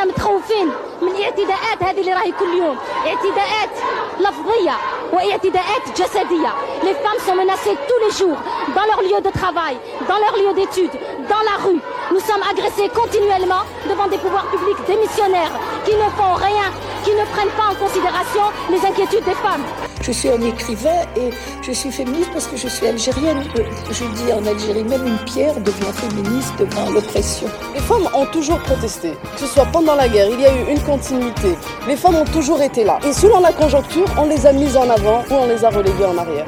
احنا متخوفين من الاعتداءات هذه اللي راهي كل يوم اعتداءات لفظيه واعتداءات جسديه les femmes sont menacées tous les jours dans leur lieu de travail dans leur lieu d'études dans la rue nous sommes agressés continuellement devant des pouvoirs publics démissionnaires qui ne font rien qui ne prennent pas en considération les inquiétudes des femmes Je suis un écrivain et je suis féministe parce que je suis algérienne. Je dis en Algérie, même une pierre devient féministe devant l'oppression. Les femmes ont toujours protesté, que ce soit pendant la guerre, il y a eu une continuité. Les femmes ont toujours été là. Et selon la conjoncture, on les a mises en avant ou on les a reléguées en arrière.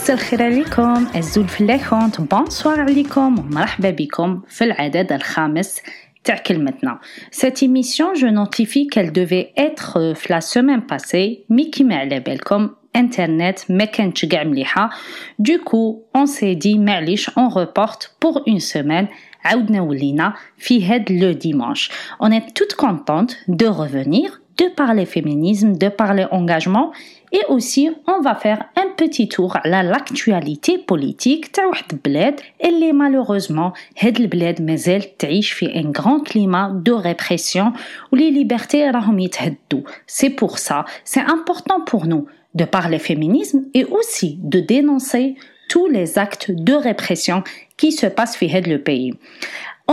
مساء الخير عليكم الزول فلاحونت بونسوار عليكم ومرحبا بكم في العدد الخامس تاع كلمتنا Cette émission, je notifie qu'elle devait être la semaine passée, mais كيما على بالكم internet ما كانتش كاع مليحة du coup on s'est dit معليش on reporte pour une semaine عاودنا ولينا في هاد le dimanche on est toute contente de revenir de parler féminisme de parler engagement et aussi on va faire un petit tour à l'actualité politique تاع واحد البلاد اللي malheureusement هاد البلاد مازال تعيش في un grand climat de répression où les libertés راهم يتهدوا c'est pour ça c'est important pour nous de parler féminisme et aussi de dénoncer tous les actes de répression qui se passent dans le pays.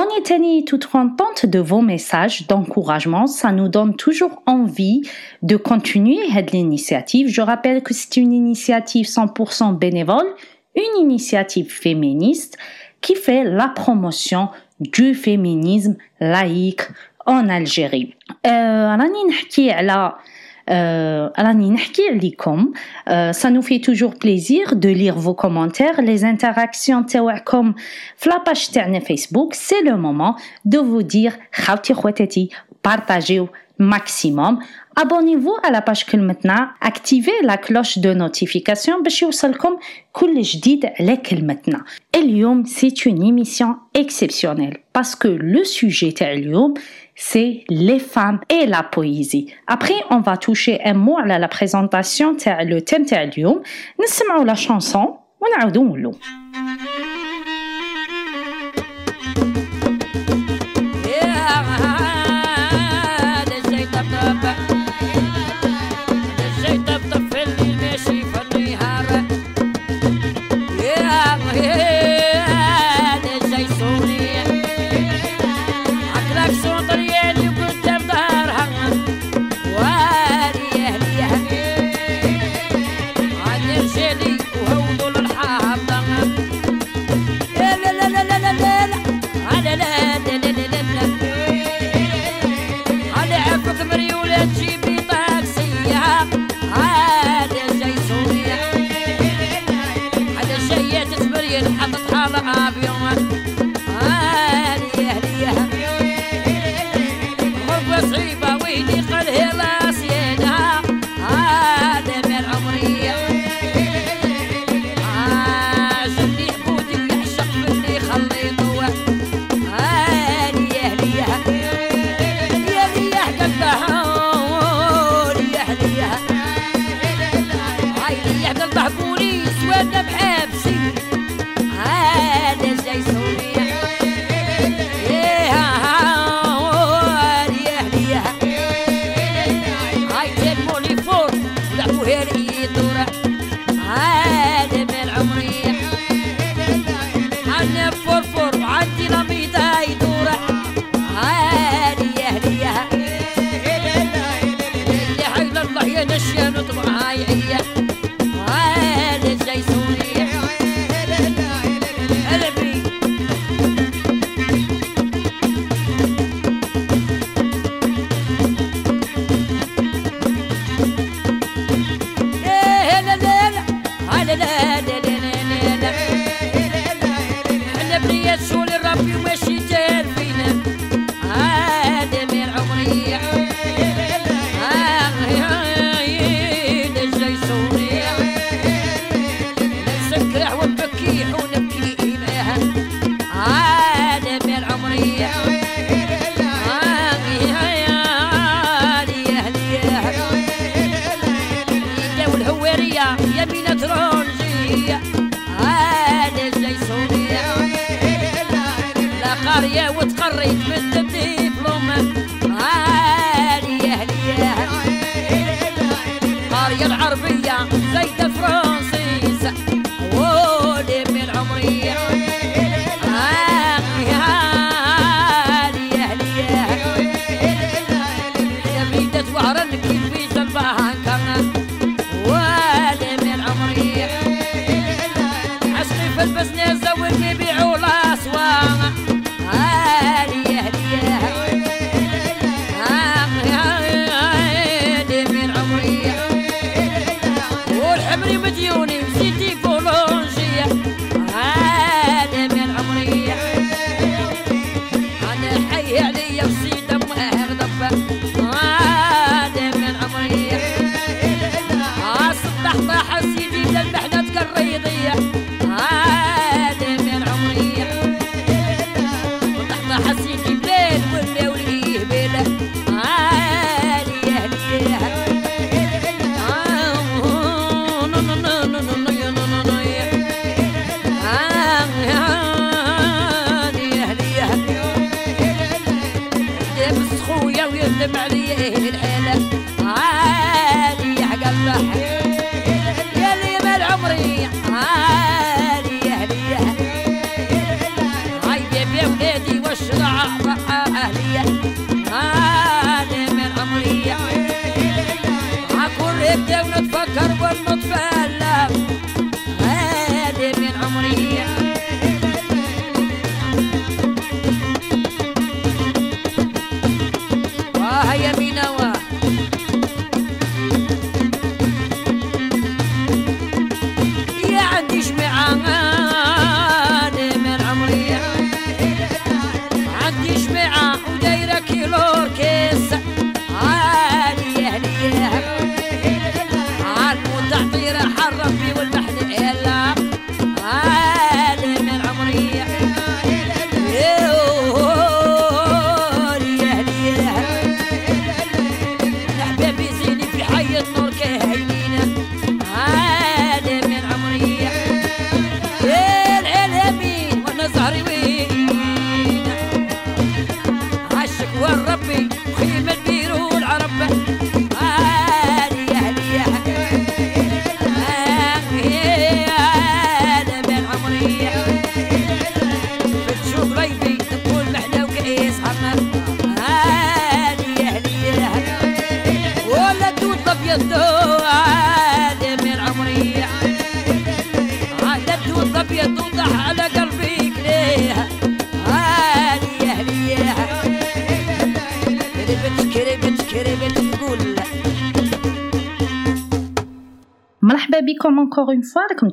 On est toute rampante de vos messages d'encouragement. Ça nous donne toujours envie de continuer l'initiative. Je rappelle que c'est une initiative 100% bénévole, une initiative féministe qui fait la promotion du féminisme laïque en Algérie. Euh, راني نحكي عليكم ça nous fait toujours plaisir de lire vos commentaires les interactions تاعكم في la page تاعنا Facebook c'est le moment de vous dire خاوتي خواتاتي partagez maximum abonnez-vous à la page كلمتنا activez la cloche de notification باش يوصلكم كل جديد على كلمتنا اليوم c'est une émission exceptionnelle parce que le sujet تاع اليوم c'est les femmes et la poésie. Après, on va toucher un mot à la présentation تاع le thème تاع اليوم. نسمعوا la chanson ونعاودوا نقولوا.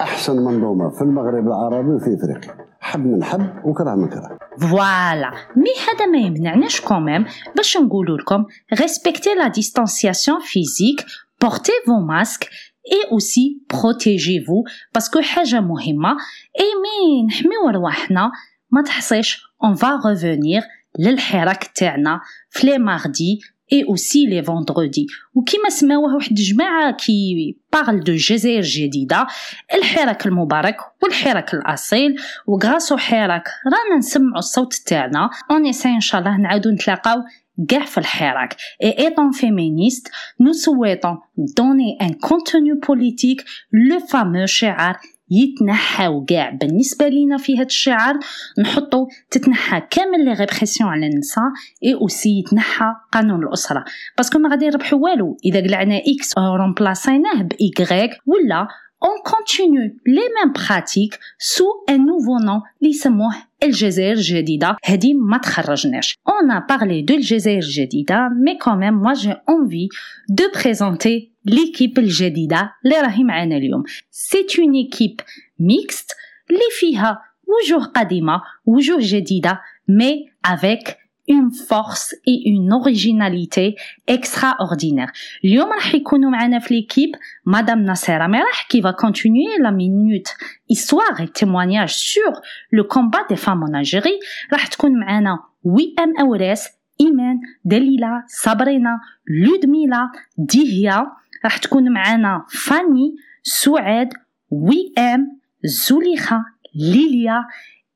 أحسن منظومة في المغرب العربي وفي إفريقيا. حب من حب وكره من كره. فوالا مي هذا ما يمنعناش كوميم باش نقول لكم ريسبكتي لا ديستانسياسيون فيزيك بورتي فو ماسك اي اوسي بروتيجي فو باسكو حاجة مهمة اي مي نحميو رواحنا ما تحصيش اون فا ريفونير للحراك تاعنا في لي ماردي et aussi les vendredis. وكما سماوه واحد الجماعة كي بارل دو جزائر جديدة الحراك المبارك والحراك الأصيل وغراسو حراك رانا نسمعو الصوت تاعنا اون ان شاء الله نعاودو نتلاقاو et étant féministe nous souhaitons donner un contenu politique le fameux شعار يتنحاو كاع بالنسبة لينا في هاد الشعار نحطو تتنحى كامل لي ريبريسيون على النساء اي أوسي يتنحى قانون الأسرة. باسكو ما غادي نربحو والو. إذا قلعنا إكس رومبلاسيناه بإيكغيك ولا on continue les mêmes pratiques sous un nouveau nom اللي يسموه الجزائر الجديدة هذه ما تخرجناش on a parlé de الجزائر الجديدة mais quand même moi j'ai de présenter ليكيب الجديدة اللي راهي معانا اليوم سي اون ايكيب ميكست اللي فيها وجوه قديمة وجوه جديدة مي افيك اون فورس اي اون اوريجيناليتي اكستراوردينير اليوم راح يكونوا معنا في ليكيب مدام نصيرة مراح كي فا كونتينيي لا مينوت ايستواغ اي تيموانياج سور لو كومبا دي فام اون الجيري راح تكون معنا وي ام اوريس ايمان دليلا صابرينا لودميلا ديهيا راح تكون معنا فاني سعاد وئام زليخة ليليا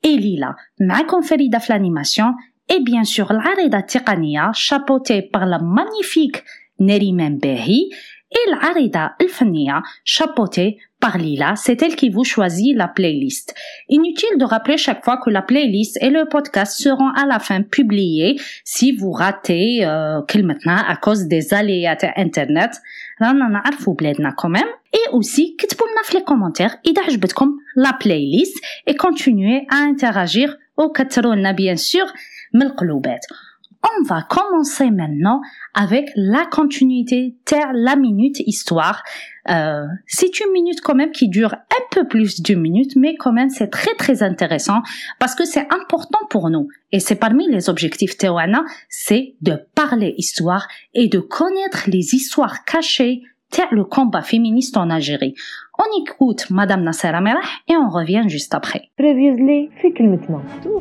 إليلا. معكم فريدة في الانيماسيون اي بيان سور العريضة التقنية شابوتي بار لا مانيفيك نريمان باهي et العريضة الفنية chapeautée par Lila, c'est elle qui vous choisit la playlist. Inutile de rappeler chaque fois que la playlist et le podcast seront à la fin publiés si vous ratez euh, maintenant à cause des aléas internet. رانا نعرفوا بلادنا quand même. Et aussi, كتبوا لنا في les commentaires إذا عجبتكم la playlist et continuez à interagir وكتروا لنا bien sûr on va commencer maintenant avec la continuité terre la minute histoire. Euh, c'est une minute quand même qui dure un peu plus d'une minute, mais quand même c'est très très intéressant parce que c'est important pour nous. Et c'est parmi les objectifs Tewana, c'est de parler histoire et de connaître les histoires cachées le combat féministe en Algérie. On écoute Madame Nassera Merah et on revient juste après. Previously,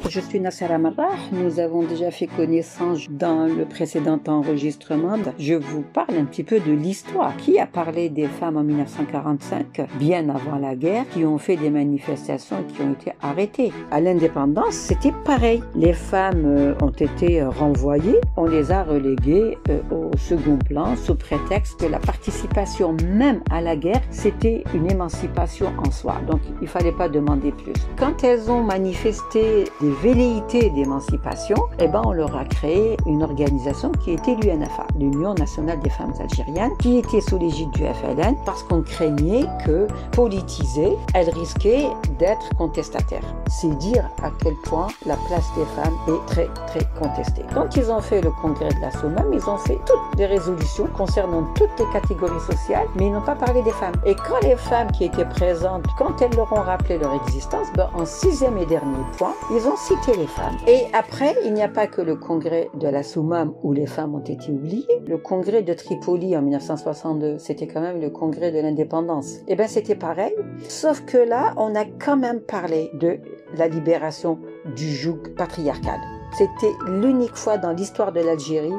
Je suis Nassera Merah. Nous avons déjà fait connaissance dans le précédent enregistrement. Je vous parle un petit peu de l'histoire. Qui a parlé des femmes en 1945, bien avant la guerre, qui ont fait des manifestations et qui ont été arrêtées? À l'indépendance, c'était pareil. Les femmes euh, ont été euh, renvoyées. On les a reléguées euh, au second plan sous prétexte que la participation même à la guerre, c'était une émancipation en soi. Donc il fallait pas demander plus. Quand elles ont manifesté des velléités d'émancipation, eh ben on leur a créé une organisation qui était l'UNFA, l'Union nationale des femmes algériennes, qui était sous l'égide du FLN parce qu'on craignait que politisée, elle risquait d'être contestataire. C'est dire à quel point la place des femmes est très très contestée. Quand ils ont fait le congrès de la SOMAM, ils ont fait toutes les résolutions concernant toutes les catégories sociales, mais ils n'ont pas parlé des femmes. Et quand les femmes qui étaient présentes, quand elles leur ont rappelé leur existence, ben, en sixième et dernier point, ils ont cité les femmes. Et après, il n'y a pas que le congrès de la Soumam où les femmes ont été oubliées. Le congrès de Tripoli en 1962, c'était quand même le congrès de l'indépendance. Et ben c'était pareil, sauf que là, on a quand même parlé de la libération du joug patriarcal. C'était l'unique fois dans l'histoire de l'Algérie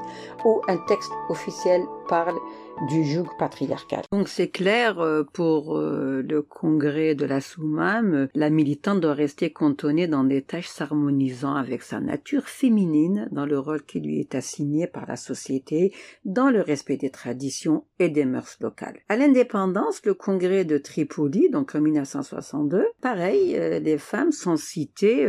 où un texte officiel parle du joug patriarcal. Donc c'est clair euh, pour euh, le congrès de la Soumam, la militante doit rester cantonnée dans des tâches s'harmonisant avec sa nature féminine dans le rôle qui lui est assigné par la société, dans le respect des traditions et des mœurs locales. À l'indépendance, le congrès de Tripoli, donc en 1962, pareil, euh, les femmes sont citées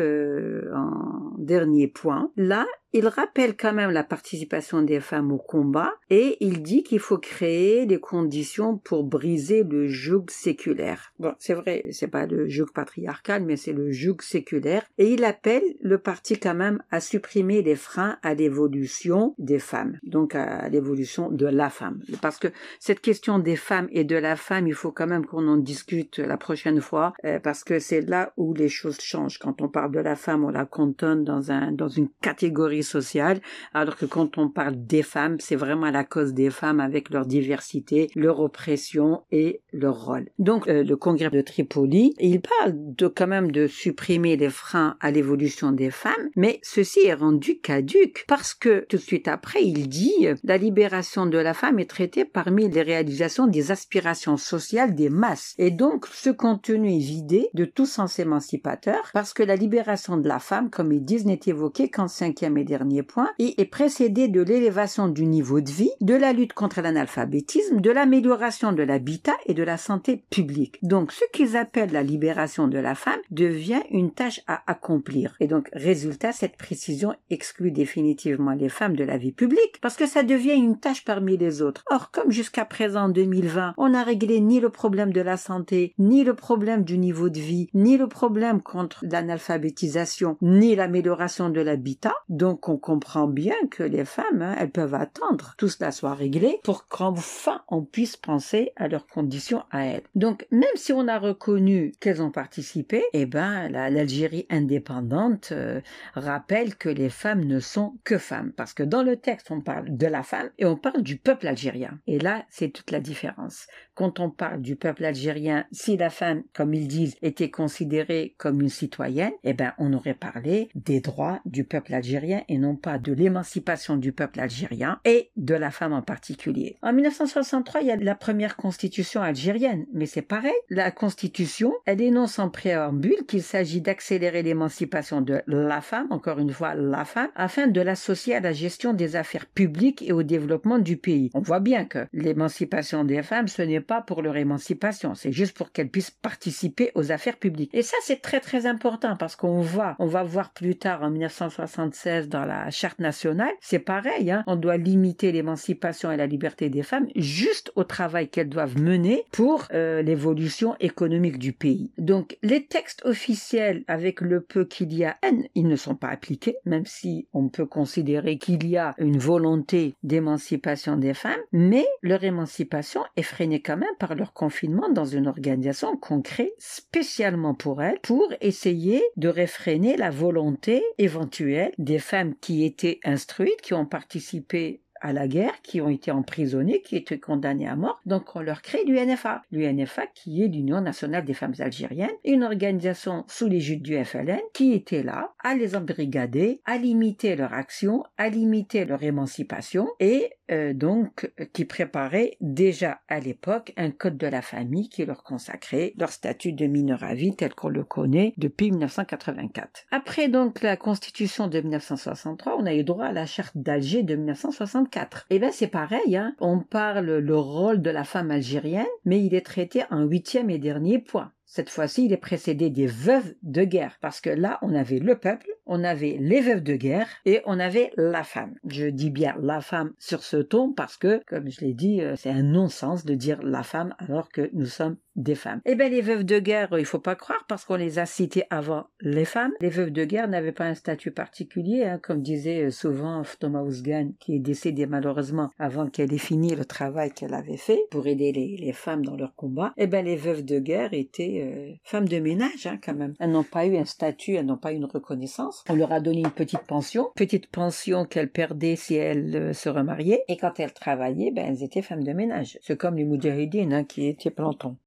en dernier point. Là, il rappelle quand même la participation des femmes au combat et il dit qu'il faut créer les conditions pour briser le joug séculaire. Bon, c'est vrai, c'est pas le joug patriarcal, mais c'est le joug séculaire et il appelle le parti quand même à supprimer les freins à l'évolution des femmes, donc à l'évolution de la femme. Parce que cette question des femmes et de la femme, il faut quand même qu'on en discute la prochaine fois euh, parce que c'est là où les choses changent. Quand on parle de la femme, on la cantonne dans un, dans une catégorie sociale, alors que quand on parle des femmes, c'est vraiment la cause des femmes avec leur diversité, leur oppression et leur rôle. Donc euh, le congrès de Tripoli, il parle de quand même de supprimer les freins à l'évolution des femmes, mais ceci est rendu caduque parce que tout de suite après, il dit la libération de la femme est traitée parmi les réalisations des aspirations sociales des masses et donc ce contenu est vidé de tout sens émancipateur parce que la libération de la femme, comme ils disent, n'est évoquée qu'en cinquième et dernier point et est précédée de l'élévation du niveau de vie, de la lutte contre l'analphabétisme, de l'amélioration de l'habitat et de la santé publique. Donc ce qu'ils appellent la libération de la femme devient une tâche à accomplir. Et donc résultat, cette précision exclut définitivement les femmes de la vie publique parce que ça devient une tâche parmi les autres. Or, comme jusqu'à présent, en 2020, on n'a réglé ni le problème de la santé, ni le problème du niveau de vie, ni le problème contre l'analphabétisation, ni l'amélioration de l'habitat, donc on comprend bien que les femmes, hein, elles peuvent attendre tout cela soit réglé pour qu'enfin on puisse penser à leurs conditions à elles. Donc même si on a reconnu qu'elles ont participé, eh ben l'Algérie indépendante euh, rappelle que les femmes ne sont que femmes parce que dans le texte on parle de la femme et on parle du peuple algérien. Et là c'est toute la différence. Quand on parle du peuple algérien, si la femme, comme ils disent, était considérée comme une citoyenne, eh ben on aurait parlé des droits du peuple algérien et non pas de l'émancipation du peuple algérien et de la femme en particulier. En 1963, il y a la première constitution algérienne, mais c'est pareil. La constitution, elle énonce en préambule qu'il s'agit d'accélérer l'émancipation de la femme, encore une fois la femme, afin de l'associer à la gestion des affaires publiques et au développement du pays. On voit bien que l'émancipation des femmes, ce n'est pas pour leur émancipation, c'est juste pour qu'elles puissent participer aux affaires publiques. Et ça, c'est très très important parce qu'on voit, on va voir plus tard en 1976 dans la charte nationale, c'est pareil, hein, on doit limiter l'émancipation et la liberté des femmes juste au travail qu'elles doivent mener pour euh, l'évolution économique du pays. Donc les textes officiels, avec le peu qu'il y a, ils ne sont pas appliqués, même si on peut considérer qu'il y a une volonté d'émancipation des femmes, mais leur émancipation est freinée quand même par leur confinement dans une organisation qu'on crée spécialement pour elles, pour essayer de réfréner la volonté éventuelle des femmes qui étaient instruites, qui ont participé à la guerre, qui ont été emprisonnés, qui étaient condamnés à mort. Donc on leur crée l'UNFA. L'UNFA qui est l'Union nationale des femmes algériennes, une organisation sous l'égide du FLN qui était là à les embrigader, à limiter leur action, à limiter leur émancipation et euh, donc qui préparait déjà à l'époque un code de la famille qui leur consacrait leur statut de mineur à vie tel qu'on le connaît depuis 1984. Après donc la constitution de 1963, on a eu droit à la charte d'Alger de 1964. Et ben c'est pareil, hein. on parle le rôle de la femme algérienne, mais il est traité en huitième et dernier point. Cette fois-ci, il est précédé des veuves de guerre, parce que là, on avait le peuple, on avait les veuves de guerre et on avait la femme. Je dis bien la femme sur ce ton parce que, comme je l'ai dit, euh, c'est un non-sens de dire la femme alors que nous sommes des femmes. Eh bien, les veuves de guerre, il faut pas croire parce qu'on les a citées avant les femmes. Les veuves de guerre n'avaient pas un statut particulier, hein, comme disait euh, souvent Thomas Ousgan, qui est décédé malheureusement avant qu'elle ait fini le travail qu'elle avait fait pour aider les, femmes dans leur combat. Eh bien, les veuves de guerre étaient euh, femmes de ménage, hein, quand même. Elles n'ont pas eu un statut, elles n'ont pas eu une reconnaissance. On leur a donné une petite pension, petite pension qu'elles perdaient si elles euh, se remariaient. Et quand elles travaillaient, ben, elles étaient femmes de ménage. C'est comme les moudjahidines, hein, qui étaient plantons.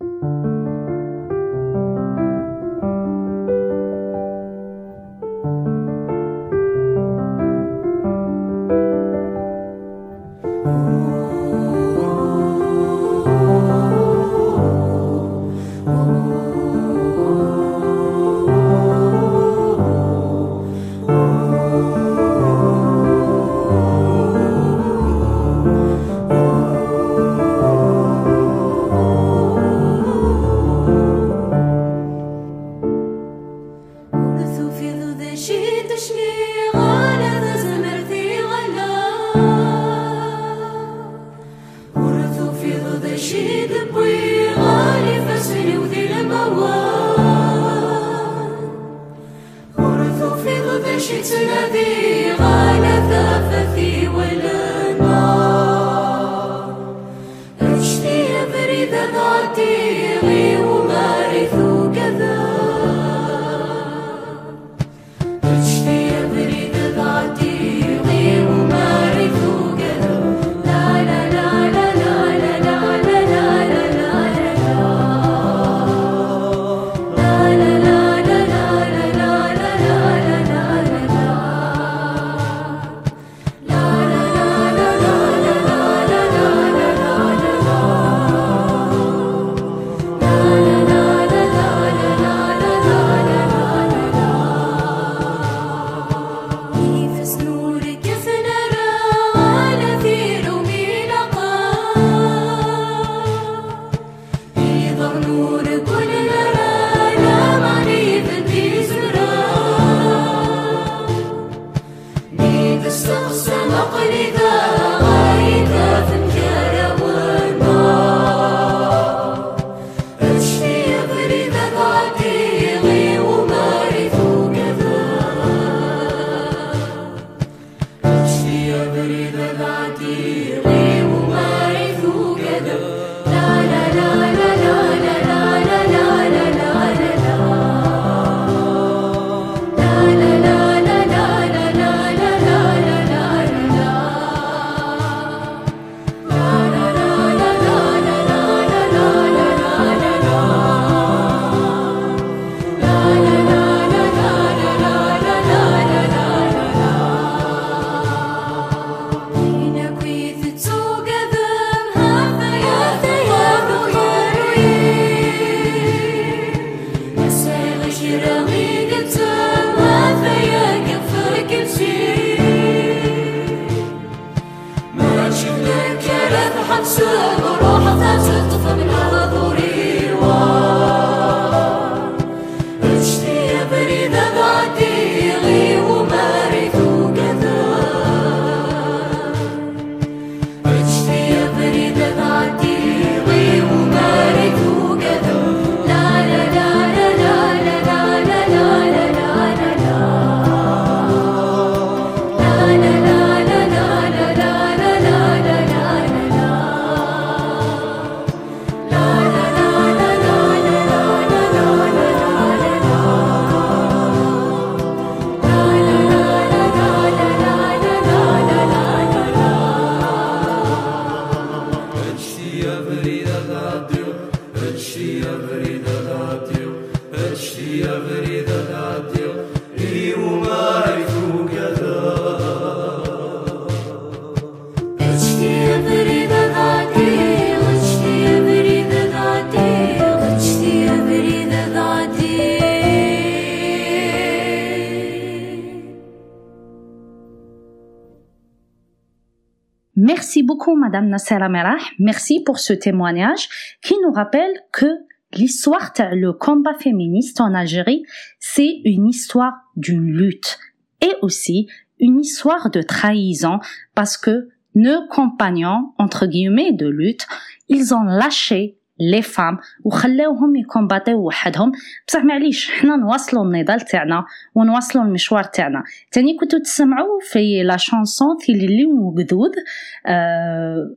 Madame Nassera Merah. Merci pour ce témoignage qui nous rappelle que l'histoire, le combat féministe en Algérie, c'est une histoire d'une lutte et aussi une histoire de trahison parce que nos compagnons, entre guillemets, de lutte, ils ont lâché لي فام وخلاوهم يكومباتيو وحدهم. بصح معليش حنا نواصلوا النضال تاعنا ونواصلوا المشوار تاعنا. تاني كنتو تسمعوا في لا شانسون اللي وقدود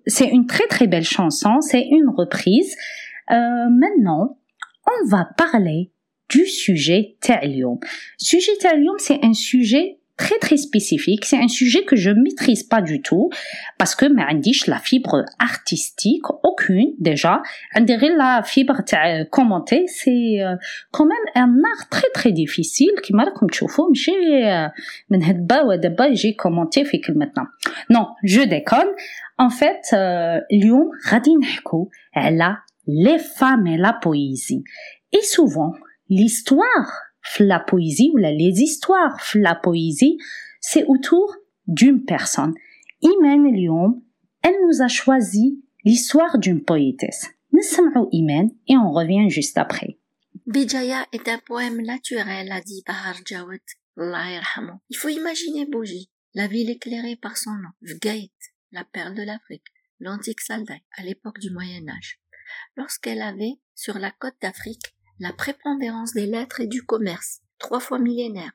سي اون تري تري بيل شانسون سي اون ريبريز maintenant on va parler du sujet تاع اليوم sujet تاع اليوم c'est un sujet très très spécifique. C'est un sujet que je maîtrise pas du tout parce que ma la fibre artistique aucune déjà. On dirait la fibre euh, commentée, c'est euh, quand même un art très très difficile qui m'a comme tu vois, j'ai euh, j'ai commenté fait que maintenant. Non, je déconne. En fait, Lyon Radin elle a les femmes et la poésie. Et souvent, l'histoire la poésie ou les histoires la poésie, c'est autour d'une personne. Imen Lyon, elle nous a choisi l'histoire d'une poétesse. Nous Imen et on revient juste après. Bijaya est un poème naturel, a dit Bahar Jawad. Il faut imaginer Bougie, la ville éclairée par son nom, Vgait, la perle de l'Afrique, l'antique Saldaï, à l'époque du Moyen Âge. Lorsqu'elle avait, sur la côte d'Afrique, la prépondérance des lettres et du commerce, trois fois millénaire.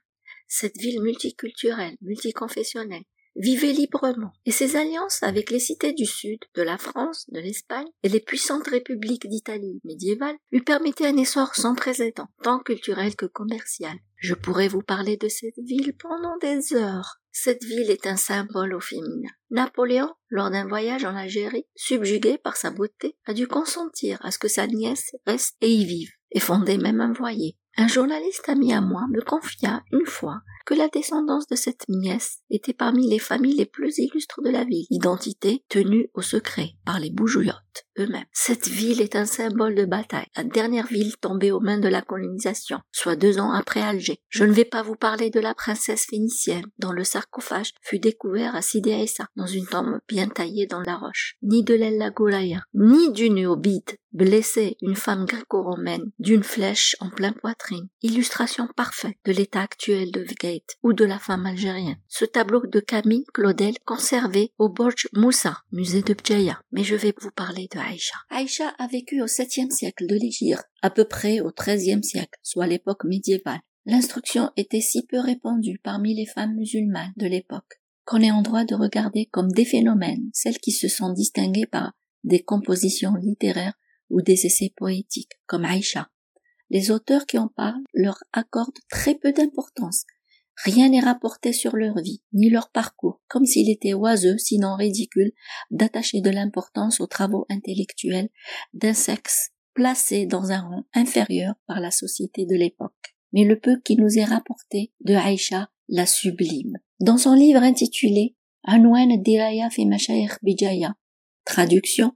Cette ville multiculturelle, multiconfessionnelle, vivait librement, et ses alliances avec les cités du sud, de la France, de l'Espagne et les puissantes républiques d'Italie médiévale lui permettaient un essor sans précédent, tant culturel que commercial. Je pourrais vous parler de cette ville pendant des heures. Cette ville est un symbole au féminin. Napoléon, lors d'un voyage en Algérie, subjugué par sa beauté, a dû consentir à ce que sa nièce reste et y vive et fondait même un voilier. Un journaliste ami à moi me confia une fois que la descendance de cette nièce était parmi les familles les plus illustres de la ville, identité tenue au secret par les bougouillottes eux-mêmes. Cette ville est un symbole de bataille, la dernière ville tombée aux mains de la colonisation, soit deux ans après Alger. Je ne vais pas vous parler de la princesse phénicienne, dont le sarcophage fut découvert à Sidi dans une tombe bien taillée dans la roche, ni de l'El Golaya, ni du Nuobide, blessé une femme gréco-romaine d'une flèche en plein poitrine, illustration parfaite de l'état actuel de Vgate ou de la femme algérienne. Ce tableau de Camille Claudel conservé au Borj Moussa, musée de Bjaya. Mais je vais vous parler de Aïcha. Aïcha a vécu au 7e siècle de l'Égypte, à peu près au 13e siècle, soit l'époque médiévale. L'instruction était si peu répandue parmi les femmes musulmanes de l'époque qu'on est en droit de regarder comme des phénomènes celles qui se sont distinguées par des compositions littéraires ou des essais poétiques, comme Aïcha. Les auteurs qui en parlent leur accordent très peu d'importance. Rien n'est rapporté sur leur vie, ni leur parcours, comme s'il était oiseux, sinon ridicule, d'attacher de l'importance aux travaux intellectuels d'un sexe placé dans un rang inférieur par la société de l'époque. Mais le peu qui nous est rapporté de Aïcha la sublime. Dans son livre intitulé Anouane Diraya fi Bijaya, traduction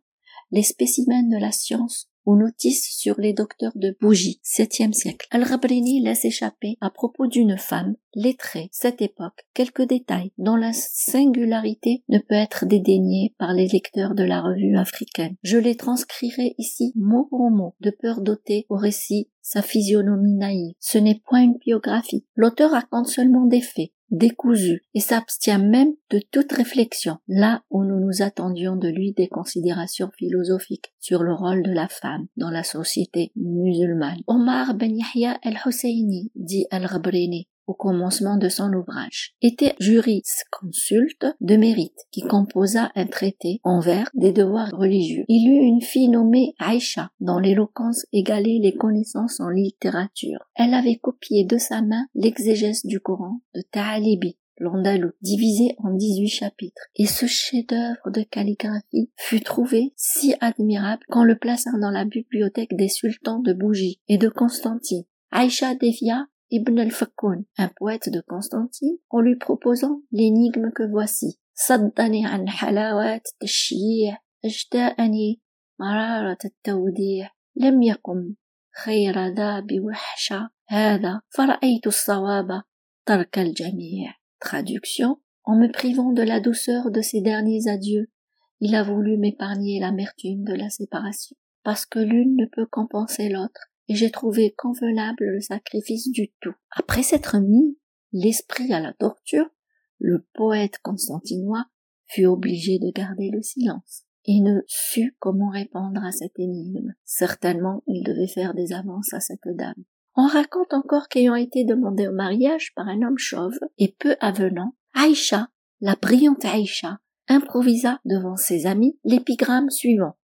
les spécimens de la science ou notice sur les docteurs de bougie, septième siècle. Al-Rabrini laisse échapper, à propos d'une femme, lettrée, cette époque, quelques détails dont la singularité ne peut être dédaignée par les lecteurs de la revue africaine. Je les transcrirai ici mot pour mot, de peur d'ôter au récit sa physionomie naïve. Ce n'est point une biographie. L'auteur raconte seulement des faits, décousu et s'abstient même de toute réflexion, là où nous nous attendions de lui des considérations philosophiques sur le rôle de la femme dans la société musulmane. Omar Ben Yahya el-Husseini, dit al-Rabrini, au commencement de son ouvrage, était jurisconsulte de mérite qui composa un traité envers des devoirs religieux. Il eut une fille nommée Aïcha dont l'éloquence égalait les connaissances en littérature. Elle avait copié de sa main l'exégèse du Coran de Ta'alibi, l'Andalou, divisé en 18 chapitres. Et ce chef-d'œuvre de calligraphie fut trouvé si admirable qu'on le plaça dans la bibliothèque des sultans de Bougie et de Constantine. Aïcha dévia Ibn al-Fakkoun, un poète de Constantine, en lui proposant l'énigme que voici. صدني عن حلاوة التشييع اجتاءني مرارة التوديع لم يقم خير ذا بوحشة هذا فرأيت الصواب ترك الجميع Traduction En me privant de la douceur de ces derniers adieux, il a voulu m'épargner l'amertume de la séparation, parce que l'une ne peut compenser l'autre, et j'ai trouvé convenable le sacrifice du tout. Après s'être mis l'esprit à la torture, le poète constantinois fut obligé de garder le silence et ne sut comment répondre à cette énigme. Certainement, il devait faire des avances à cette dame. On raconte encore qu'ayant été demandée au mariage par un homme chauve et peu avenant, Aïcha, la brillante Aïcha, improvisa devant ses amis l'épigramme suivant.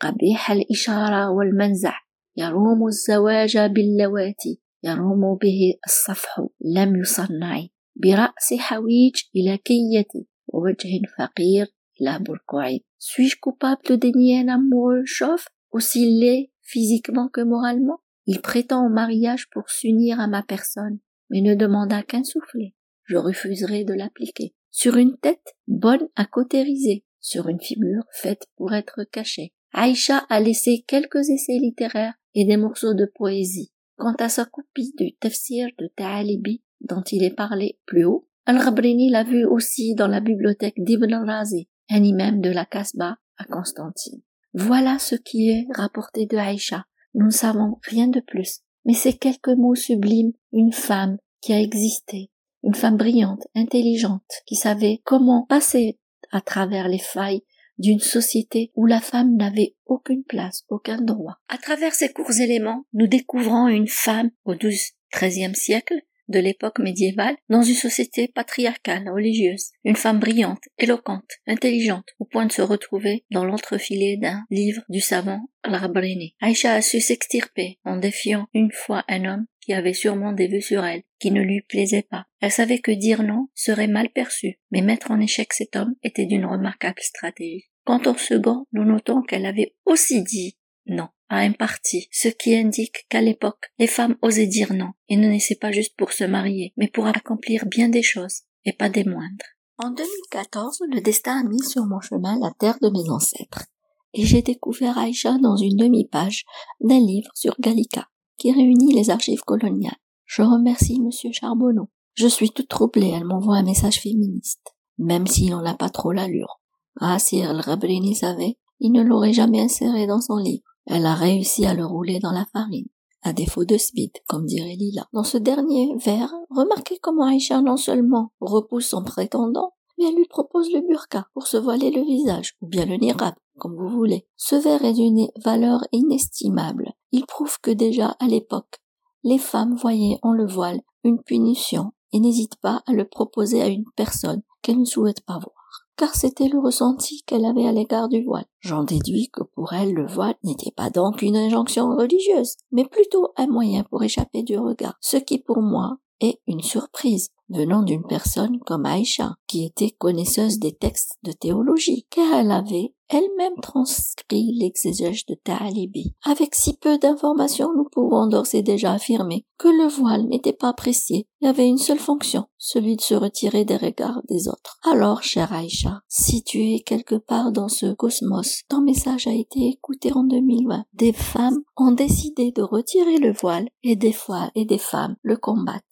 قبيح الإشارة والمنزع يروم الزواج باللواتي يروم به الصفح لم يصنع برأس حويج إلى كيتي ووجه فقير إلى بركوعي Suis-je coupable de dénier un amoureux chauve, aussi laid physiquement que moralement Il prétend au mariage pour s'unir à ma personne, mais ne demanda qu'un soufflet. Je refuserai de l'appliquer. Sur une tête bonne à cautériser, sur une figure faite pour être cachée. Aïcha a laissé quelques essais littéraires et des morceaux de poésie. Quant à sa copie du tafsir de Ta'alibi, dont il est parlé plus haut, Al-Ghabrini l'a vu aussi dans la bibliothèque d'Ibn al-Razi, un imam de la Kasbah à Constantine. Voilà ce qui est rapporté de Aïcha. Nous ne savons rien de plus, mais ces quelques mots sublimes, une femme qui a existé, une femme brillante, intelligente, qui savait comment passer à travers les failles d'une société où la femme n'avait aucune place, aucun droit. À travers ces courts éléments, nous découvrons une femme au XIIe, siècle de l'époque médiévale dans une société patriarcale, religieuse, une femme brillante, éloquente, intelligente, au point de se retrouver dans l'entrefilet d'un livre du savant Al-Rabrini. Aïcha a su s'extirper en défiant une fois un homme qui avait sûrement des vues sur elle, qui ne lui plaisait pas. Elle savait que dire non serait mal perçu, mais mettre en échec cet homme était d'une remarquable stratégie. Quant au second, nous notons qu'elle avait aussi dit non à un parti, ce qui indique qu'à l'époque, les femmes osaient dire non, et ne naissaient pas juste pour se marier, mais pour accomplir bien des choses, et pas des moindres. En 2014, le destin a mis sur mon chemin la terre de mes ancêtres, et j'ai découvert Aïcha dans une demi-page d'un livre sur Gallica, qui réunit les archives coloniales. Je remercie monsieur Charbonneau. Je suis toute troublée, elle m'envoie un message féministe, même s'il n'en a pas trop l'allure. Ah, si El Rabrini savait, il ne l'aurait jamais inséré dans son livre. Elle a réussi à le rouler dans la farine, à défaut de speed, comme dirait Lila. Dans ce dernier vers, remarquez comment Aïcha non seulement repousse son prétendant, mais elle lui propose le burqa pour se voiler le visage, ou bien le nirab, comme vous voulez. Ce vers est d'une valeur inestimable. Il prouve que déjà à l'époque, les femmes voyaient en le voile une punition et n'hésitent pas à le proposer à une personne qu'elles ne souhaitent pas voir car c'était le ressenti qu'elle avait à l'égard du voile. J'en déduis que pour elle le voile n'était pas donc une injonction religieuse, mais plutôt un moyen pour échapper du regard, ce qui pour moi est une surprise venant d'une personne comme Aïcha, qui était connaisseuse des textes de théologie, car elle avait elle-même transcrit l'exégèse de Ta'alibi. Avec si peu d'informations, nous pouvons d'ores et déjà affirmer que le voile n'était pas apprécié et avait une seule fonction, celui de se retirer des regards des autres. Alors, chère Aïcha, si tu es quelque part dans ce cosmos, ton message a été écouté en 2020. Des femmes ont décidé de retirer le voile et des fois et des femmes le combattent.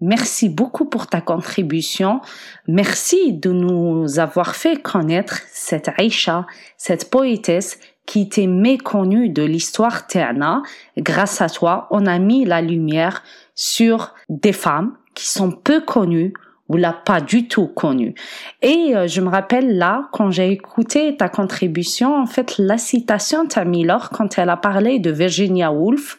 Merci beaucoup pour ta contribution. Merci de nous avoir fait connaître cette Aïcha, cette poétesse qui était méconnue de l'histoire terna. Grâce à toi, on a mis la lumière sur des femmes qui sont peu connues ou l'a pas du tout connues. Et euh, je me rappelle là, quand j'ai écouté ta contribution, en fait, la citation Tamilor, quand elle a parlé de Virginia Woolf,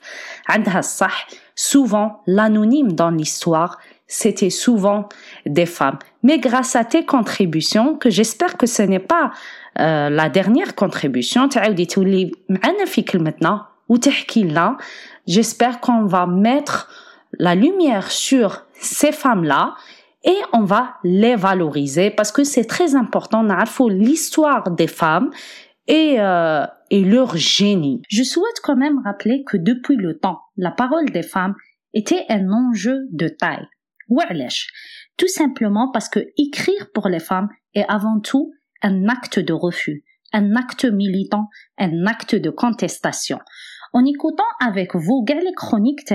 souvent l'anonyme dans l'histoire, c'était souvent des femmes. Mais grâce à tes contributions, que j'espère que ce n'est pas euh, la dernière contribution, j'espère qu'on va mettre la lumière sur ces femmes-là et on va les valoriser parce que c'est très important. L'histoire des femmes et, euh, et leur génie. Je souhaite quand même rappeler que depuis le temps, la parole des femmes était un enjeu de taille. Tout simplement parce que écrire pour les femmes est avant tout un acte de refus, un acte militant, un acte de contestation. En écoutant avec vous les chroniques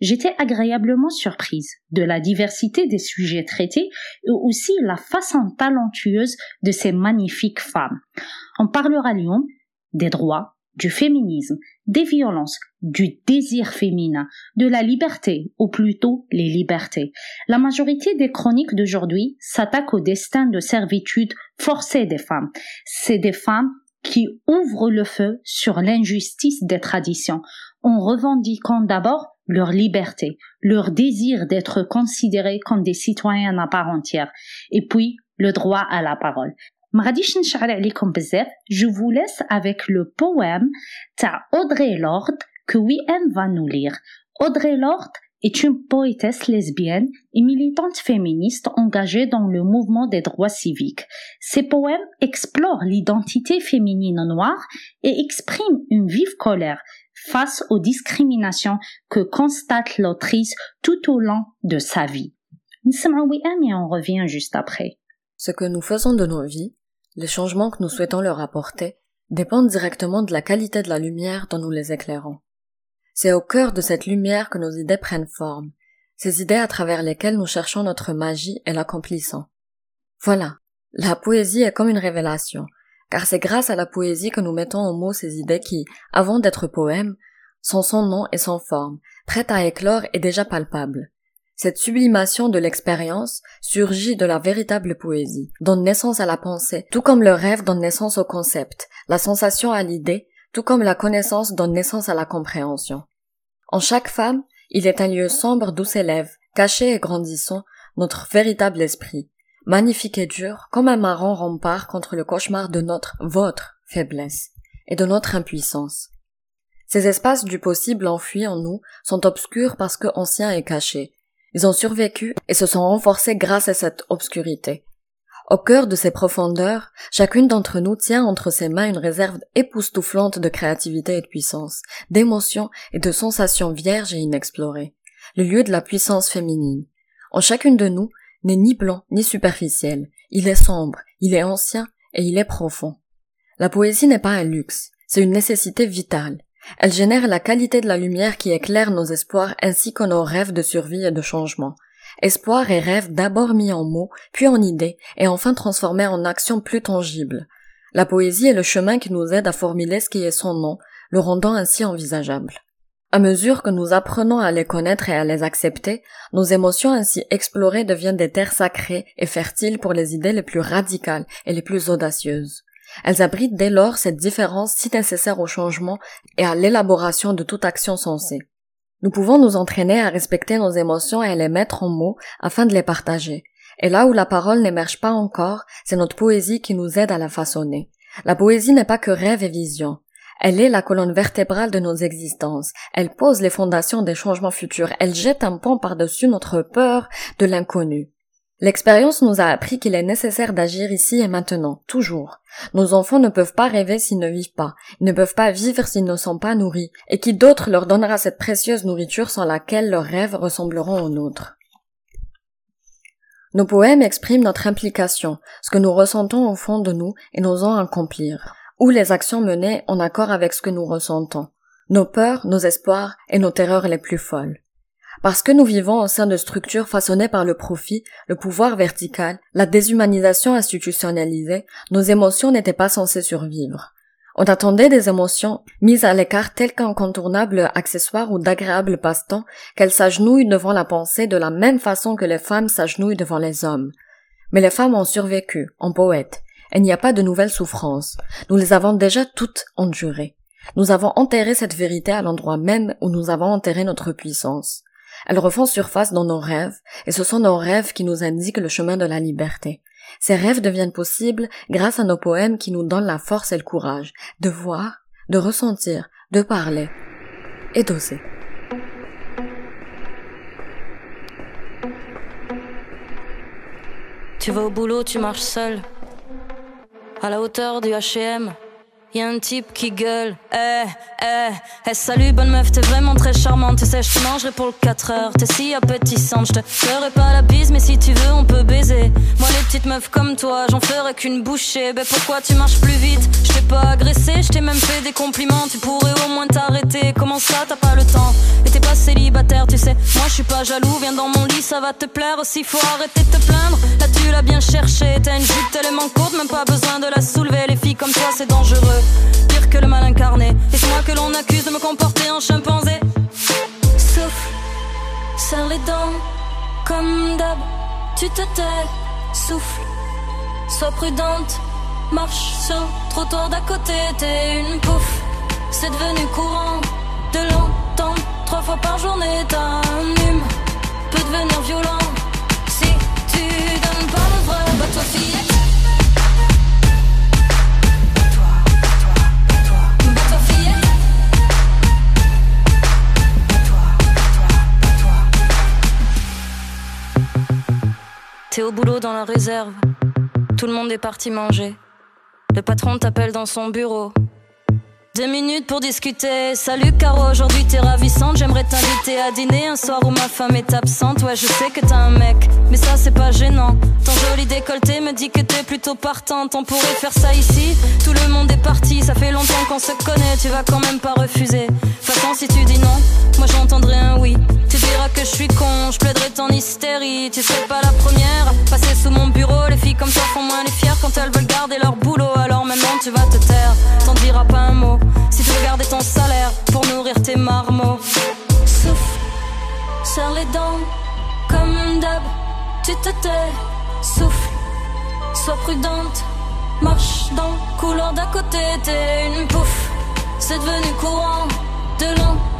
j'étais agréablement surprise de la diversité des sujets traités et aussi la façon talentueuse de ces magnifiques femmes. On parlera Lyon des droits, du féminisme, des violences, du désir féminin, de la liberté, ou plutôt les libertés. La majorité des chroniques d'aujourd'hui s'attaquent au destin de servitude forcée des femmes. C'est des femmes qui ouvrent le feu sur l'injustice des traditions, en revendiquant d'abord leur liberté, leur désir d'être considérés comme des citoyens à part entière, et puis le droit à la parole. Je vous laisse avec le poème de Audrey Lorde que Wien va nous lire. Audrey Lorde est une poétesse lesbienne et militante féministe engagée dans le mouvement des droits civiques. Ses poèmes explorent l'identité féminine noire et expriment une vive colère face aux discriminations que constate l'autrice tout au long de sa vie. et on revient juste après. Ce que nous faisons de nos vies, les changements que nous souhaitons leur apporter, dépendent directement de la qualité de la lumière dont nous les éclairons. C'est au cœur de cette lumière que nos idées prennent forme, ces idées à travers lesquelles nous cherchons notre magie et l'accomplissons. Voilà, la poésie est comme une révélation, car c'est grâce à la poésie que nous mettons en mots ces idées qui, avant d'être poèmes, sont sans nom et sans forme, prêtes à éclore et déjà palpables. Cette sublimation de l'expérience surgit de la véritable poésie, donne naissance à la pensée, tout comme le rêve donne naissance au concept, la sensation à l'idée, tout comme la connaissance donne naissance à la compréhension. En chaque femme, il est un lieu sombre d'où s'élève, caché et grandissant, notre véritable esprit, magnifique et dur, comme un marron rempart contre le cauchemar de notre, votre faiblesse et de notre impuissance. Ces espaces du possible enfuis en nous sont obscurs parce que anciens et cachés. Ils ont survécu et se sont renforcés grâce à cette obscurité. Au cœur de ces profondeurs, chacune d'entre nous tient entre ses mains une réserve époustouflante de créativité et de puissance, d'émotions et de sensations vierges et inexplorées. Le lieu de la puissance féminine. En chacune de nous, n'est ni blanc ni superficiel, il est sombre, il est ancien et il est profond. La poésie n'est pas un luxe, c'est une nécessité vitale. Elle génère la qualité de la lumière qui éclaire nos espoirs ainsi que nos rêves de survie et de changement. Espoir et rêve d'abord mis en mots, puis en idées, et enfin transformés en actions plus tangibles. La poésie est le chemin qui nous aide à formuler ce qui est son nom, le rendant ainsi envisageable. À mesure que nous apprenons à les connaître et à les accepter, nos émotions ainsi explorées deviennent des terres sacrées et fertiles pour les idées les plus radicales et les plus audacieuses. Elles abritent dès lors cette différence si nécessaire au changement et à l'élaboration de toute action sensée. Nous pouvons nous entraîner à respecter nos émotions et à les mettre en mots afin de les partager. Et là où la parole n'émerge pas encore, c'est notre poésie qui nous aide à la façonner. La poésie n'est pas que rêve et vision. Elle est la colonne vertébrale de nos existences. Elle pose les fondations des changements futurs. Elle jette un pont par-dessus notre peur de l'inconnu. L'expérience nous a appris qu'il est nécessaire d'agir ici et maintenant, toujours. Nos enfants ne peuvent pas rêver s'ils ne vivent pas, ils ne peuvent pas vivre s'ils ne sont pas nourris, et qui d'autre leur donnera cette précieuse nourriture sans laquelle leurs rêves ressembleront aux nôtres. Nos poèmes expriment notre implication, ce que nous ressentons au fond de nous et n'osons accomplir ou les actions menées en accord avec ce que nous ressentons, nos peurs, nos espoirs et nos terreurs les plus folles. Parce que nous vivons au sein de structures façonnées par le profit, le pouvoir vertical, la déshumanisation institutionnalisée, nos émotions n'étaient pas censées survivre. On attendait des émotions mises à l'écart telles qu'incontournables accessoires ou d'agréables passe-temps qu'elles s'agenouillent devant la pensée de la même façon que les femmes s'agenouillent devant les hommes. Mais les femmes ont survécu, en poètes, il n'y a pas de nouvelles souffrances. Nous les avons déjà toutes endurées. Nous avons enterré cette vérité à l'endroit même où nous avons enterré notre puissance. Elles refont surface dans nos rêves, et ce sont nos rêves qui nous indiquent le chemin de la liberté. Ces rêves deviennent possibles grâce à nos poèmes qui nous donnent la force et le courage de voir, de ressentir, de parler et d'oser. Tu vas au boulot, tu marches seul à la hauteur du HM. Y'a un type qui gueule, eh, eh, eh, salut bonne meuf, t'es vraiment très charmante, tu sais, je te mangerai pour le 4 heures, t'es si appétissante, je te ferai pas la bise, mais si tu veux, on peut baiser. Moi, les petites meufs comme toi, j'en ferai qu'une bouchée, ben pourquoi tu marches plus vite, je pas agressé, je t'ai même fait des compliments, tu pourrais au moins t'arrêter. Comment ça, t'as pas le temps? Et t'es pas célibataire, tu sais. Moi, je suis pas jaloux, viens dans mon lit, ça va te plaire. Aussi, faut arrêter de te plaindre. Là, tu l'as bien cherché, t'as une jupe tellement courte, même pas besoin de la soulever. Les filles comme toi, c'est dangereux. Pire que le mal incarné. Et c'est moi que l'on accuse de me comporter en chimpanzé. Souffle, serre les dents, comme d'hab, tu te tais, souffle, sois prudente Marche sur le trottoir d'à côté, t'es une pouffe. C'est devenu courant de l'entendre trois fois par journée. T'as un hume, peut devenir violent si tu donnes pas le vrai. Bah toi fillette. T'es au boulot dans la réserve. Tout le monde est parti manger. Le patron t'appelle dans son bureau. Deux minutes pour discuter. Salut Caro, aujourd'hui t'es ravissante. J'aimerais t'inviter à dîner un soir où ma femme est absente. Ouais, je sais que t'as un mec, mais ça c'est pas gênant. Ton joli décolleté me dit que t'es plutôt partante. On pourrait faire ça ici. Tout le monde est parti, ça fait longtemps qu'on se connaît. Tu vas quand même pas refuser. Façon, si tu dis non, moi j'entendrai un oui. Tu diras que je suis con, je plaiderai ton hystérie. Tu serais pas la première, passer sous mon bureau. Les filles comme toi font moins les fiers quand elles veulent garder leur boulot. Alors maintenant tu vas te taire, t'en diras pas un mot. Si tu veux garder ton salaire pour nourrir tes marmots. Souffle, serre les dents, comme d'hab, tu te tais. Souffle, sois prudente, marche dans le couloir d'à côté. T'es une pouffe, c'est devenu courant de l'entendre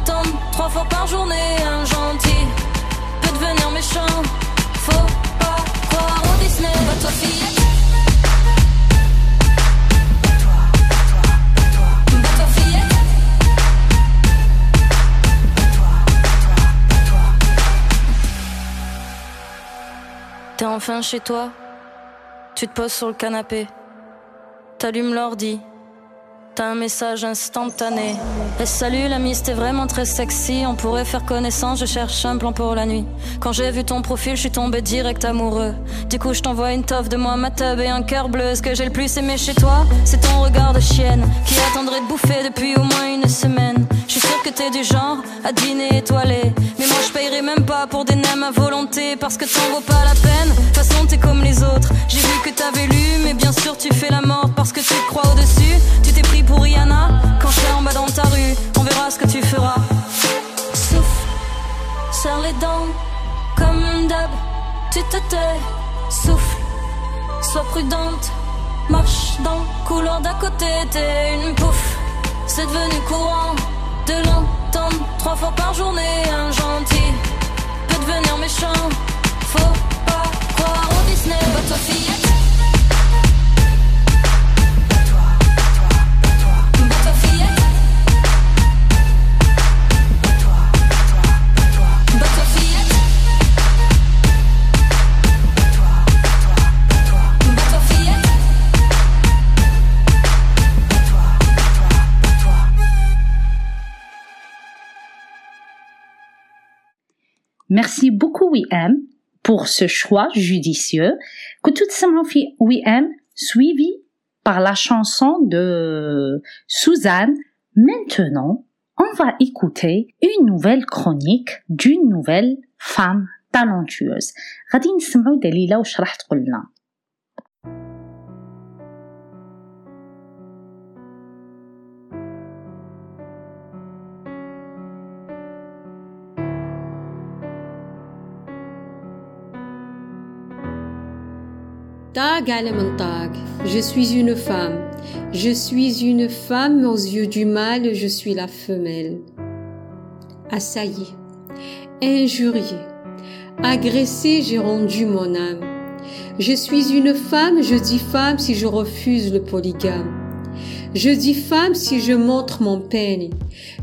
trois fois par journée. Un gentil peut devenir méchant. Faut pas croire au Disney. Va-toi, fillette. T'es enfin chez toi, tu te poses sur le canapé, t'allumes l'ordi, un message instantané. Et salut l'ami, c'était vraiment très sexy. On pourrait faire connaissance, je cherche un plan pour la nuit. Quand j'ai vu ton profil, je suis tombé direct amoureux. Du coup, je t'envoie une toffe de moi, ma tub et un cœur bleu. Ce que j'ai le plus aimé chez toi, c'est ton regard de chienne qui attendrait de bouffer depuis au moins une semaine. Je suis sûr que t'es du genre à dîner étoilé. Mais moi, je payerai même pas pour des nems à volonté parce que t'en vaut pas la peine. De toute façon, t'es comme les autres. J'ai vu que t'avais lu, mais bien sûr, tu fais la mort parce que tu te crois au-dessus. Tu t'es pris pour Rihanna quand je serai en bas dans ta rue. On verra ce que tu feras. Souffle, serre les dents, comme d'hab, tu te tais. Souffle, sois prudente, marche dans le couloir d'à côté. T'es une pouffe, c'est devenu courant de l'entendre trois fois par journée. Un gentil peut devenir méchant. Faut pas croire au Disney, va toi fillette. Merci beaucoup WM pour ce choix judicieux que tout simplement fait WM suivi par la chanson de Suzanne. Maintenant, on va écouter une nouvelle chronique d'une nouvelle femme talentueuse. غادي نسمعوا دليلة وش راح تقول لنا. je suis une femme. Je suis une femme aux yeux du mâle, je suis la femelle. Assailli, injurié, agressé, j'ai rendu mon âme. Je suis une femme, je dis femme si je refuse le polygame. Je dis femme si je montre mon peine,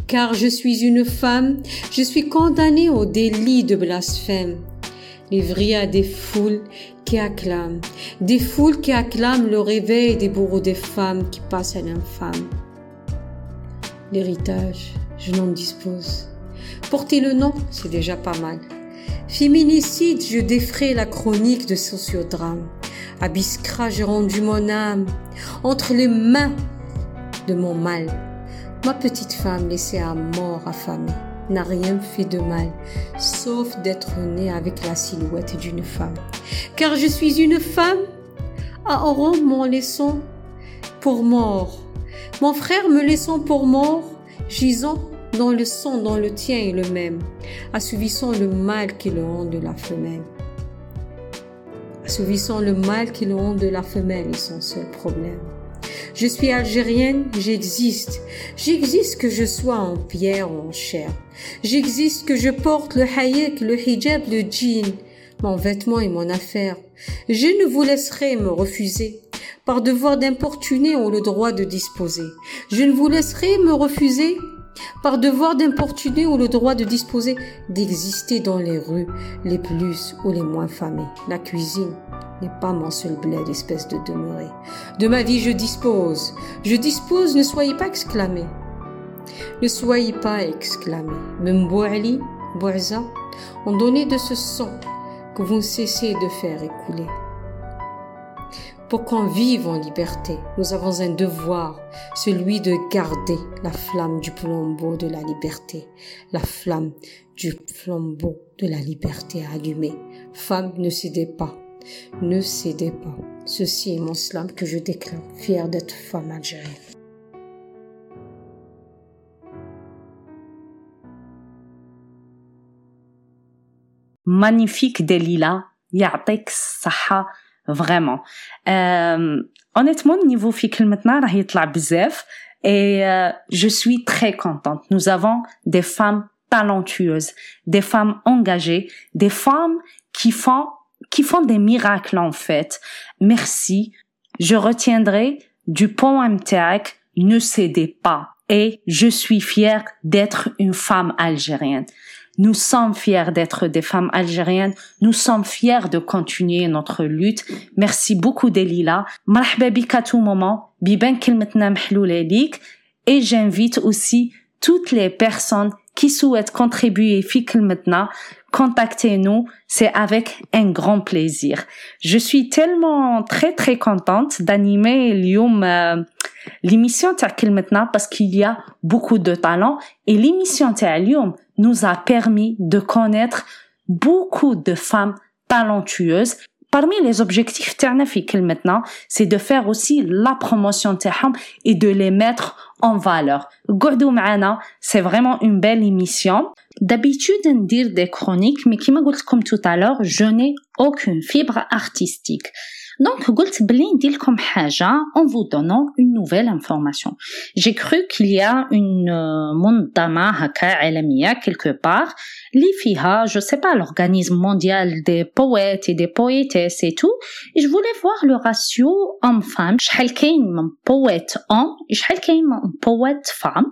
car je suis une femme, je suis condamnée au délit de blasphème. Livrée à des foules qui acclament, des foules qui acclament le réveil des bourreaux des femmes qui passent à l'infâme. L'héritage, je n'en dispose. Porter le nom, c'est déjà pas mal. Féminicide, je défrais la chronique de sociodrame. À j'ai rendu mon âme entre les mains de mon mal. Ma petite femme laissée à mort affamée n'a rien fait de mal, sauf d'être née avec la silhouette d'une femme. Car je suis une femme à Rome mon laissant pour mort. Mon frère me laissant pour mort, gisant dans le sang dont le tien est le même, assouvissant le mal qui le de la femelle. Assouvissant le mal qui le de la femelle est son seul problème. Je suis algérienne, j'existe. J'existe que je sois en pierre ou en chair. J'existe que je porte le hayek, le hijab, le jean, mon vêtement et mon affaire. Je ne vous laisserai me refuser. Par devoir d'importuner ou le droit de disposer. Je ne vous laisserai me refuser par devoir d'importuner ou le droit de disposer d'exister dans les rues les plus ou les moins famées. La cuisine pas mon seul bled, espèce de demeuré. De ma vie, je dispose. Je dispose, ne soyez pas exclamés. Ne soyez pas exclamés. Mbouali, Bouaza, ont donné de ce sang que vous cessez de faire écouler. Pour qu'on vive en liberté, nous avons un devoir, celui de garder la flamme du flambeau de la liberté, la flamme du flambeau de la liberté allumée. Femme, ne cédez pas, ne cédez pas. Ceci est mon slam que je déclare, fier d'être femme algérienne. magnifique Delila يعطيك الصحة vraiment euh, honnêtement niveau في كلمتنا راه يطلع بزاف et euh, je suis très contente nous avons des femmes talentueuses des femmes engagées des femmes qui font qui font des miracles en fait. Merci. Je retiendrai du pont MTAC, ne cédez pas. Et je suis fière d'être une femme algérienne. Nous sommes fiers d'être des femmes algériennes. Nous sommes fiers de continuer notre lutte. Merci beaucoup Delila. Marhaba à tout moment. Biben Et j'invite aussi toutes les personnes qui souhaite contribuer maintenant, contactez-nous, c'est avec un grand plaisir. Je suis tellement très très contente d'animer euh, l'émission Tarkil maintenant parce qu'il y a beaucoup de talents et l'émission Talium nous a permis de connaître beaucoup de femmes talentueuses Parmi les objectifs تاعنا في كلمتنا, c'est de faire aussi la promotion تاعهم et de les mettre en valeur. قعدوا معنا, c'est vraiment une belle émission. D'habitude, ندير des chroniques, mais كما قلت لكم tout à l'heure, je n'ai aucune fibre artistique. Donc, قلت بلي ندير حاجة en vous donnant une nouvelle information. J'ai cru qu'il y a une منظمة هكا عالمية quelque part اللي فيها, je sais pas, l'organisme mondial des poètes et des poétesses et tout. Et je voulais voir le ratio homme-femme. شحال كاين من poète homme et شحال كاين من poète femme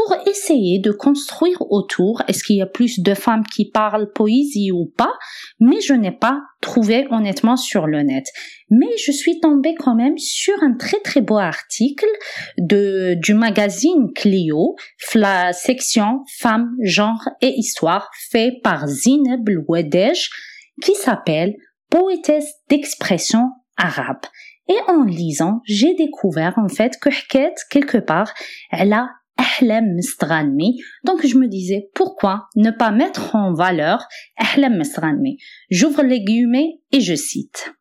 pour essayer de construire autour. Est-ce qu'il y a plus de femmes qui parlent poésie ou pas? Mais je n'ai pas trouvé honnêtement sur le net mais je suis tombée quand même sur un très très beau article de du magazine Clio, la section femmes, genre et histoire, fait par Zineb Louedej, qui s'appelle Poétesse d'expression arabe. Et en lisant, j'ai découvert en fait que Hket, quelque part, elle a Ahlam Mistranmi. Donc je me disais, pourquoi ne pas mettre en valeur Ahlam Mistranmi? J'ouvre les guillemets et je cite.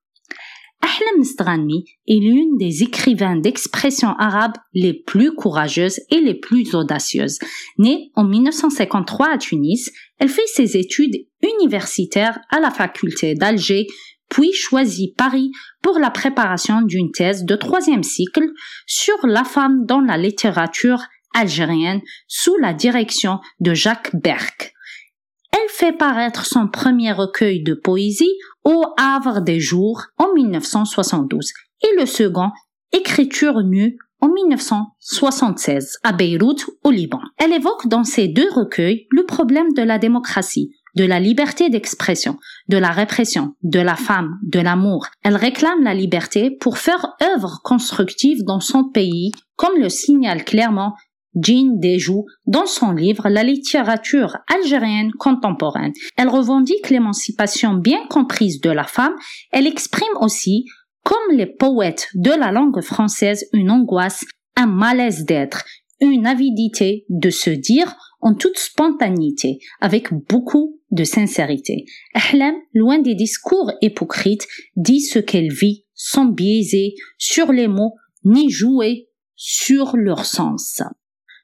Ahlam Mistranmi est l'une des écrivains d'expression arabe les plus courageuses et les plus audacieuses. Née en 1953 à Tunis, elle fait ses études universitaires à la faculté d'Alger, puis choisit Paris pour la préparation d'une thèse de troisième cycle sur la femme dans la littérature algérienne sous la direction de Jacques Berck. Elle fait paraître son premier recueil de poésie au Havre des Jours en 1972 et le second Écriture nue en 1976 à Beyrouth au Liban. Elle évoque dans ces deux recueils le problème de la démocratie, de la liberté d'expression, de la répression, de la femme, de l'amour. Elle réclame la liberté pour faire œuvre constructive dans son pays, comme le signale clairement Jean Dejou dans son livre La littérature algérienne contemporaine. Elle revendique l'émancipation bien comprise de la femme. Elle exprime aussi, comme les poètes de la langue française, une angoisse un malaise d'être, une avidité de se dire en toute spontanéité, avec beaucoup de sincérité. Ahlam, loin des discours hypocrites, dit ce qu'elle vit sans biaiser sur les mots ni jouer sur leur sens.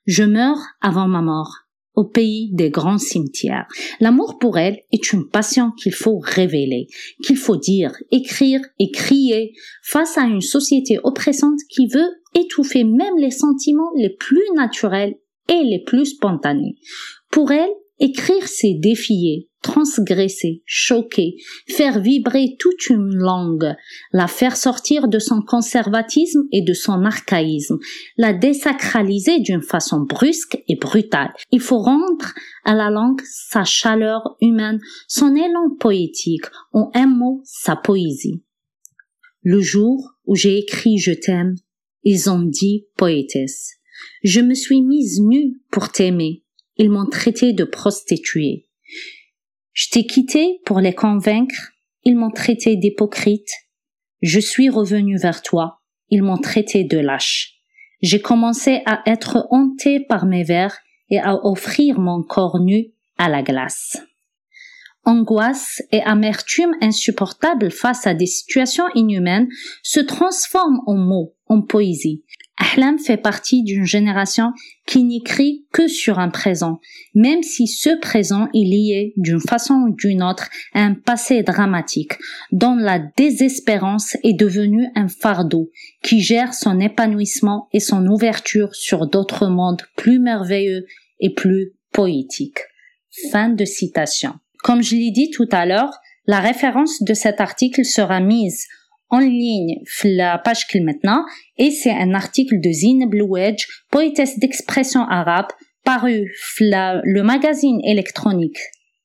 Je meurs avant ma mort au pays des grands cimetières. L'amour pour elle est une passion qu'il faut révéler, qu'il faut dire, écrire et crier face à une société oppressante qui veut étouffer même les sentiments les plus naturels et les plus spontanés. Pour elle, écrire c'est défier, transgresser, choquer, faire vibrer toute une langue, la faire sortir de son conservatisme et de son archaïsme, la désacraliser d'une façon brusque et brutale. Il faut rendre à la langue sa chaleur humaine, son élan poétique, en un mot, sa poésie. Le jour où j'ai écrit Je t'aime, ils ont dit poétesse. Je me suis mise nue pour t'aimer. Ils m'ont traité de prostituée. Je t'ai quitté pour les convaincre. Ils m'ont traité d'hypocrite. Je suis revenu vers toi. Ils m'ont traité de lâche. J'ai commencé à être hanté par mes vers et à offrir mon corps nu à la glace. Angoisse et amertume insupportables face à des situations inhumaines se transforment en mots, en poésie. Ahlam fait partie d'une génération qui n'écrit que sur un présent, même si ce présent est lié d'une façon ou d'une autre à un passé dramatique, dont la désespérance est devenue un fardeau qui gère son épanouissement et son ouverture sur d'autres mondes plus merveilleux et plus poétiques. Fin de citation. Comme je l'ai dit tout à l'heure, la référence de cet article sera mise en ligne la page qu'il maintenant et c'est un article de Zine Blouedge, poétesse d'expression arabe, paru le magazine électronique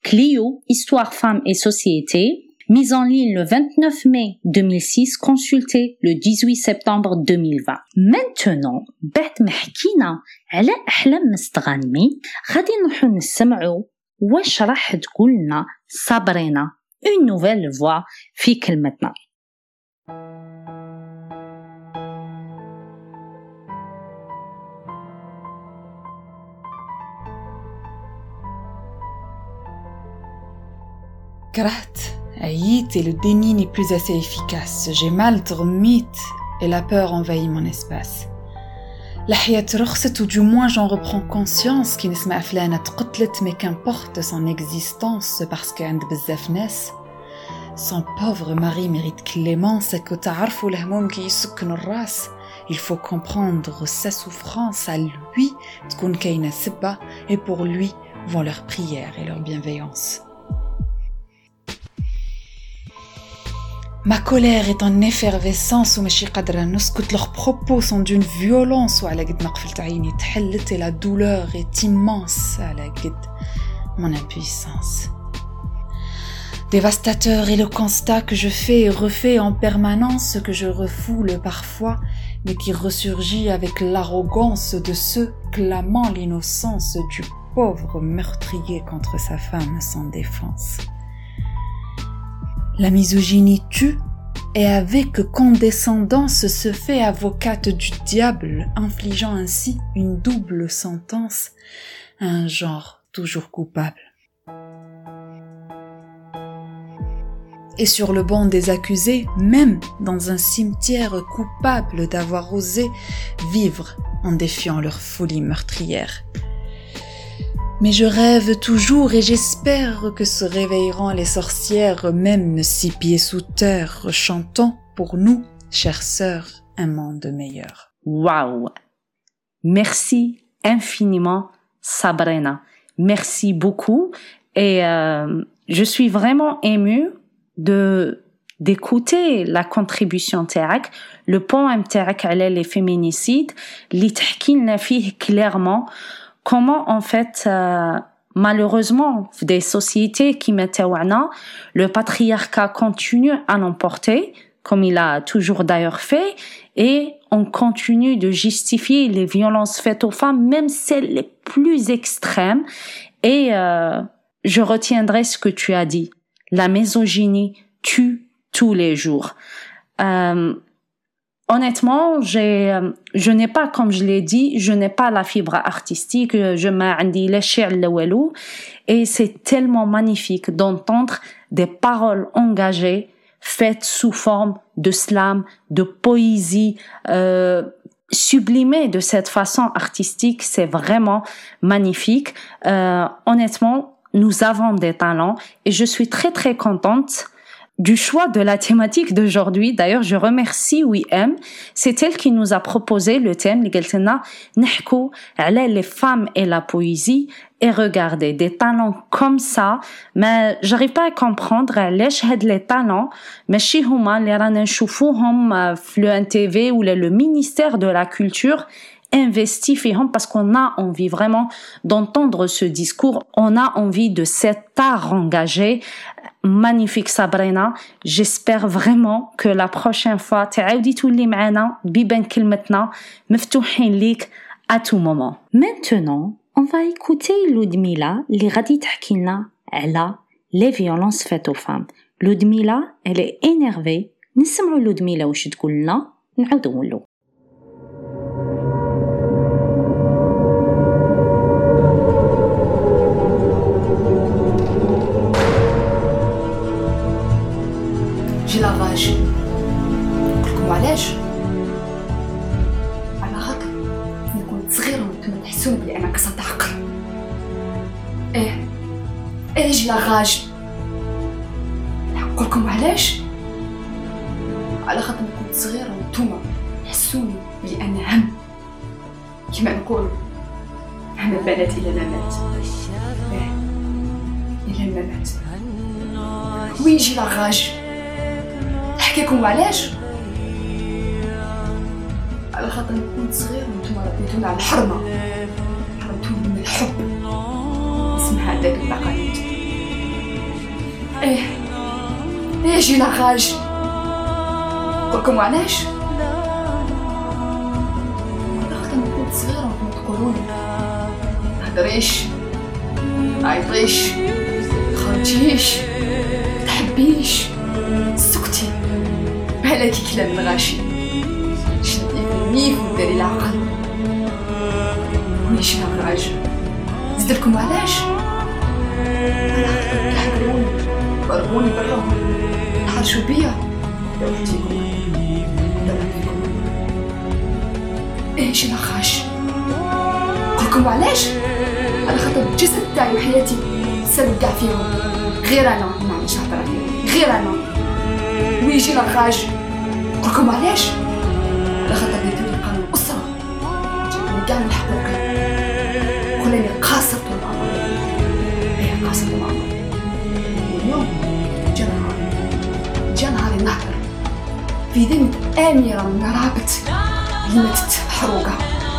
Clio, Histoire, Femmes et Société, mise en ligne le 29 mai 2006, consulté le 18 septembre 2020. Maintenant, بعد ما حكينا على أحلام مستغانمي غادي نروحو نسمعو واش راح تقولنا صابرينا une nouvelle voix في كلمتنا كرهت عييت et le déni n'est plus assez efficace j'ai mal dormi et la peur envahit mon espace الحياة رخصت ou du moins j'en reprends conscience كي نسمع فلانة تقتلت mais qu'importe son existence parce qu'عند بزاف ناس son pauvre mari mérite clémence que تعرفوا الهموم كي يسكنوا الراس il faut comprendre sa souffrance à lui تكون كاينة سبة et pour lui vont leurs prières et leur bienveillance Ma colère est en effervescence وماشي قادرة نسكت leurs propos sont d'une violence وعلى قد ما قفلت عيني تحلت et la douleur est immense على قد mon impuissance Dévastateur est le constat que je fais et refais en permanence que je refoule parfois mais qui ressurgit avec l'arrogance de ceux clamant l'innocence du pauvre meurtrier contre sa femme sans défense. La misogynie tue et avec condescendance se fait avocate du diable, infligeant ainsi une double sentence à un genre toujours coupable. Et sur le banc des accusés, même dans un cimetière coupable d'avoir osé vivre en défiant leur folie meurtrière. Mais je rêve toujours et j'espère que se réveilleront les sorcières même six pieds sous terre, chantant pour nous, chères sœurs, un monde meilleur. Waouh! Merci infiniment, Sabrina. Merci beaucoup et euh, je suis vraiment émue de d'écouter la contribution تاعك le poème تاعك على les féminicides اللي تحكي لنا فيه clairement comment en fait euh, malheureusement des sociétés qui mettaient le patriarcat continue à l'emporter comme il a toujours d'ailleurs fait et on continue de justifier les violences faites aux femmes même celles les plus extrêmes. Et euh, je retiendrai ce que tu as dit. La misogynie tue tous les jours. Euh, honnêtement, j'ai, euh, je n'ai pas, comme je l'ai dit, je n'ai pas la fibre artistique, je m'en dis et c'est tellement magnifique d'entendre des paroles engagées faites sous forme de slam, de poésie, euh, sublimées de cette façon artistique, c'est vraiment magnifique. Euh, honnêtement, nous avons des talents et je suis très très contente du choix de la thématique d'aujourd'hui. D'ailleurs, je remercie WM. C'est elle qui nous a proposé le thème, les femmes et la poésie. Et regardez, des talents comme ça, mais j'arrive pas à comprendre les talents, mais chez hum, le TV ou le ministère de la Culture investi hum, parce qu'on a envie vraiment d'entendre ce discours, on a envie de cet art engagé, Magnifique Sabrina, j'espère vraiment que la prochaine fois تعاودي تولي معنا بيبان كلمتنا مفتوحين ليك à tout moment. Maintenant, on va écouter Ludmila اللي غادي تحكي لنا على les violences faites aux femmes. Ludmila, elle est énervée. نسمعوا لودميلا واش تقول لنا نعاودو نولو لاغاج نقول لكم علاش؟ على خاطر كنت صغيرة وأنتم تحسوني بلي أنا هم كما نقول هم البنات إلى الممات إيه إلى الممات ويجي لاغاج نحكيكم علاش؟ على خاطر كنت صغير وأنتم ربيتوني على الحرمة. حرمتوني من الحب. اسمها هذاك التقاليد إيه. إيه جينا خارج؟ قلكم علاش أختي عيطيش صغيرة وكنت تقولولي متهدريش متعيطيش متخرجيش متحبيش سكتي. بحال كلام الغاشي شدي فمي وداري العقل. ماشي نهار عاجل زدلكم علاش على خاطر تحكروني برموني حد شو بيا دولتيكم دولتيكم إيش الخاش قلكم علاش أنا خطب جسد تاعي وحياتي سدع فيهم. غير أنا. ما عنديش هضره غير أنا. ويجي نخاش قلكم علاش أنا خطب ندير القانون أسرة. كاع نحضر في ذمة آمرة مرابط اللي ماتت محروقة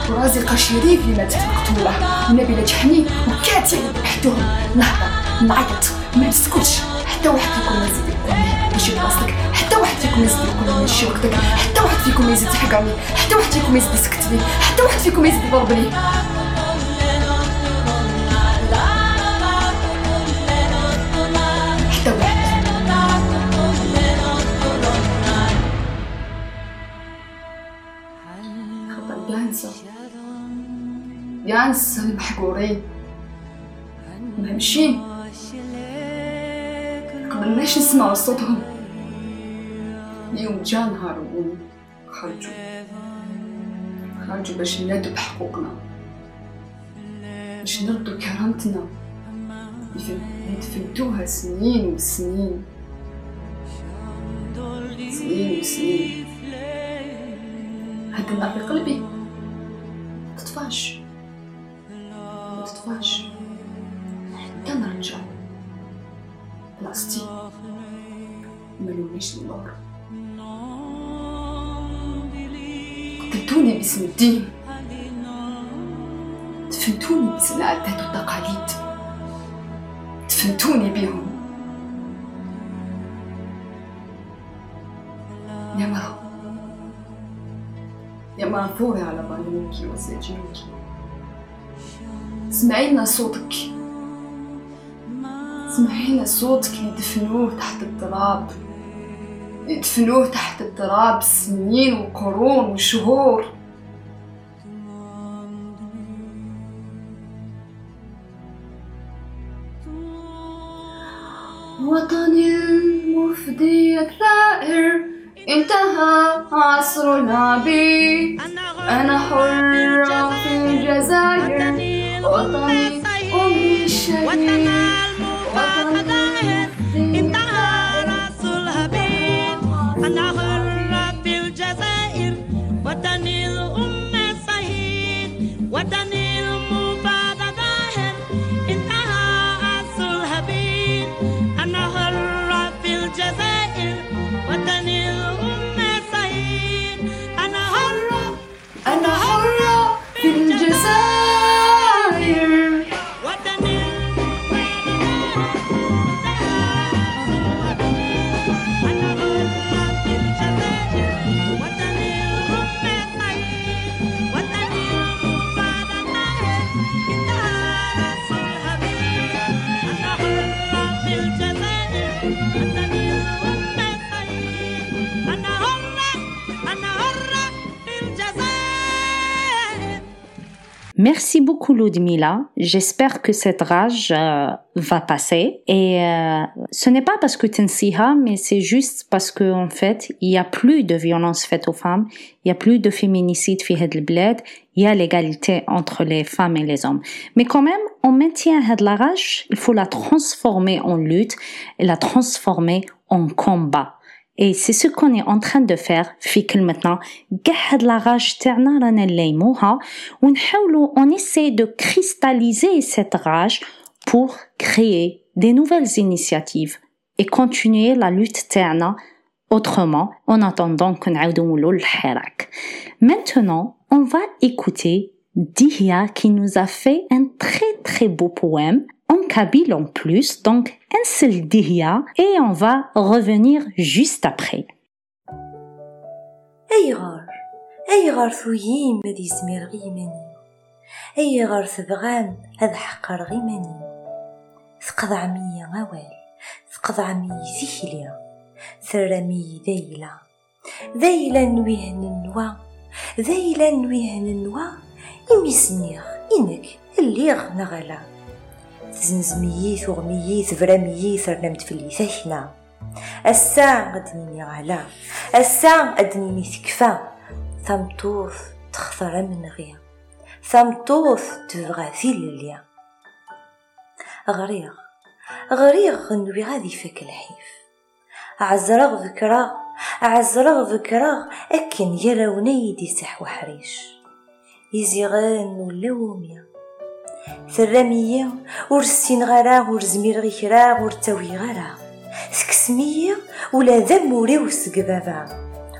ورازقة شريف اللي ماتت مقتولة. ونبيلة جحني وكاتي ذبحتوهم نهضر نعيط ما نسكتش حتى واحد فيكم ما يزيد يقولني ماشي بلاصتك حتى واحد فيكم يزيد يقول ماشي وقتك. حتى واحد فيكم يزيد يحقرني. حتى واحد فيكم يزيد يسكت لي حتى واحد فيكم يزيد يضربني. يانسى المحقورين مهمشين قبلناش نسمعوا صوتهم؟ اليوم جا نهار خرجوا. خرجوا باش ينادوا بحقوقنا باش نردوا كرامتنا. دفنتوها سنين وسنين. سنين وسنين. هاد النار في قلبي متطفاش متطفاش حتى نرجع بلاصتي ملونيش النور قتلتوني باسم الدين. دفنتوني باسم العادات والتقاليد. دفنتوني بيهم. يا مرة يا مرة ثوري على بانوكي وسجنوكي سمعينا صوتك. سمعينا صوتك اللي دفنوه تحت التراب يدفنوه تحت التراب سنين وقرون وشهور. وطني المفدي الثائر انتهى عصرنا بي. أنا حرة في الجزائر. الأمة صحيح والتناصر Merci beaucoup Ludmila. J'espère que cette rage euh, va passer. Et euh, ce n'est pas parce que tu nsiha, mais c'est juste parce que en fait, il y a plus de violence faite aux femmes, il y a plus de féminicide fi had bled, il y a l'égalité entre les femmes et les hommes. Mais quand même, on maintient la rage, il faut la transformer en lutte et la transformer en combat. Et c'est ce qu'on est en train de faire في كلمتنا قاعد la rage تاعنا رانا نليموها ونحاولوا on essaie de cristalliser cette rage pour créer des nouvelles initiatives et continuer la lutte تاعنا autrement en attendant que نعاودوا نولوا للحراك. Maintenant, on va écouter Dihya qui nous a fait un très très beau poème en kabyle en plus, donc un seul dihya et on va revenir juste après. أيغار أيغار ثويم ماد يزمير غيماني أيغار ثبغام هذا حقر غيماني تقضع مية غوال تقضع مية زيكليا ثرامي ذايلة ذايلة نويهن النوا ذايلة نويهن النوا إميسنيغ إنك الليغ نغلا تزنزميي ثغميي ثفرميي ثرنمت في اللي ثهنا الساعة أدنيني غلا الساعة أدنيني ثكفى ثمطوث تخثر من غيا ثمطوث تبغى في الليا غريغ غريغ نوي غادي فك الحيف. عزرغ ذكراغ عزرغ ذكراغ أكن يلوني دي سح وحريش يزيغان ولوميا ثرامية ورسين غرا ورزمير غي كرا ورتاوي غرا سكسمية ولا ذم وريو سقبابا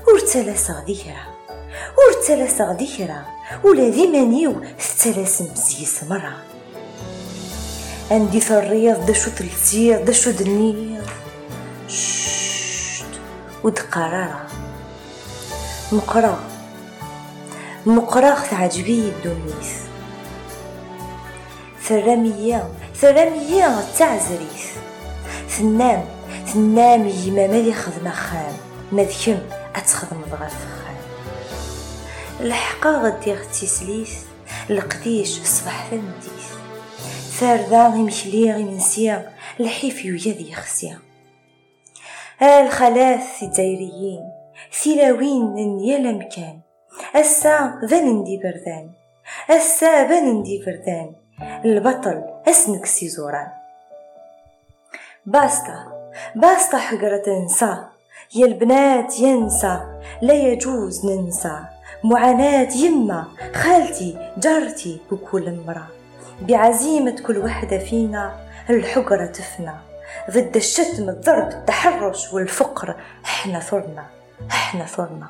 ورتلاسغ ذكرى ورتلاسغ ذكرى ولا ذي مانيو ستلاسم زيس مرة عندي في الرياض دا شو تلتير دا شو دنير ششت ودقرارة مقرا مقرا تعجبي الدنيس ثرامية ثرامية تعزريث ثنام ثنام يما مالي خدمة خام مذكم أتخدم ضغا فخام الحقا غدي غتي سليث القديش صباح ثنديث ثاردا غيمشلي غيمنسيا الحيف يويا ذي خسيا الخلاث الدايريين ثلاوين يا مكان السا بان ندي بردان السا بان ندي بردان البطل اسمك سيزوران باستا باستا حقرة تنسى. يا البنات ينسى لا يجوز ننسى. معاناة يما خالتي جارتي بكل مرة بعزيمة كل وحدة فينا الحقرة تفنى. ضد الشتم الضرب التحرش والفقر إحنا ثرنا إحنا ثرنا.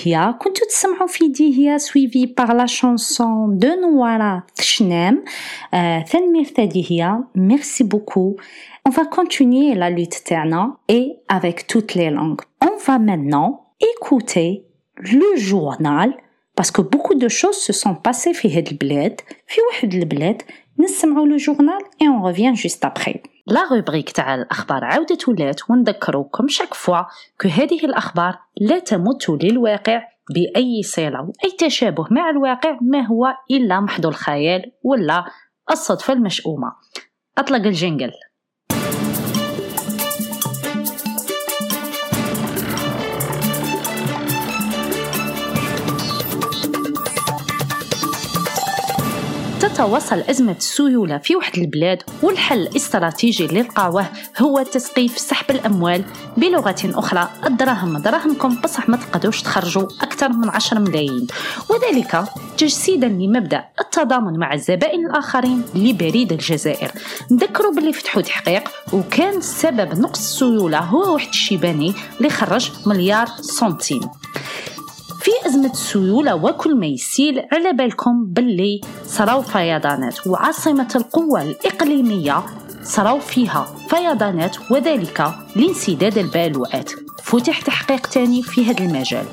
ديهيا كنتو تسمعوا في ديهيا سويفي باغ لا شانسون دو نوارا تشنام آه تنمير ديهيا ميرسي بوكو On va continuer la lutte تاعنا et avec toutes les langues. On va maintenant écouter le journal parce que beaucoup de choses se sont passées في هاد البلاد في واحد البلاد نسمعوا le journal et on revient juste après. لا روبريك تاع الأخبار عاودة ولات ونذكروكم شاك فوا كو هذه الأخبار لا تمت للواقع بأي صلة. وأي تشابه مع الواقع ما هو إلا محض الخيال ولا الصدفة المشؤومة. أطلق الجنجل. تتواصل أزمة السيولة في واحد البلاد والحل الاستراتيجي اللي لقاوه هو تسقيف سحب الأموال بلغة أخرى. الدراهم دراهمكم بصح ما تقدروش تخرجوا أكثر من 10 ملايين. وذلك تجسيدا لمبدأ التضامن مع الزبائن الآخرين لبريد الجزائر. نذكروا باللي فتحوا تحقيق وكان سبب نقص السيولة هو واحد الشيباني اللي خرج مليار سنتيم. في أزمة السيولة وكل ما يسيل على بالكم باللي صراو فيضانات وعاصمة القوة الإقليمية صراو فيها فيضانات وذلك لانسداد البالوعات فتح تحقيق تاني في هذا المجال.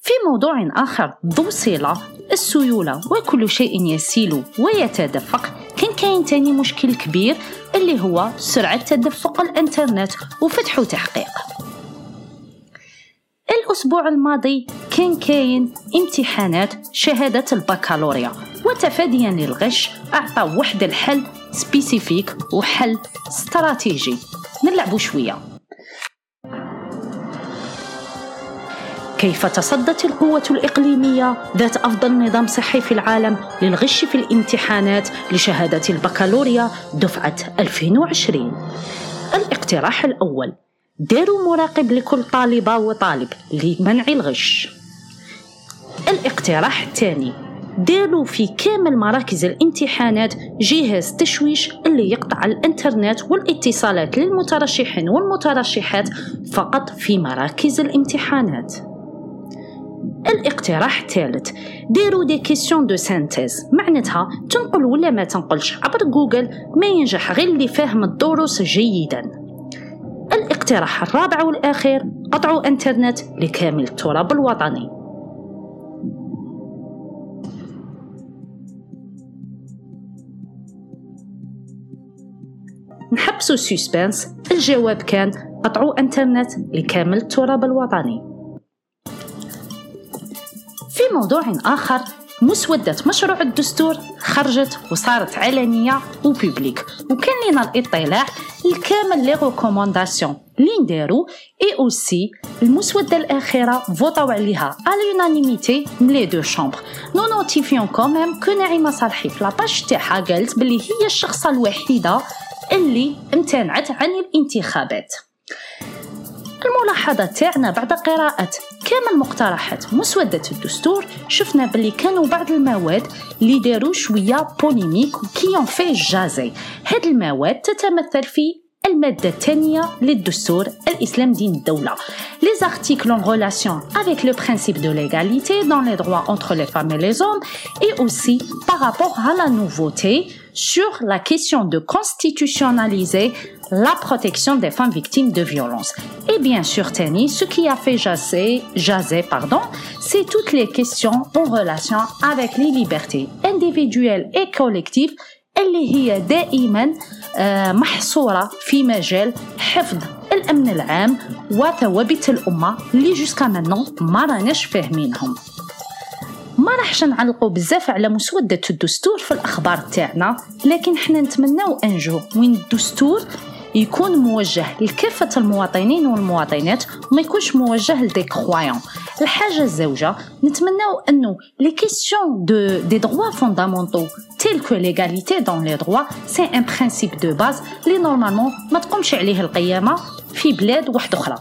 في موضوع آخر ذو صلة السيولة وكل شيء يسيل ويتدفق. كان كاين تاني مشكل كبير اللي هو سرعة تدفق الإنترنت وفتح تحقيق. الأسبوع الماضي كان كاين امتحانات شهادة البكالوريا. وتفاديا للغش أعطى واحد الحل سبيسيفيك وحل استراتيجي. نلعبوا شوية. كيف تصدت القوة الإقليمية ذات أفضل نظام صحي في العالم للغش في الامتحانات لشهادة البكالوريا دفعة 2020 الاقتراح الأول. داروا مراقب لكل طالبة وطالب لمنع الغش. الاقتراح الثاني داروا في كامل مراكز الامتحانات جهاز تشويش اللي يقطع الإنترنت والاتصالات للمترشحين والمترشحات فقط في مراكز الامتحانات. الاقتراح الثالث ديروا دي كيسيون دو سانتيز معناتها تنقل ولا ما تنقلش عبر جوجل ما ينجح غير اللي فاهم الدروس جيدا. الاقتراح الرابع والأخير قطع إنترنت لكامل التراب الوطني. نحبسوا سسبانس الجواب كان قطعوا إنترنت لكامل التراب الوطني. في موضوع آخر مسودة مشروع الدستور خرجت وصارت علنية وبيبليك. وكان لنا الاطلاع الكامل لي ريكومونداسيون اللي نديرو اي اوسي المسودة الأخيرة فوطاو عليها على لونانيميتي من لي دو شامبر. نو نوتيفيون كوميم كو نعيمة صالحي في لاباج تاعها قالت بلي هي الشخصة الوحيدة اللي امتنعت عن الانتخابات. الملاحظة تاعنا بعد قراءة كامل مقترحات مسودة الدستور شفنا بلي كانوا بعض المواد اللي داروا شوية بوليميك كي في جازي هاد المواد تتمثل في المادة الثانية للدستور الإسلام دين الدولة. Les articles en relation avec le principe de l'égalité dans les droits entre les femmes et les hommes et aussi par rapport à la nouveauté sur la question de constitutionnaliser la protection des femmes victimes de violences. Et bien sûr, Tani, ce qui a fait jaser, jaser pardon, c'est toutes les questions en relation avec les libertés individuelles et collectives اللي هي دائما محصورة في مجال حفظ الأمن العام وثوابت الأمة اللي جوسكا مانون ما راناش فاهمينهم ما راحش نعلقوا بزاف على مسودة الدستور في الأخبار تاعنا لكن حنا نتمناو أن جو وين الدستور يكون موجه لكافة المواطنين والمواطنات وما يكونش موجه لدي كرويون الحاجة الزوجة نتمناو أنه لي كيسيون دو دي دروا فوندامونتو تيل كو ليغاليتي دون لي دروا سي ان برينسيپ دو باز لي نورمالمون ما تقومش عليه القيامة في بلاد واحدة أخرى.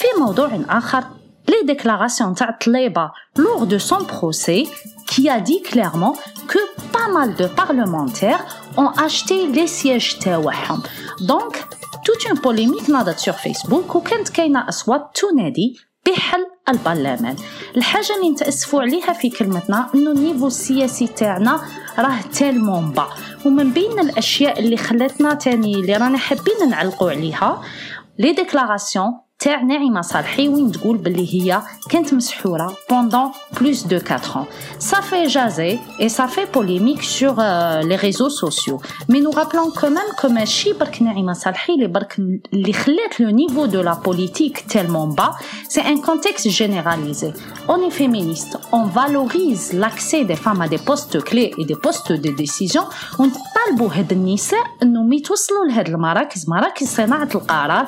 في موضوع آخر les déclarations تاع طليبة lors de son procès qui a dit clairement que pas mal de parlementaires ont acheté les sièges تاعهم donc toute une polémique ناضت sur Facebook وكانت كاينة أصوات تنادي بحل البرلمان الحاجة اللي نتأسفوا عليها في كلمتنا انه النيفو السياسي تاعنا راه تالمون با ومن بين الاشياء اللي خلاتنا تاني اللي رانا حابين نعلقوا عليها لي ديكلاراسيون تاع نعيمة صالحي وين تقول باللي هي كانت مسحورة pendant plus de 4 ans. Ça fait jaser et ça fait polémique sur euh, les réseaux sociaux. Mais nous rappelons quand même que ماشي برك نعيمة صالحي اللي برك اللي خلات le niveau de la politique tellement bas, c'est un contexte généralisé. On est féministe, on valorise l'accès des femmes à des postes clés et des postes de décision ونطالبوا هاد النساء انهم يتوصلوا لهاد المراكز مراكز صناعة القرار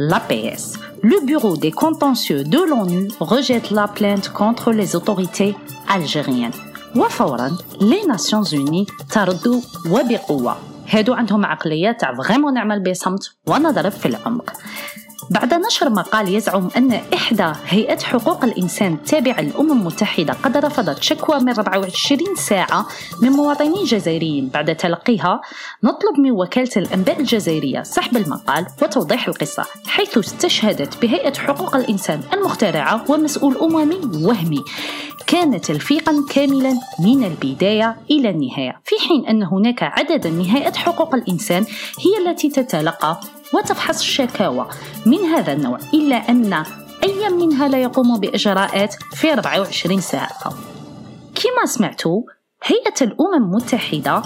l'APS. Le bureau des contentieux de l'ONU rejette la plainte contre les autorités algériennes. وفورا les Nations Unies تردوا وبقوة. هادو عندهم عقلية تاع فريمون نعمل بصمت ونضرب في العمق. بعد نشر مقال يزعم أن إحدى هيئات حقوق الإنسان التابعة للأمم المتحدة قد رفضت شكوى من 24 ساعة من مواطنين جزائريين بعد تلقيها. نطلب من وكالة الأنباء الجزائرية سحب المقال وتوضيح القصة حيث استشهدت بهيئة حقوق الإنسان المخترعة ومسؤول أممي وهمي. كان تلفيقا كاملا من البداية إلى النهاية في حين أن هناك عددا من هيئات حقوق الإنسان هي التي تتلقى وتفحص الشكاوى. من هذا النوع إلا أن أي منها لا يقوم بإجراءات في 24 ساعة. كما سمعتوا هيئة الأمم المتحدة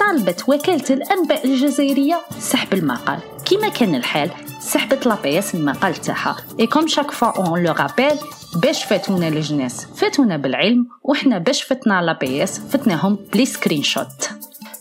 طالبت وكالة الأنباء الجزائرية سحب المقال. كما كان الحال سحبت لابيس المقال تاعها. اي كوم شاك فوا اون لو رابيل باش فاتونا الجناس. فاتونا بالعلم وحنا باش فتنا لابيس فتناهم بلي سكرين شوت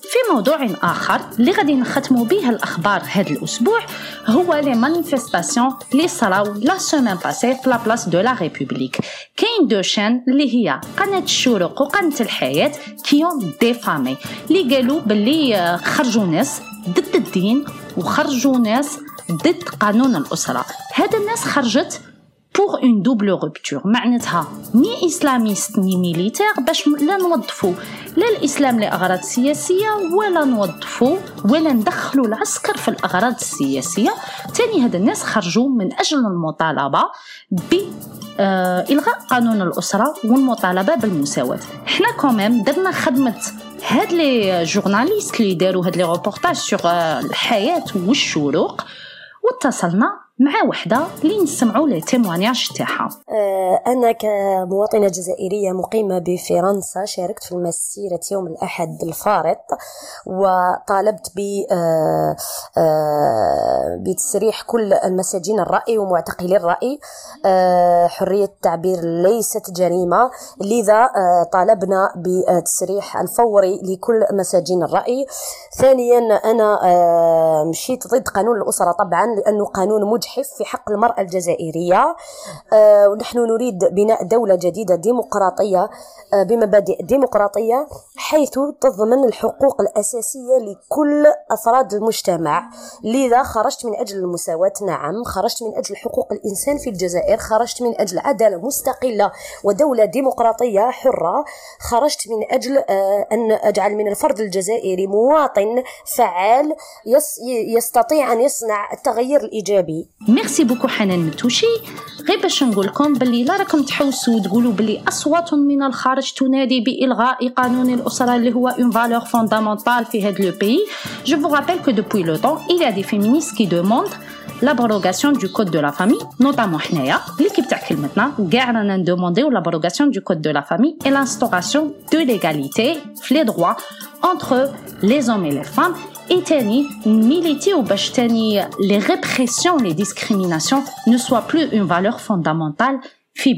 في موضوع آخر اللي غادي نختموا به الأخبار هذا الأسبوع هو لي مانيفستاسيون اللي صراو لا سومان باسي في لا بلاس دو لا ريبوبليك كاين دو شان اللي هي قناة الشروق وقناة الحياة كيون ديفامي اللي قالوا باللي خرجوا ناس ضد الدين وخرجوا ناس ضد قانون الأسرة. هذا الناس خرجت بوغ اون دوبل روبتور معناتها ني إسلاميست ني ميليتير باش لا نوظفوا لا الإسلام لأغراض سياسية ولا نوظفوا ولا ندخلوا العسكر في الأغراض السياسية. تاني هاد الناس خرجوا من أجل المطالبة ب آه إلغاء قانون الأسرة والمطالبة بالمساواة. حنا كوميم درنا خدمة هاد لي جورناليست اللي داروا هاد لي روبورتاج سوغ الحياة والشروق واتصلنا مع وحدة اللي نسمعوا لي تيموانياج تاعها أنا كمواطنة جزائرية مقيمة بفرنسا شاركت في مسيره يوم الأحد الفارط وطالبت ب بتسريح كل المساجين الرأي ومعتقلي الرأي. حرية التعبير ليست جريمة لذا طالبنا بالتسريح الفوري لكل مساجين الرأي. ثانيا أنا مشيت ضد قانون الأسرة طبعا لأنه قانون مجحف. مجحف في حق المرأة الجزائرية. آه ونحن نريد بناء دولة جديدة ديمقراطية آه بمبادئ ديمقراطية حيث تضمن الحقوق الأساسية لكل أفراد المجتمع. لذا خرجت من أجل المساواة نعم. خرجت من أجل حقوق الإنسان في الجزائر. خرجت من أجل عدالة مستقلة ودولة ديمقراطية حرة. خرجت من أجل آه أن أجعل من الفرد الجزائري مواطن فعال يستطيع أن يصنع التغيير الإيجابي. ميرسي بوكو حنان متوشي غير باش نقول لكم باللي لا راكم تحوسوا وتقولوا باللي اصوات من الخارج تنادي بالغاء قانون الاسره اللي هو اون فالور فوندامونتال في هذا لو بيي جو فو رابيل كو دوبوي لو طون il y a des féministes qui demandent l'abrogation du code de la famille notamment حنايا ليكيب تاع كلمتنا كاع رانا ندومونديو l'abrogation du code de la famille et l'instauration de l'égalité في les droits entre les hommes et les femmes et tani militer باش tani les répressions les discriminations ne soient plus une valeur fondamentale في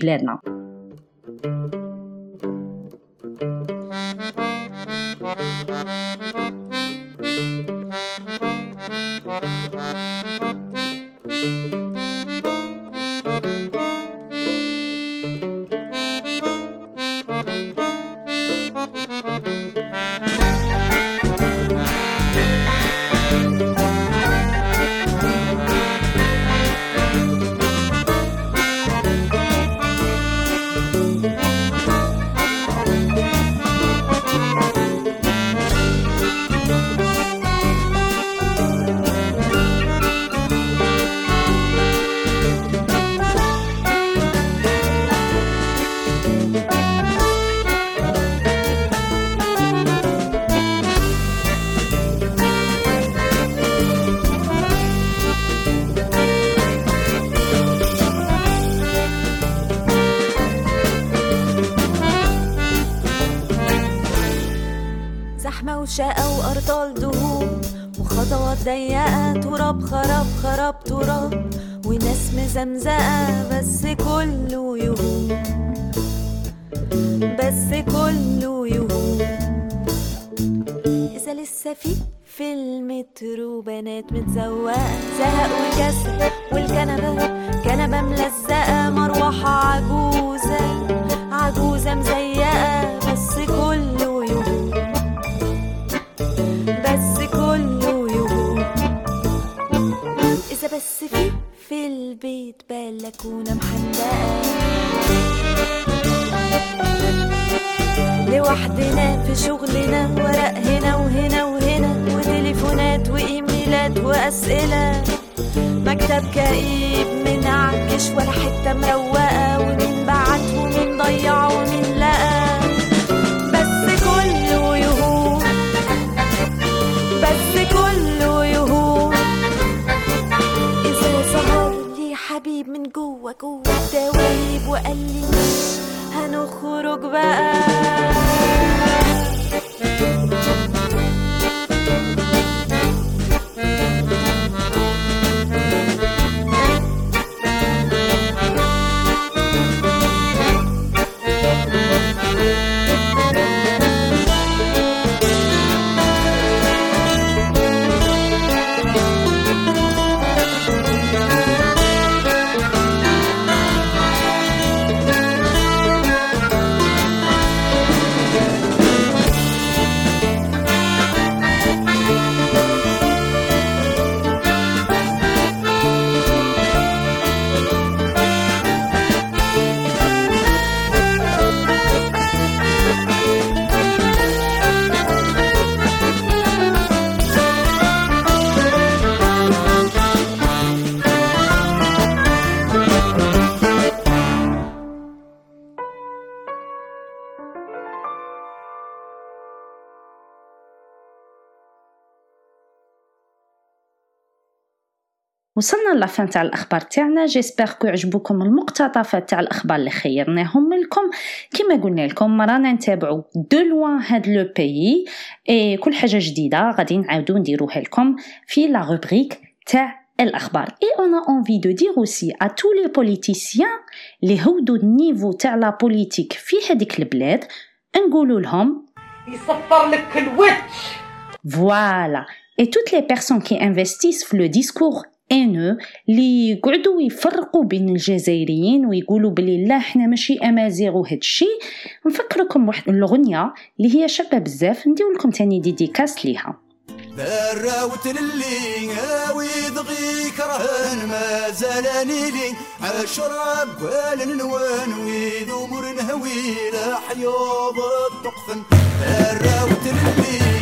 dâm dã وصلنا لافان تاع الأخبار تاعنا. جيسبر كو عجبوكم المقتطفات تاع الأخبار اللي خيرناهم لكم. كما قلنا لكم رانا نتابعوا دو لوان هاد لو بيي اي كل حاجة جديدة غادي نعاودو نديروها لكم في لا روبريك تاع الأخبار. اي اون ا انفي دو دير اوسي ا تو لي بوليتيسيان اللي هودو النيفو تاع لا بوليتيك في هذيك البلاد نقولوا لهم يصفر لك الوجه Voilà. Et toutes les personnes qui investissent le discours haineux اللي يقعدوا يفرقوا بين الجزائريين ويقولوا بلي لا إحنا ماشي امازيغ وهاد الشيء نفكركم واحد الاغنيه اللي هي شابه بزاف ندير لكم تاني ديديكاس ليها دراوت للي ويضغي كرهن ما زالني لي عشرة بوال نوان ويد امور نهوي لا حيوض الطقفن دراوت للي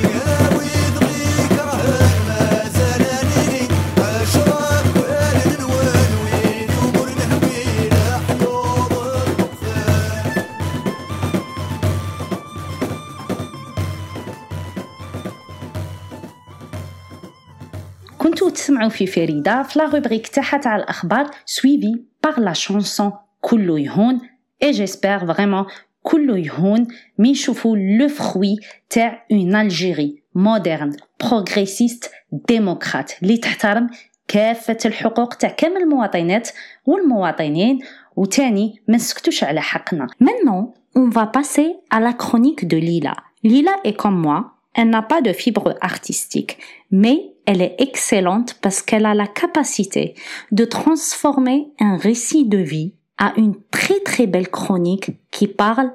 كنتو تسمعوا في فريدة في لا روبريك تاعها تاع الأخبار سويفي باغ لا شانسون كلو يهون اي جيسبر فريمون كلو يهون مي نشوفو لو فخوي تاع اون الجيري مودرن بروغريسيست ديموقراط اللي تحترم كافة الحقوق تاع كامل المواطنات والمواطنين وتاني ما نسكتوش على حقنا Maintenant, on va passer à la chronique de Lila. Lila est comme moi, Elle n'a pas de fibre artistique, mais elle est excellente parce qu'elle a la capacité de transformer un récit de vie à une très très belle chronique qui parle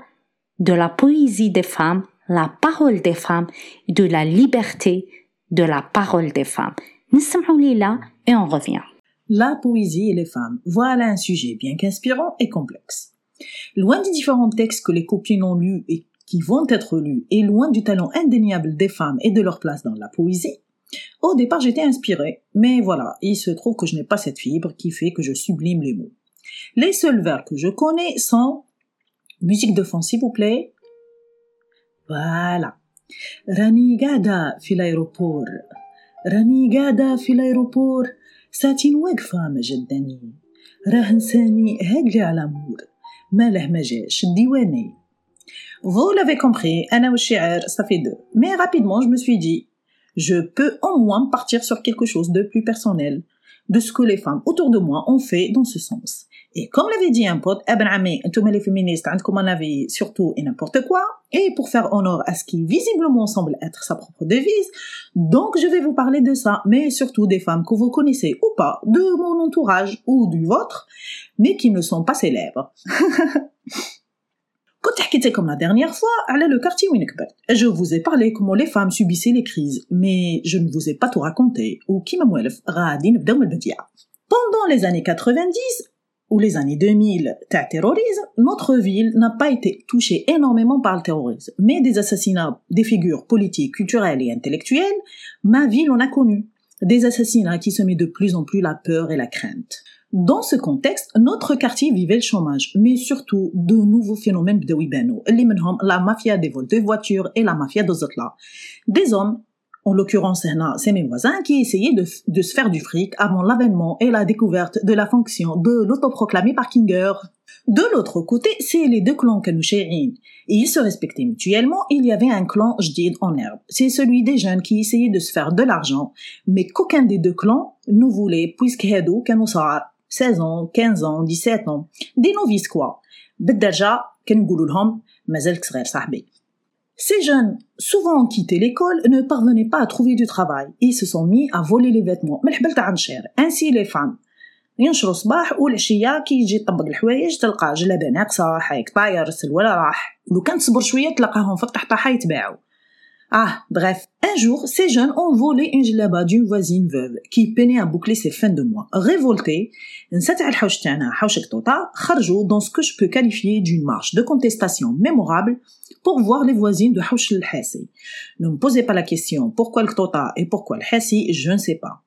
de la poésie des femmes, la parole des femmes, de la liberté de la parole des femmes. Nous sommes là et on revient. La poésie et les femmes, voilà un sujet bien qu'inspirant et complexe. Loin des différents textes que les copines ont lus et qui vont être lus, et loin du talent indéniable des femmes et de leur place dans la poésie, au départ j'étais inspirée, mais voilà, il se trouve que je n'ai pas cette fibre qui fait que je sublime les mots. Les seuls vers que je connais sont musique de fond s'il vous plaît. Voilà. راني قاعدة في الأيروبور راني قاعدة في الأيروبور ساعتين واقفة ما جداني راه نساني هاقلي على مور ماله ما جاش الديواني vous l'avez compris, Anna ou ça fait deux. Mais rapidement, je me suis dit, je peux au moins partir sur quelque chose de plus personnel, de ce que les femmes autour de moi ont fait dans ce sens. Et comme l'avait dit un pote, Eben Ami, tous les féministes, comme un avis surtout et n'importe quoi, et pour faire honneur à ce qui visiblement semble être sa propre devise, donc je vais vous parler de ça, mais surtout des femmes que vous connaissez ou pas, de mon entourage ou du vôtre, mais qui ne sont pas célèbres. Quand tu as comme la dernière fois, le quartier Je vous ai parlé comment les femmes subissaient les crises, mais je ne vous ai pas tout raconté. Pendant les années 90 ou les années 2000, terrorisme, notre ville n'a pas été touchée énormément par le terrorisme, mais des assassinats des figures politiques, culturelles et intellectuelles, ma ville en a connu. Des assassinats qui semaient de plus en plus la peur et la crainte. Dans ce contexte, notre quartier vivait le chômage, mais surtout de nouveaux phénomènes de Wibano, la mafia des vols de voitures et la mafia des autres Des hommes en l'occurrence c'est mes voisins, qui essayaient de, se faire du fric avant l'avènement et la découverte de la fonction de l'autoproclamé parkinger. De l'autre côté, c'est les deux clans et ils se respectaient mutuellement, il y avait un clan jdid en herbe. C'est celui des jeunes qui essayaient de se faire de l'argent, mais qu'aucun des deux clans ne voulait, puisque Hedou, 16 ans, 15 ans, 17 ans, des novices quoi. بالدرجة كنقولوا لهم مازالك صغير صاحبي ces jeunes, souvent quitté l'école, ne parvenaient pas à trouver du travail et se sont mis à voler les vêtements Ainsi les femmes. ينشروا صباح والعشية كي يجي يطبق الحوايج تلقى جلابة ناقصة حايك طاير سلوى راح ولو كان تصبر شوية تلقاهم في الطحطحة يتباعوا ah, bref. Un jour, ces jeunes ont volé une djellaba d'une voisine veuve qui peinait à boucler ses fins de mois. Révoltés, dans ce que je peux qualifier d'une marche de contestation mémorable pour voir les voisines de el Ne me posez pas la question pourquoi le Tota et pourquoi le Hassi, je ne sais pas.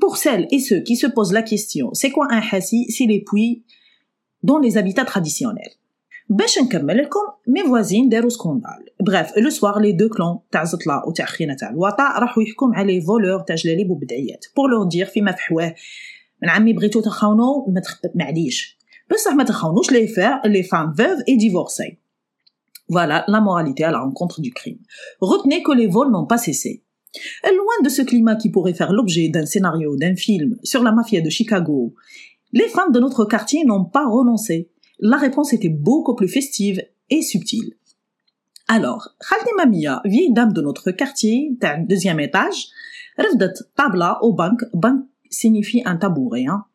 Pour celles et ceux qui se posent la question, c'est quoi un Hassi C'est les puits dans les habitats traditionnels? باش نكمل لكم مي فوازين داروا سكوندال بغاف لو سوار لي دو كلون تاع زطلا و تاع خينا تاع الوطا راحوا يحكم على لي فولور تاع جلاليب وبدعيات بور لور دير فيما فحواه من عمي بغيتو تخاونو ما معليش بصح ما تخاونوش لي فا لي فام فوف اي ديفورسي Voilà la moralité à la rencontre du crime. Retenez que les vols n'ont pas cessé. Loin de ce climat qui pourrait faire l'objet d'un scénario, d'un film sur la mafia de Chicago, les femmes de notre quartier n'ont pas renoncé la réponse était beaucoup plus festive et subtile. Alors, Khaldi Mamia, vieille dame de notre quartier, deuxième étage, رفضت tabla au banc, banc signifie un tabouret, hein.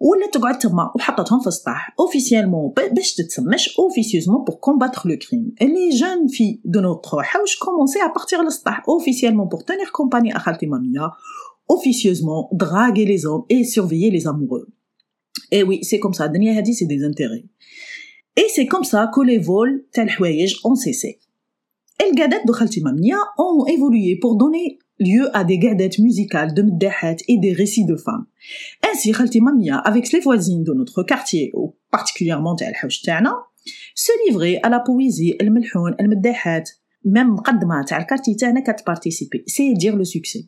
ولا تقعد تما وحطتهم في السطح officiellement باش تتسمش officieusement pour combattre le crime et les jeunes filles de notre house commençaient à partir l'سطح officiellement pour tenir compagnie à Khalti Mamia officieusement draguer les hommes et surveiller les amoureux Et oui, c'est comme ça. Dania Hadi, c'est des intérêts. Et c'est comme ça que les vols, tel voyage, ont cessé. Et les gadettes de Khaltimamnia ont évolué pour donner lieu à des gadettes musicales de Mdehet et des récits de femmes. Ainsi, Khaltimamnia, avec les voisines de notre quartier, ou particulièrement tel se livrait à la poésie, el melhoun, el Mdehet, même Qadma, tel quartier, participer. C'est dire le succès.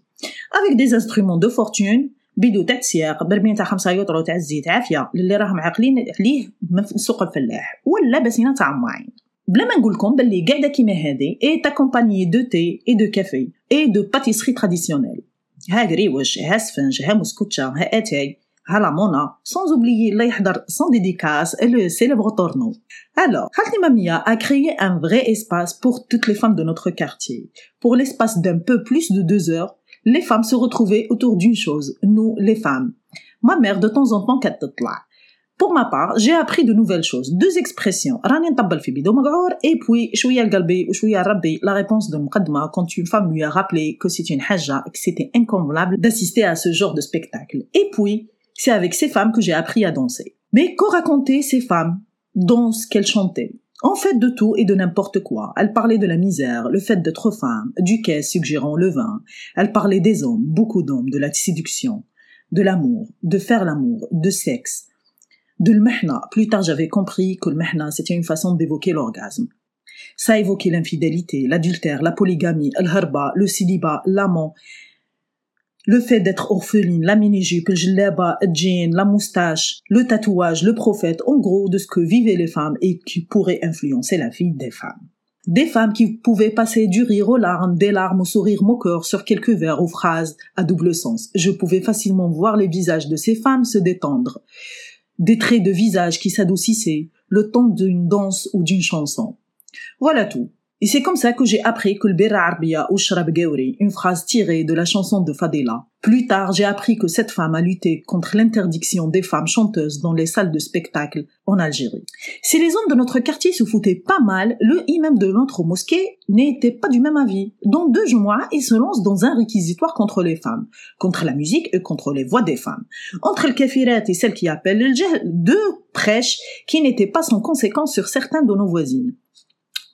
Avec des instruments de fortune, بيدو تاع السياق برميل تاع خمسة يوطرو تاع الزيت عافية للي راهم عاقلين عليه من سوق الفلاح ولا بسينة تاع معين بلا ما نقول لكم باللي قاعدة كيما هذه اي تاكومباني دو تي اي دو كافي اي دو باتيسري تراديسيونيل ها قريوش ها سفنج ها مسكوتشا ها اتاي ها لامونا sans oublier الله يحضر dédicace et le célèbre tourneau. Alors, Khalti Mamia a créé un vrai espace pour toutes les femmes de notre quartier. Pour l'espace d'un peu plus de les femmes se retrouvaient autour d'une chose, nous, les femmes. Ma mère, de temps en temps, Pour ma part, j'ai appris de nouvelles choses. Deux expressions. Et puis, la réponse de Mqadma quand une femme lui a rappelé que c'est une hajja et que c'était inconvenable d'assister à ce genre de spectacle. Et puis, c'est avec ces femmes que j'ai appris à danser. Mais qu'ont raconté ces femmes dans ce qu'elles chantaient? En fait de tout et de n'importe quoi. Elle parlait de la misère, le fait d'être femme, du quai suggérant le vin. Elle parlait des hommes, beaucoup d'hommes, de la séduction, de l'amour, de faire l'amour, de sexe, de le Plus tard, j'avais compris que le c'était une façon d'évoquer l'orgasme. Ça évoquait l'infidélité, l'adultère, la polygamie, le harba, le célibat, l'amant, le fait d'être orpheline, la mini-jupe, le djellaba, le jean, la moustache, le tatouage, le prophète, en gros de ce que vivaient les femmes et qui pourrait influencer la vie des femmes. Des femmes qui pouvaient passer du rire aux larmes, des larmes au sourire moqueur sur quelques vers ou phrases à double sens. Je pouvais facilement voir les visages de ces femmes se détendre. Des traits de visage qui s'adoucissaient, le temps d'une danse ou d'une chanson. Voilà tout. Et c'est comme ça que j'ai appris que le Bera Arbia ou Shrab Geori, une phrase tirée de la chanson de Fadela. Plus tard, j'ai appris que cette femme a lutté contre l'interdiction des femmes chanteuses dans les salles de spectacle en Algérie. Si les hommes de notre quartier se foutaient pas mal, le imam de notre mosquée n'était pas du même avis. Dans deux mois, il se lance dans un réquisitoire contre les femmes, contre la musique et contre les voix des femmes. Entre le kafirat et celle qui appelle le deux prêches qui n'étaient pas sans conséquence sur certains de nos voisines.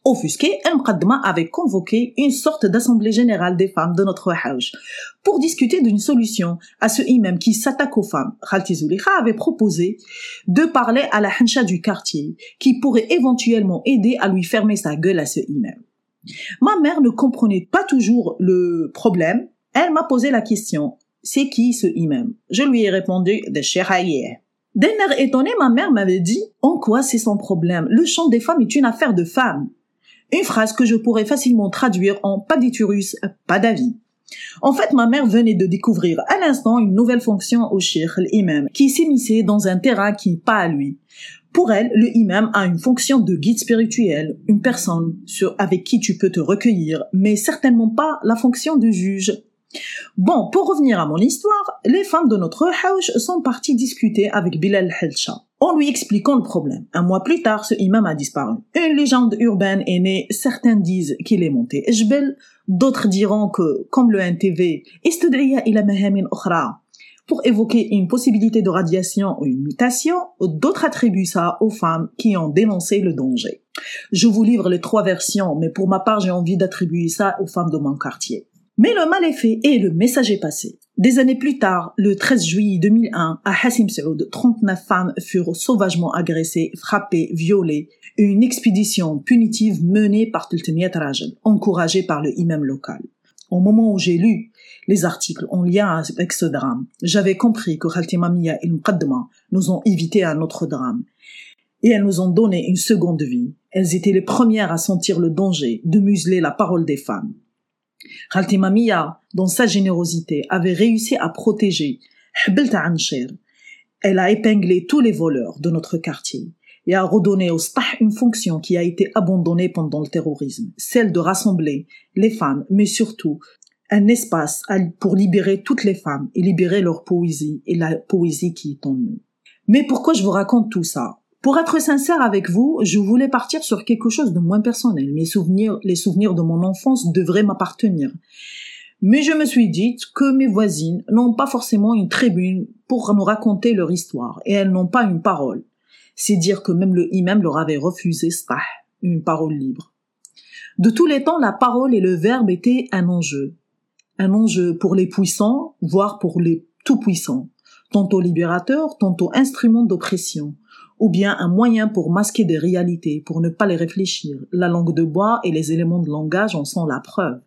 Offusqué, El Mqaddama avait convoqué une sorte d'assemblée générale des femmes de notre Hajj pour discuter d'une solution à ce imam qui s'attaque aux femmes. Khalti avait proposé de parler à la hancha du quartier qui pourrait éventuellement aider à lui fermer sa gueule à ce imam. Ma mère ne comprenait pas toujours le problème. Elle m'a posé la question, c'est qui ce imam? Je lui ai répondu, de Sheraye. D'un air étonné, ma mère m'avait dit, en quoi c'est son problème? Le chant des femmes est une affaire de femmes. Une phrase que je pourrais facilement traduire en pas d'iturus, pas d'avis. En fait, ma mère venait de découvrir à l'instant une nouvelle fonction au shir, l'imam, qui s'immisçait dans un terrain qui n'est pas à lui. Pour elle, le imam a une fonction de guide spirituel, une personne avec qui tu peux te recueillir, mais certainement pas la fonction de juge. Bon, pour revenir à mon histoire, les femmes de notre house sont parties discuter avec Bilal Helcha en lui expliquant le problème. Un mois plus tard, ce imam a disparu. Une légende urbaine est née. Certains disent qu'il est monté Ejbel, d'autres diront que, comme le NTV, istudriya ila mahamin ukhra, pour évoquer une possibilité de radiation ou une mutation, d'autres attribuent ça aux femmes qui ont dénoncé le danger. Je vous livre les trois versions, mais pour ma part, j'ai envie d'attribuer ça aux femmes de mon quartier. Mais le mal est fait et le message est passé. Des années plus tard, le 13 juillet 2001, à Hassim Saoud, 39 femmes furent sauvagement agressées, frappées, violées. Une expédition punitive menée par Tultemiyat Rajal, encouragée par le imam local. Au moment où j'ai lu les articles en lien avec ce drame, j'avais compris que Khaltima et Mqaddama nous ont évité un autre drame. Et elles nous ont donné une seconde vie. Elles étaient les premières à sentir le danger de museler la parole des femmes. Khaltima Mia, dans sa générosité, avait réussi à protéger Hbelta Ancher. Elle a épinglé tous les voleurs de notre quartier et a redonné au Stah une fonction qui a été abandonnée pendant le terrorisme, celle de rassembler les femmes, mais surtout un espace pour libérer toutes les femmes et libérer leur poésie et la poésie qui est en nous. Mais pourquoi je vous raconte tout ça? Pour être sincère avec vous, je voulais partir sur quelque chose de moins personnel. Mes souvenirs, les souvenirs de mon enfance devraient m'appartenir. Mais je me suis dit que mes voisines n'ont pas forcément une tribune pour nous raconter leur histoire et elles n'ont pas une parole. C'est dire que même le imam leur avait refusé ça, une parole libre. De tous les temps, la parole et le verbe étaient un enjeu. Un enjeu pour les puissants, voire pour les tout-puissants. Tantôt libérateur, tantôt instrument d'oppression ou bien un moyen pour masquer des réalités, pour ne pas les réfléchir. La langue de bois et les éléments de langage en sont la preuve.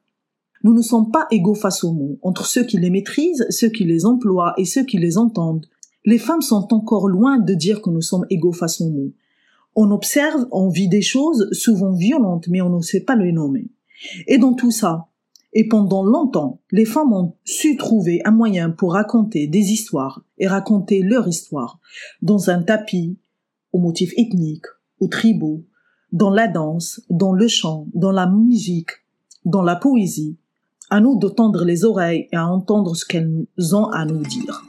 Nous ne sommes pas égaux face aux mots. Entre ceux qui les maîtrisent, ceux qui les emploient et ceux qui les entendent, les femmes sont encore loin de dire que nous sommes égaux face aux mots. On observe, on vit des choses souvent violentes, mais on ne sait pas les nommer. Et dans tout ça, et pendant longtemps, les femmes ont su trouver un moyen pour raconter des histoires et raconter leur histoire dans un tapis, aux motifs ethniques, aux tribaux, dans la danse, dans le chant, dans la musique, dans la poésie. À nous de tendre les oreilles et à entendre ce qu'elles ont à nous dire.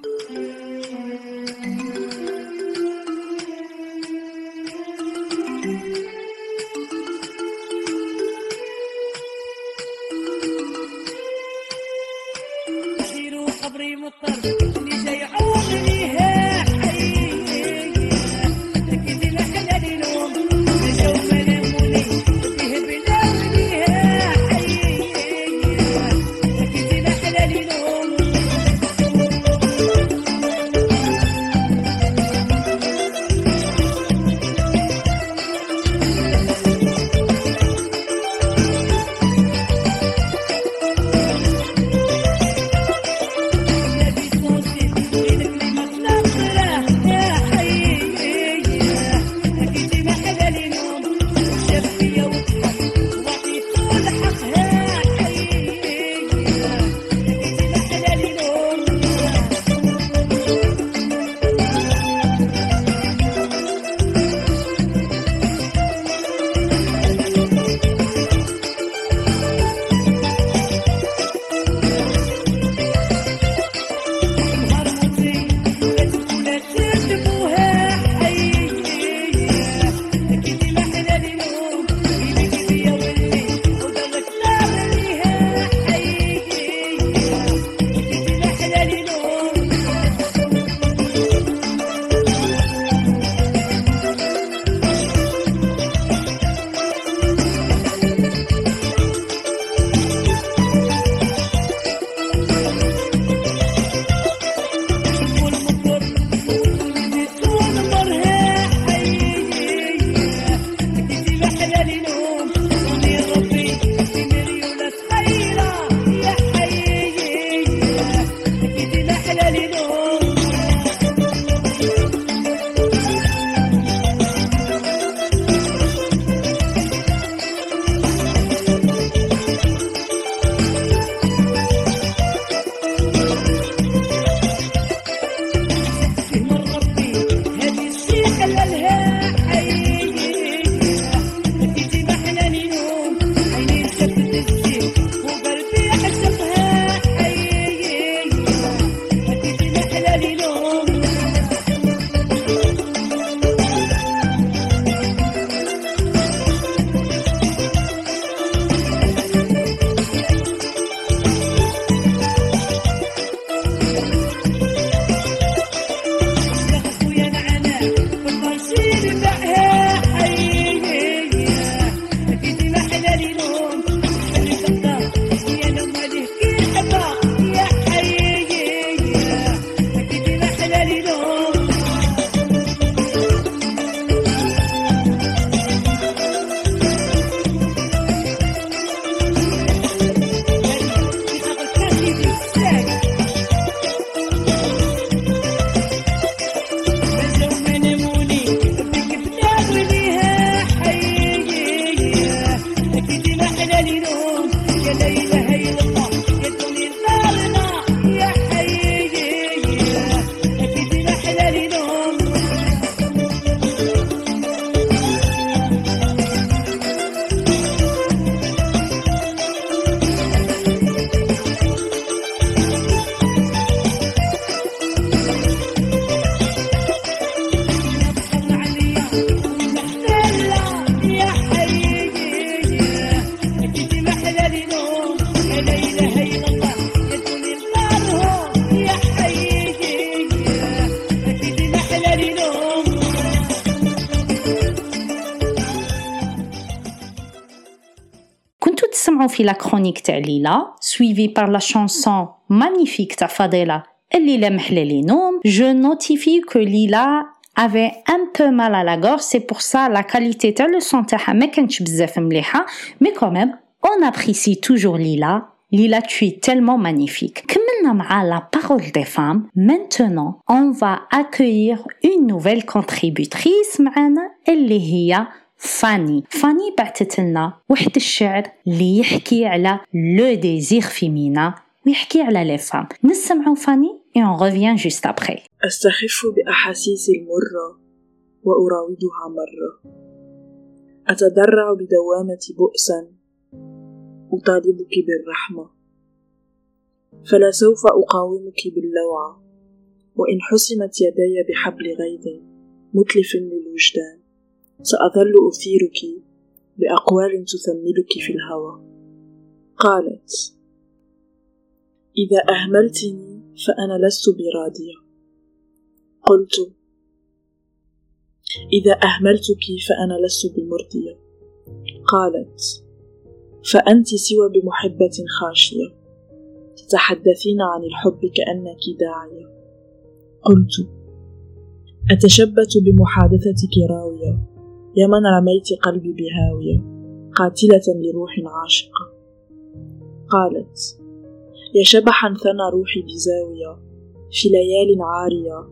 في la chronique تاع ليلى suivi par la chanson magnifique تاع فضيلة اللي لا محلى لي نوم je notifie que Lila avait un peu mal à la gorge c'est pour ça la qualité تاع le son تاعها ما كانتش بزاف مليحة mais quand même on apprécie toujours Lila Lila, tu es tellement magnifique. Comme la parole des femmes, maintenant, on va accueillir une nouvelle contributrice معنا اللي هي فاني فاني بعثت لنا واحد الشعر اللي يحكي على لو ديزير فيمينا ويحكي على لي فام نسمعوا فاني et on revient juste après. أستخف بأحاسيسي المرة وأراودها مرة. أتدرع بدوامة بؤسا أطالبك بالرحمة. فلا سوف أقاومك باللوعة. وإن حسمت يدي بحبل غيظ متلف للوجدان. سأظل أثيرك بأقوال تثملك في الهوى. قالت إذا أهملتني فأنا لست براضية قلت إذا أهملتك فأنا لست بمرضية. قالت فأنت سوى بمحبة خاشية. تتحدثين عن الحب كأنك داعية. قلت أتشبت بمحادثتك راوية. يا من رميت قلبي بهاوية قاتلة لروح عاشقة. قالت يا شبحا ثنى روحي بزاوية في ليال عارية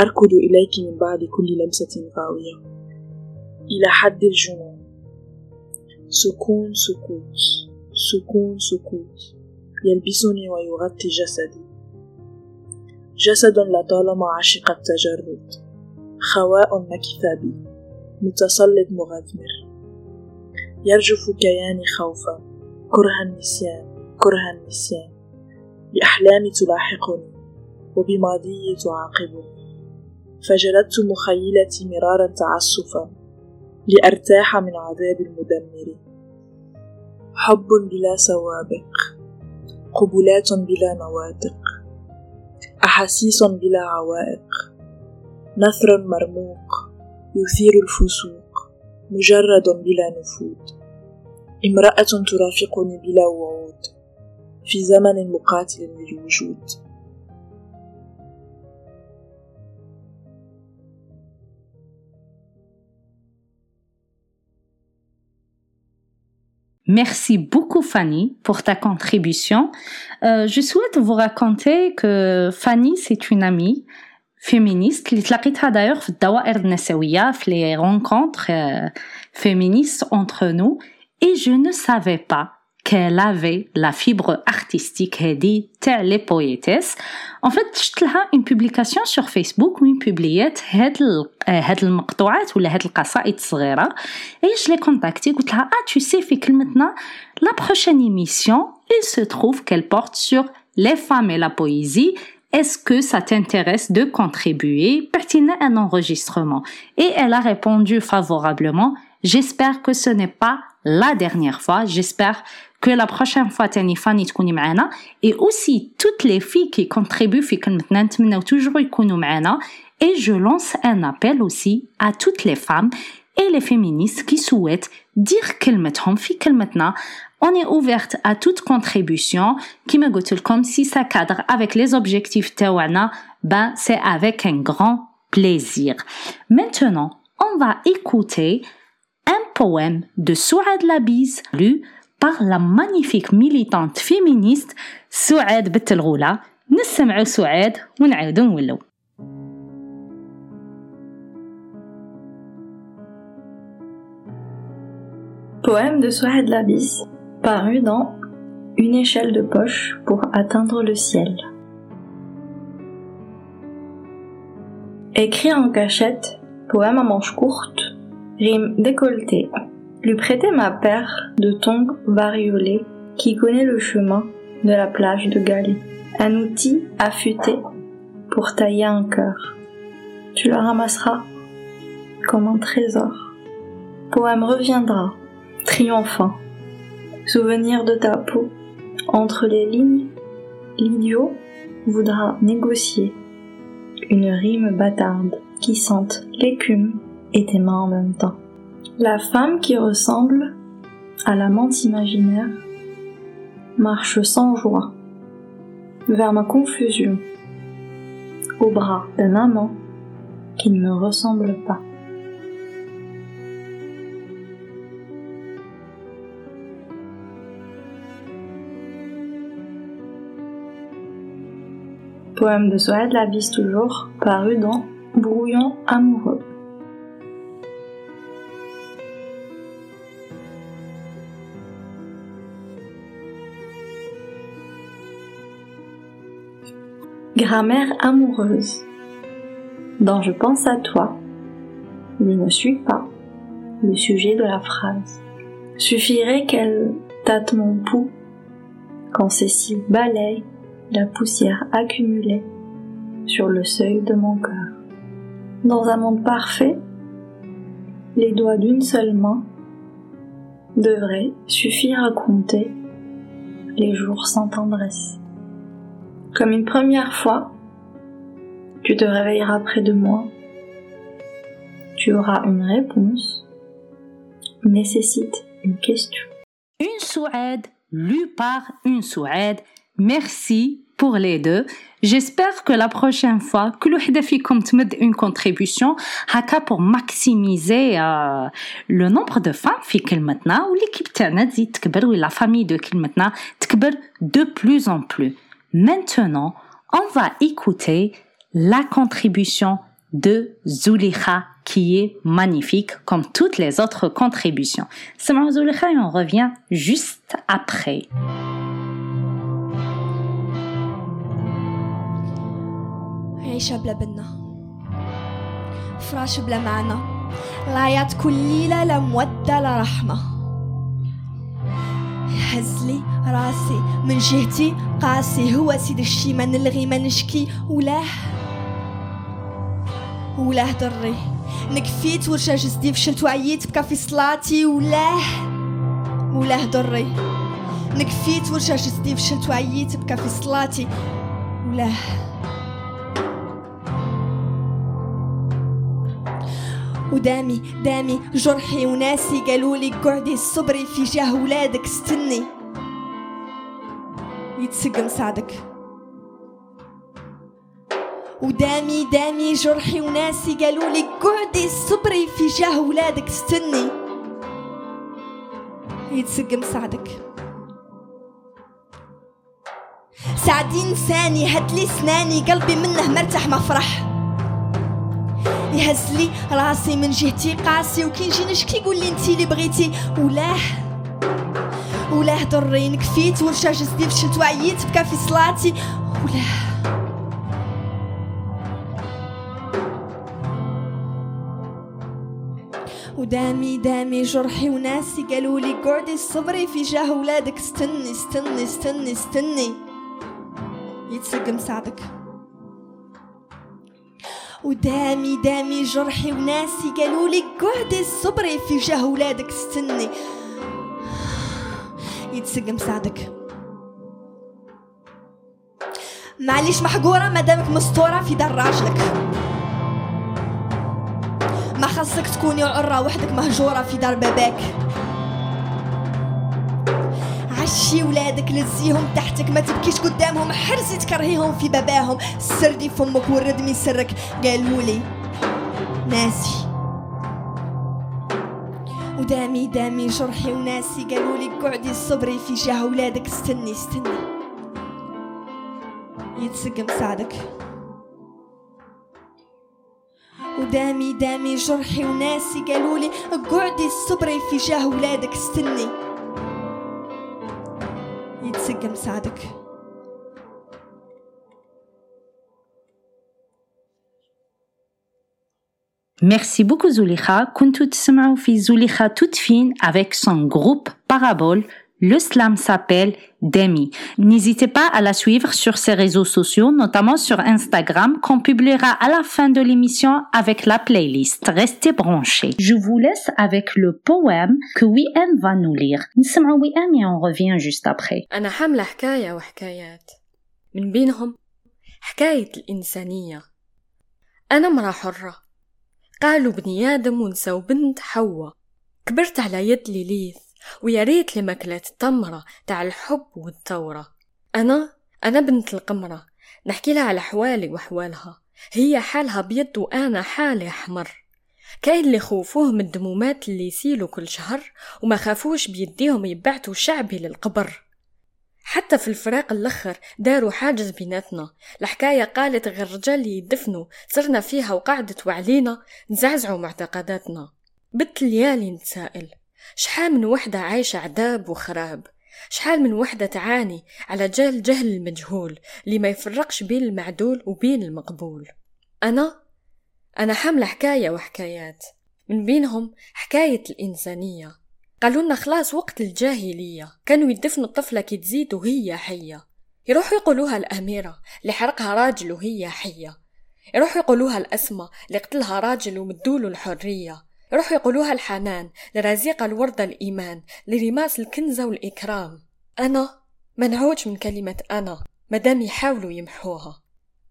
أركض إليك من بعد كل لمسة غاوية. إلى حد الجنون. سكون سكوت سكون سكوت. يلبسني ويغطي جسدي. جسد لطالما عشق التجرد. خواء مكث بي. متسلط مغذمر يرجف كياني خوفا كره النسيان كره النسيان. بأحلامي تلاحقني وبماضي تعاقبني. فجلدت مخيلتي مرارا تعسفا لأرتاح من عذاب المدمر. حب بلا سوابق قبلات بلا نواتق أحاسيس بلا عوائق. نثر مرموق يثير الفسوق مجرد بلا نفوذ امرأة ترافقني بلا وعود في زمن مقاتل للوجود Merci beaucoup Fanny pour ta contribution. Euh, je souhaite vous raconter que Fanny c'est une amie féministe اللي تلاقيتها d'ailleurs في الدوائر النسوية في les rencontres euh, féministes entre nous et je ne savais pas qu'elle avait la fibre artistique هذه تاع les poétesses. En fait شفت لها une publication sur Facebook وين publiet هاد هاد المقطوعات ولا هاد القصائد الصغيرة et je l'ai contactée قلت لها ah tu sais في كلمتنا la prochaine émission il se trouve qu'elle porte sur les femmes et la poésie est-ce que ça t'intéresse de contribuer Pertinent un enregistrement. Et elle a répondu favorablement. J'espère que ce n'est pas la dernière fois. J'espère que la prochaine fois تاني فاني تكوني معنا et aussi toutes les filles qui contribuent في كلمتنا نتمنى toujours يكونوا معنا et je lance un appel aussi à toutes les femmes et les féministes qui souhaitent dire كلمتهم في كلمتنا on est ouverte à toute contribution qui me comme si ça cadre avec les objectifs تاعنا ben c'est avec un grand plaisir maintenant on va écouter un poème de Souad Labiz lu par la magnifique militante féministe سعاد بتلغولة نسمعوا سعاد ونعاودوا نولو Poème de Souad Labis, paru dans Une échelle de poche pour atteindre le ciel. Écrit en cachette, poème à manches courtes, rime décolletée. Lui prêter ma paire de tongs variolés qui connaît le chemin de la plage de Gali. Un outil affûté pour tailler un cœur. Tu le ramasseras comme un trésor. Poème reviendra, triomphant. Souvenir de ta peau. Entre les lignes, l'idiot voudra négocier une rime bâtarde qui sente l'écume et tes mains en même temps. La femme qui ressemble à la menthe imaginaire marche sans joie vers ma confusion au bras d'un amant qui ne me ressemble pas. Poème de Soed Labis toujours, paru dans Brouillon amoureux. Grammaire amoureuse. Dans Je pense à toi, je ne suis pas le sujet de la phrase. Suffirait qu'elle tâte mon pouls quand Cécile balaye la poussière accumulée sur le seuil de mon cœur. Dans un monde parfait, les doigts d'une seule main devraient suffire à compter les jours sans tendresse. Comme une première fois, tu te réveilleras près de moi. Tu auras une réponse nécessite une question. Une Souad lue par une Souad. Merci pour les deux. J'espère que la prochaine fois, que l'ouhda fikum tmed une contribution haka pour maximiser euh, le nombre de femmes fi kelmetna ou l'équipe tana dit tkber ou la famille de kelmetna tkber de plus en plus. Maintenant, on va écouter la contribution de Zulika qui est magnifique comme toutes les autres contributions. C'est Zulika et on revient juste après. عيشة بلا بنا فراش بلا معنى. العياط كل ليلة لا مودة لا رحمة. هزلي راسي من جهتي قاسي هو سيد الشي ما نلغي ما نشكي. ولاه ولاه ضري نكفيت ورجع جسدي فشلت وعييت بكى في صلاتي. ولاه ولاه ضري نكفيت ورجع جسدي فشلت وعييت بكى في صلاتي. ولاه. ودامي دامي جرحي وناسي قالولي قعدي صبري في جاه ولادك استني يتسقم سعدك. ودامي دامي جرحي وناسي قالولي قعدي صبري في جاه ولادك استني يتسقم سعدك. سعدي انساني هدلي سناني قلبي منه مرتاح ما فرح يهز لي راسي من جهتي قاسي وكي نجي نشكي يقول لي انتي اللي بغيتي. ولاه ولاه ضري نكفيت ورشا جسدي فشلت وعييت بكى في صلاتي. ولاه. ودامي دامي جرحي وناسي قالوا لي قعدي صبري في جاه ولادك استني استني استني استني. يتسقم سعدك ودامي دامي جرحي وناسي قالوا لي قعدي صبري في جاه ولادك استني يتسقم سعدك. معليش محقورة مادامك مستورة في دار راجلك. ما خصك تكوني عرة وحدك مهجورة في دار باباك. عشي ولادك لزيهم تحتك ما تبكيش قدامهم. حرزي تكرهيهم في باباهم. سردي فمك وردمي سرك. قالولي ناسي. ودامي دامي جرحي وناسي. قالولي قعدي صبري في جاه ولادك. استني استني. يتسقم سعدك ودامي دامي جرحي وناسي. قالولي قعدي صبري في جاه ولادك. استني. يتسقم سعدك Merci beaucoup Zulikha. كنتوا تسمعوا في Zulikha toute fine avec son groupe Parabole. Le slam s'appelle Demi. N'hésitez pas à la suivre sur ses réseaux sociaux, notamment sur Instagram, qu'on publiera à la fin de l'émission avec la playlist. Restez branchés. Je vous laisse avec le poème que Wiem va nous lire. نسمعوا Wiem et on revient juste après. أنا حاملة حكاية وحكايات من بينهم حكاية الإنسانية أنا مرأة حرة قالوا بني آدم ونسى وبنت حواء كبرت على يد ليليث ويا ريت لي ماكلة التمرة تاع الحب والثورة. أنا أنا بنت القمرة. نحكي لها على حوالي وحوالها. هي حالها بيض وأنا حالي أحمر. كاين اللي خوفوه من الدمومات اللي يسيلوا كل شهر وما خافوش بيديهم يبعتوا شعبي للقبر. حتى في الفراق الأخر داروا حاجز بيناتنا. الحكاية قالت غير رجال يدفنوا. صرنا فيها وقعدت وعلينا نزعزعوا معتقداتنا. بت ليالي نتسائل. شحال من وحدة عايشة عذاب وخراب؟ شحال من وحدة تعاني على جال جهل المجهول اللي ما يفرقش بين المعدول وبين المقبول؟ أنا؟ أنا حاملة حكاية وحكايات من بينهم حكاية الإنسانية. قالوا لنا خلاص وقت الجاهلية. كانوا يدفنوا الطفلة كي تزيد وهي حية. يروحوا يقولوها الأميرة اللي حرقها راجل وهي حية. يروحوا يقولوها الأسمى اللي قتلها راجل ومدوله الحرية. يروحوا يقولوها الحنان لرزيقة الوردة الإيمان لرماس الكنزة والإكرام. أنا منعوج من كلمة أنا مدام يحاولوا يمحوها.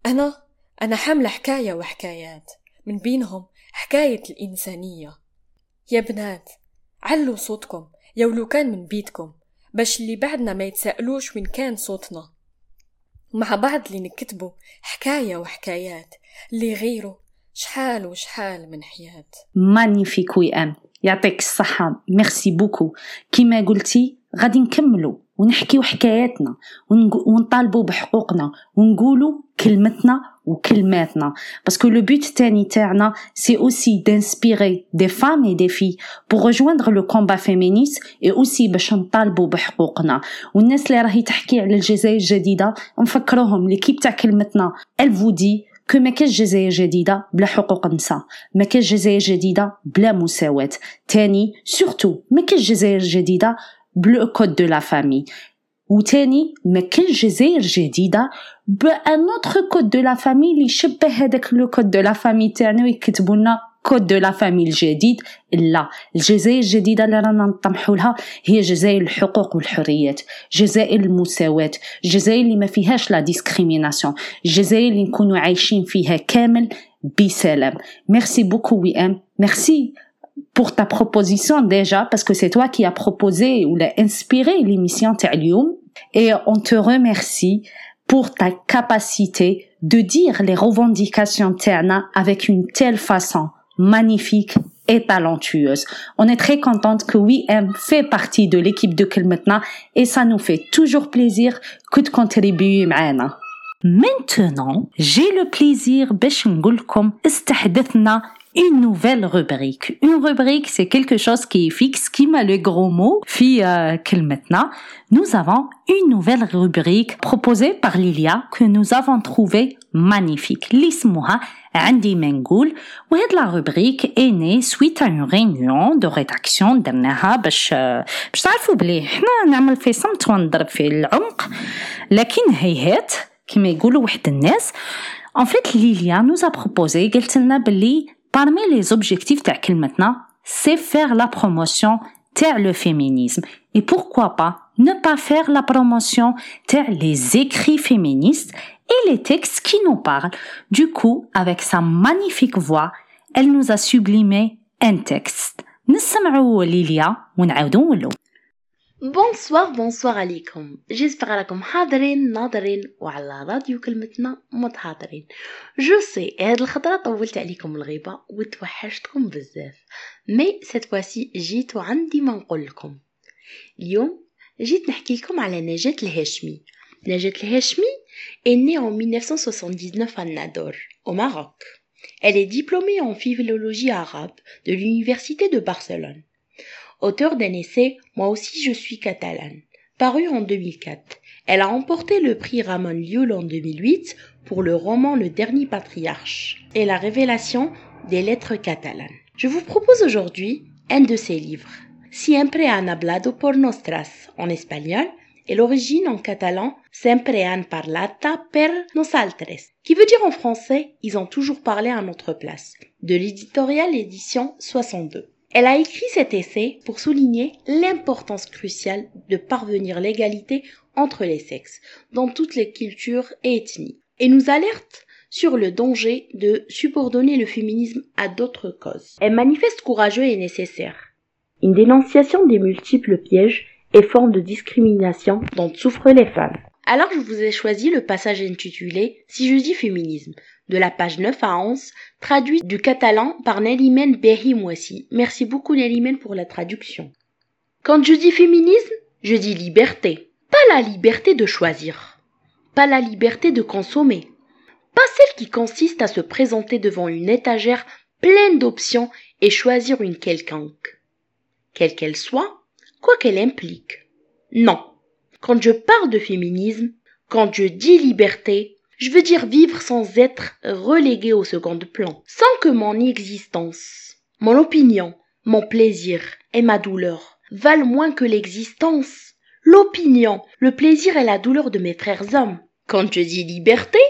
أنا أنا حاملة حكاية وحكايات من بينهم حكاية الإنسانية. يا بنات علوا صوتكم يا ولو كان من بيتكم باش اللي بعدنا ما يتسألوش وين كان صوتنا. مع بعض اللي نكتبوا حكاية وحكايات اللي غيره شحال وشحال من حياة. مانيفيك وي ام يعطيك الصحة. ميرسي بوكو كيما قلتي غادي نكملوا ونحكيو حكاياتنا ونطالبوا بحقوقنا ونقولوا كلمتنا وكلماتنا. باسكو لو بوت تاني تاعنا سي اوسي دانسبيري دي فام اي دي في بور rejoindre لو كومبا فيمينيست اي اوسي باش نطالبوا بحقوقنا. والناس اللي راهي تحكي على الجزائر الجديدة نفكروهم. ليكيب تاع كلمتنا ال فو دي كو ما كاش جزائر جديدة بلا حقوق النساء ما كاش جزائر جديدة بلا مساواة. تاني سورتو ما كاش جزائر جديدة بلو كود دو لا فامي وتاني ما كاش جزائر جديدة بأن اوتر كود دو لا فامي اللي يشبه هذاك لو كود دو لا فامي تاعنا ويكتبوا لنا كود دو لا فامي الجديد لا الجزائر الجديدة اللي رانا نطمحوا لها هي جزائر الحقوق والحريات جزائر المساواة جزائر اللي ما فيهاش لا ديسكريميناسيون جزائر اللي نكونوا عايشين فيها كامل بسلام ميرسي بوكو وي ام ميرسي pour ta proposition déjà, parce que c'est toi qui as proposé ou l'a inspiré l'émission Terlium. Et on te remercie pour ta capacité de dire les revendications Terna avec une telle façon magnifique et talentueuse. On est très contente que WM fait partie de l'équipe de Kelmetna et ça nous fait toujours plaisir que de contribuer معنا. Maintenant, j'ai le plaisir باش نقولكم استحدثنا une nouvelle rubrique. Une rubrique, c'est quelque chose qui est fixe, qui m'a le gros mot. Puis, euh, maintenant, nous avons une nouvelle rubrique proposée par Lilia que nous avons trouvée magnifique. L'ismoha عندي ما نقول وهاد لا روبريك est née suite à une réunion de rédaction درناها باش باش تعرفوا بلي حنا نعمل في صمت ونضرب في العمق لكن هيهات كما يقولوا واحد الناس En fait, Lilia nous a proposé قالت لنا بلي Parmi les objectifs de Kilmetna, c'est faire la promotion de le féminisme. Et pourquoi pas ne pas faire la promotion de les écrits féministes et les textes qui nous parlent. Du coup, avec sa magnifique voix, elle nous a sublimé un texte. نسمعوا ليليا ونعاودوا له. بونسوار بونسوار عليكم. جيسبر راكم حاضرين ناظرين وعلى راديو كلمتنا متحاضرين. جو سي هاد الخطرة طولت عليكم الغيبة وتوحشتكم بزاف. مي سيت فواسي جيت وعندي ما نقول لكم. اليوم جيت نحكي لكم على نجاة الهاشمي. نجاة الهاشمي est née en 1979 à Nador, au Maroc. Elle est diplômée en philologie arabe de l'Université de Barcelone. Auteur d'un essai Moi aussi je suis catalane, paru en 2004. Elle a remporté le prix Ramon Llull en 2008 pour le roman Le Dernier Patriarche et la révélation des lettres catalanes. Je vous propose aujourd'hui un de ses livres, Siempre han hablado por nostras en espagnol et l'origine en catalan Sempre han parlata per nosaltres, qui veut dire en français Ils ont toujours parlé à notre place, de l'éditorial édition 62. Elle a écrit cet essai pour souligner l'importance cruciale de parvenir l'égalité entre les sexes dans toutes les cultures et ethnies, et nous alerte sur le danger de subordonner le féminisme à d'autres causes. Un manifeste courageux est nécessaire. une dénonciation des multiples pièges et formes de discrimination dont souffrent les femmes. Alors je vous ai choisi le passage intitulé Si je dis féminisme de la page 9 à 11, traduit du catalan par Nelimen Behimwasi. Merci beaucoup Nelimen pour la traduction. Quand je dis féminisme, je dis liberté. Pas la liberté de choisir. Pas la liberté de consommer. Pas celle qui consiste à se présenter devant une étagère pleine d'options et choisir une quelconque. Quelle qu'elle soit, quoi qu'elle implique. Non. Quand je parle de féminisme, quand je dis liberté, je veux dire vivre sans être relégué au second plan, sans que mon existence, mon opinion, mon plaisir et ma douleur valent moins que l'existence, l'opinion, le plaisir et la douleur de mes frères hommes. Quand je dis liberté,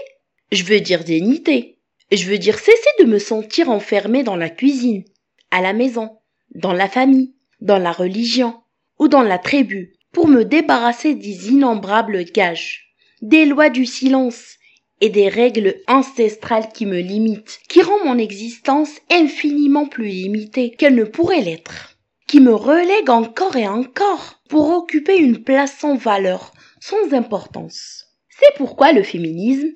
je veux dire dignité. Je veux dire cesser de me sentir enfermé dans la cuisine, à la maison, dans la famille, dans la religion ou dans la tribu, pour me débarrasser des innombrables gages, des lois du silence et des règles ancestrales qui me limitent, qui rend mon existence infiniment plus limitée qu'elle ne pourrait l'être, qui me relègue encore et encore pour occuper une place sans valeur, sans importance. C'est pourquoi le féminisme,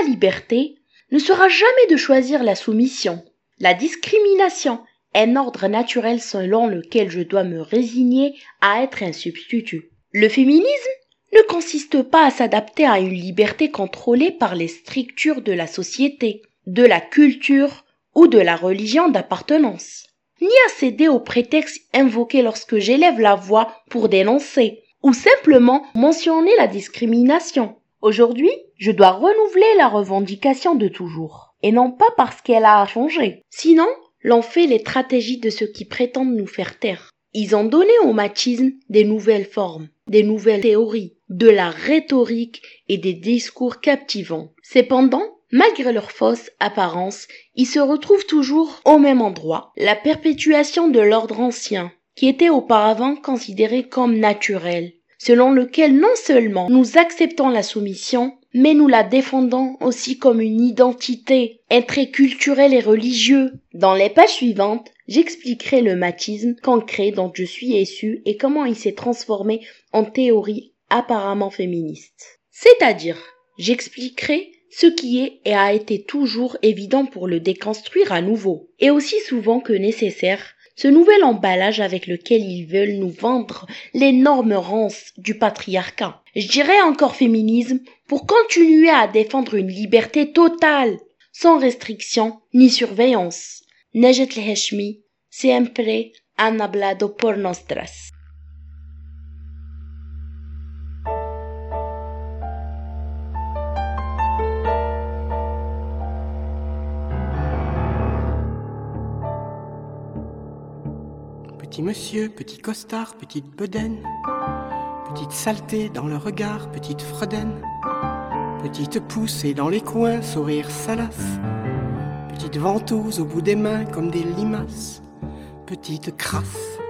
la liberté, ne sera jamais de choisir la soumission, la discrimination, un ordre naturel selon lequel je dois me résigner à être un substitut. Le féminisme ne consiste pas à s'adapter à une liberté contrôlée par les strictures de la société, de la culture ou de la religion d'appartenance, ni à céder aux prétextes invoqués lorsque j'élève la voix pour dénoncer, ou simplement mentionner la discrimination. Aujourd'hui, je dois renouveler la revendication de toujours, et non pas parce qu'elle a changé. Sinon, l'on fait les stratégies de ceux qui prétendent nous faire taire. Ils ont donné au machisme des nouvelles formes, des nouvelles théories, de la rhétorique et des discours captivants. Cependant, malgré leur fausse apparence, ils se retrouvent toujours au même endroit, la perpétuation de l'ordre ancien, qui était auparavant considéré comme naturel, selon lequel non seulement nous acceptons la soumission, mais nous la défendons aussi comme une identité, un culturel et religieux. Dans les pages suivantes, j'expliquerai le machisme concret dont je suis issu et comment il s'est transformé en théorie apparemment féministe. C'est-à-dire, j'expliquerai ce qui est et a été toujours évident pour le déconstruire à nouveau, et aussi souvent que nécessaire, ce nouvel emballage avec lequel ils veulent nous vendre l'énorme rance du patriarcat. Je dirais encore féminisme pour continuer à défendre une liberté totale, sans restriction ni surveillance. Nejet Heshmi, siempre han hablado por nostras. Petit monsieur, petit costard, petite bedaine, petite saleté dans le regard, petite fredaine, petite poussée dans les coins, sourire salace, petite ventouse au bout des mains comme des limaces, petite crasse.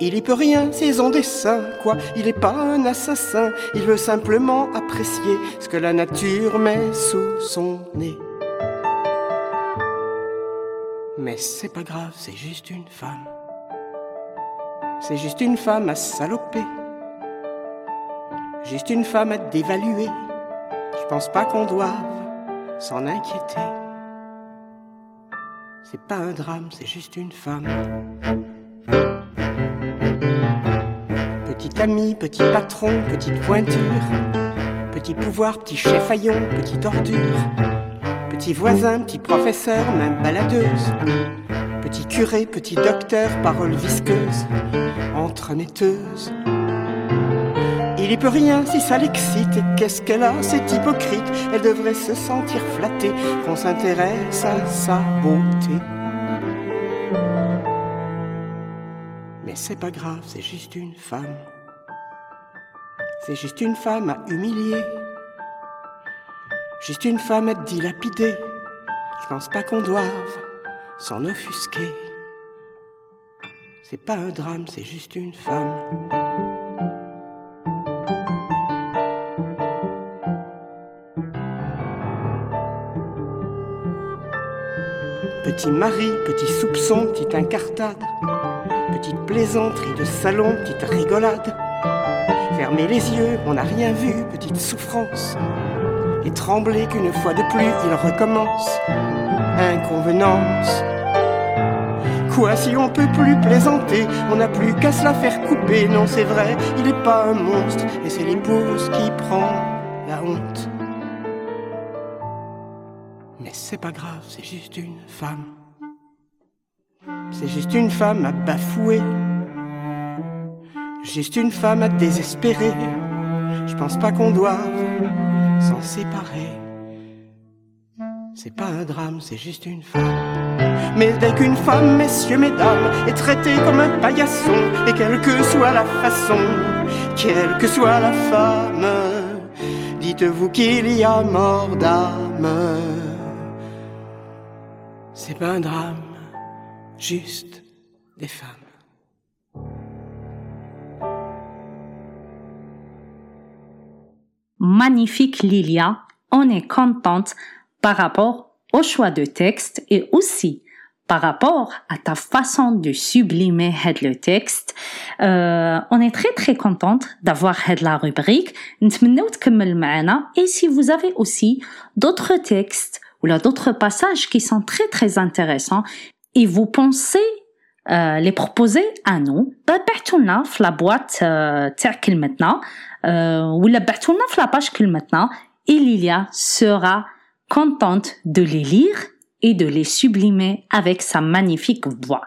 Il y peut rien, c'est son dessin, quoi, il est pas un assassin, il veut simplement apprécier ce que la nature met sous son nez. Mais c'est pas grave, c'est juste une femme. C'est juste une femme à saloper. Juste une femme à dévaluer. Je pense pas qu'on doive s'en inquiéter. C'est pas un drame, c'est juste une femme. Petit ami, petit patron, petite pointure. Petit pouvoir, petit chef haillon, petite ordure. Petit voisin, petit professeur, même baladeuse. Petit curé, petit docteur, parole visqueuse, entremetteuse. Il y peut rien si ça l'excite. Qu'est-ce qu'elle a, c'est hypocrite? Elle devrait se sentir flattée qu'on s'intéresse à sa beauté. Mais c'est pas grave, c'est juste une femme. C'est juste une femme à humilier. Juste une femme à dilapider. Je pense pas qu'on doive s'en offusquer. C'est pas un drame, c'est juste une femme. Petit mari, petit soupçon, petite incartade. petite plaisanterie de salon, petite rigolade. Fermez les yeux, on n'a rien vu, petite souffrance. Et trembler qu'une fois de plus il recommence. Inconvenance. Quoi si on peut plus plaisanter, on n'a plus qu'à se la faire couper. Non, c'est vrai, il est pas un monstre, et c'est l'épouse qui prend la honte. C'est pas grave, c'est juste une femme. C'est juste une femme à bafouer. Juste une femme à désespérer. Je pense pas qu'on doive s'en séparer. C'est pas un drame, c'est juste une femme. Mais dès qu'une femme, messieurs, mesdames, est traitée comme un paillasson, et quelle que soit la façon, quelle que soit la femme, dites-vous qu'il y a mort d'âme. C'est pas un drame, juste des femmes. Magnifique Lilia, on est contente par rapport au choix de texte et aussi par rapport à ta façon de sublimer le texte. Euh, on est très très contente d'avoir la rubrique. Et si vous avez aussi d'autres textes ou là d'autres passages qui sont très très intéressants et vous pensez euh, les proposer à nous بعتوا لنا في la boîte euh, تاع كلمتنا euh, ou la بعتوا لنا في la page كلمتنا et Lilia sera contente de les lire et de les sublimer avec sa magnifique voix.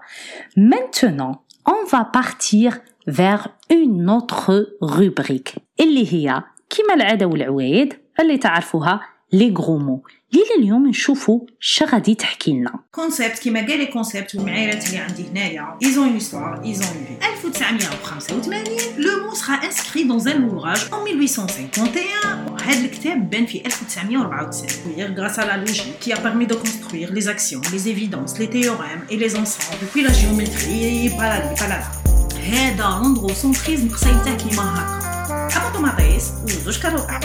Maintenant, on va partir vers une autre rubrique اللي هي كما العادة والعوايد اللي تعرفوها les gros mots ليلى اليوم نشوفوا شا غادي تحكي لنا كونسيبت كيما قال لي كونسيبت والمعايرات اللي عندي هنايا ils ont une histoire ils ont une vie 1985 le mot sera inscrit dans un ouvrage en 1851 هذا الكتاب بان في 1994 grâce à la logique qui a permis de construire les actions les évidences les théorèmes et les ensembles depuis la géométrie بالالي بالالي هذا لندروسونتريزم قصيته كيما هكا حبطوا مطيس وزوج كروات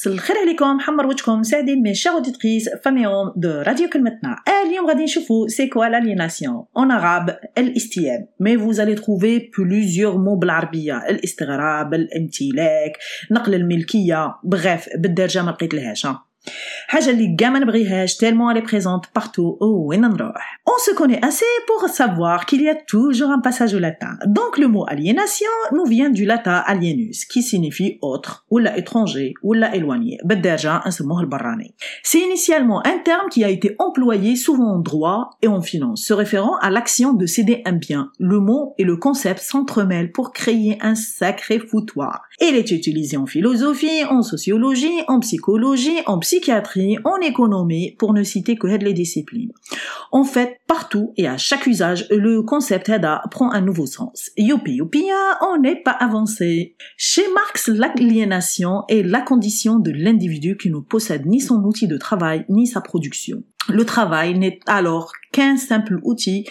مساء الخير عليكم حمر وجهكم سعدين من شير اوديتريس فاميوم دو راديو كلمتنا. اليوم غادي نشوفوا سي كوا لاليناسيون اون عرب الاستياب. مي فوز الي تروفي بلوزيور مو بالعربية. الاستغراب الامتلاك نقل الملكية. بغاف بالدرجة ما لقيت لهاش حاجة اللي كاع ما نبغيهاش tellement elle est présente partout وين نروح. On se connaît assez pour savoir qu'il y a toujours un passage au latin. Donc le mot aliénation nous vient du latin alienus qui signifie autre ou la étranger ou la éloigné. بالدارجة نسموه البراني. C'est initialement un terme qui a été employé souvent en droit et en finance, se référant à l'action de céder un bien. Le mot et le concept s'entremêlent pour créer un sacré foutoir. Il est utilisé en philosophie, en sociologie, en psychologie, en psychiatrie, en économie, pour ne citer que les disciplines. En fait, partout et à chaque usage, le concept HEDA prend un nouveau sens. Youpi youpi, on n'est pas avancé. Chez Marx, l'aliénation est la condition de l'individu qui ne possède ni son outil de travail ni sa production. Le travail n'est alors qu'un simple outil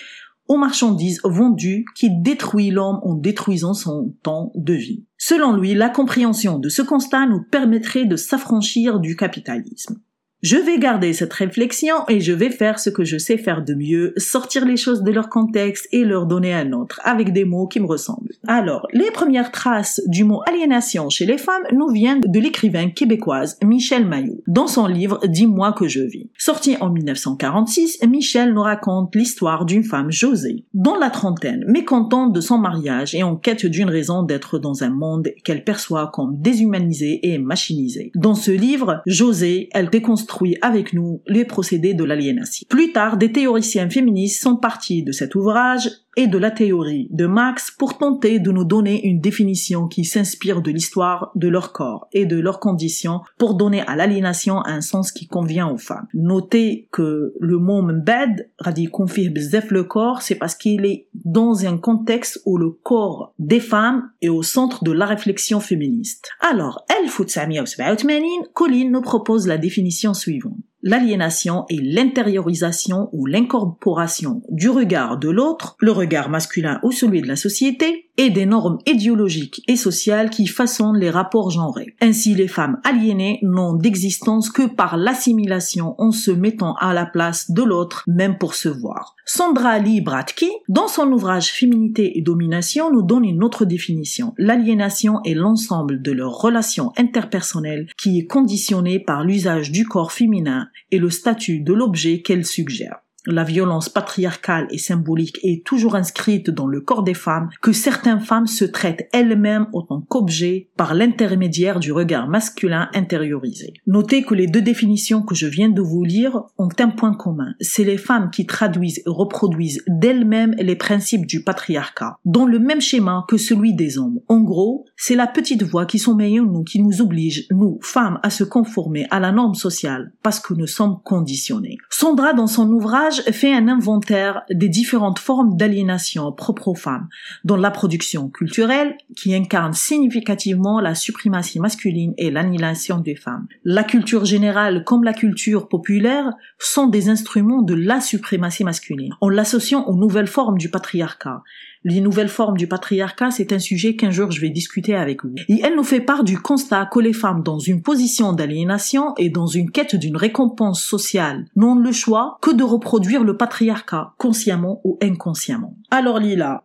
aux marchandises vendues qui détruit l'homme en détruisant son temps de vie. Selon lui, la compréhension de ce constat nous permettrait de s'affranchir du capitalisme. Je vais garder cette réflexion et je vais faire ce que je sais faire de mieux, sortir les choses de leur contexte et leur donner un autre, avec des mots qui me ressemblent. Alors, les premières traces du mot aliénation chez les femmes nous viennent de l'écrivain québécoise Michel Maillot, dans son livre Dis-moi que je vis. Sorti en 1946, Michel nous raconte l'histoire d'une femme Josée, dans la trentaine, mécontente de son mariage et en quête d'une raison d'être dans un monde qu'elle perçoit comme déshumanisé et machinisé. Dans ce livre, Josée, elle déconstruit avec nous les procédés de l'aliénation. Plus tard, des théoriciens féministes sont partis de cet ouvrage et de la théorie de Marx pour tenter de nous donner une définition qui s'inspire de l'histoire de leur corps et de leurs conditions pour donner à l'aliénation un sens qui convient aux femmes. Notez que le mot mbed, radis confie bzef le corps, c'est parce qu'il est dans un contexte où le corps des femmes est au centre de la réflexion féministe. Alors, El 1987, Colline nous propose la définition suivante. L'aliénation est l'intériorisation ou l'incorporation du regard de l'autre, le regard masculin ou celui de la société, et des normes idéologiques et sociales qui façonnent les rapports genrés. Ainsi, les femmes aliénées n'ont d'existence que par l'assimilation en se mettant à la place de l'autre, même pour se voir. Sandra Lee Bratky, dans son ouvrage Féminité et domination, nous donne une autre définition. L'aliénation est l'ensemble de leurs relations interpersonnelles qui est conditionnée par l'usage du corps féminin et le statut de l'objet qu'elle suggère la violence patriarcale et symbolique est toujours inscrite dans le corps des femmes, que certaines femmes se traitent elles-mêmes autant qu'objet par l'intermédiaire du regard masculin intériorisé. Notez que les deux définitions que je viens de vous lire ont un point commun. C'est les femmes qui traduisent et reproduisent d'elles-mêmes les principes du patriarcat, dans le même schéma que celui des hommes. En gros, c'est la petite voix qui sommeille en nous qui nous oblige, nous, femmes, à se conformer à la norme sociale, parce que nous sommes conditionnés. Sandra, dans son ouvrage, fait un inventaire des différentes formes d'aliénation propres aux femmes, dont la production culturelle, qui incarne significativement la suprématie masculine et l'annihilation des femmes. La culture générale comme la culture populaire sont des instruments de la suprématie masculine, en l'associant aux nouvelles formes du patriarcat, les nouvelles formes du patriarcat, c'est un sujet qu'un jour je vais discuter avec vous. Et elle nous fait part du constat que les femmes dans une position d'aliénation et dans une quête d'une récompense sociale n'ont le choix que de reproduire le patriarcat, consciemment ou inconsciemment. Alors Lila,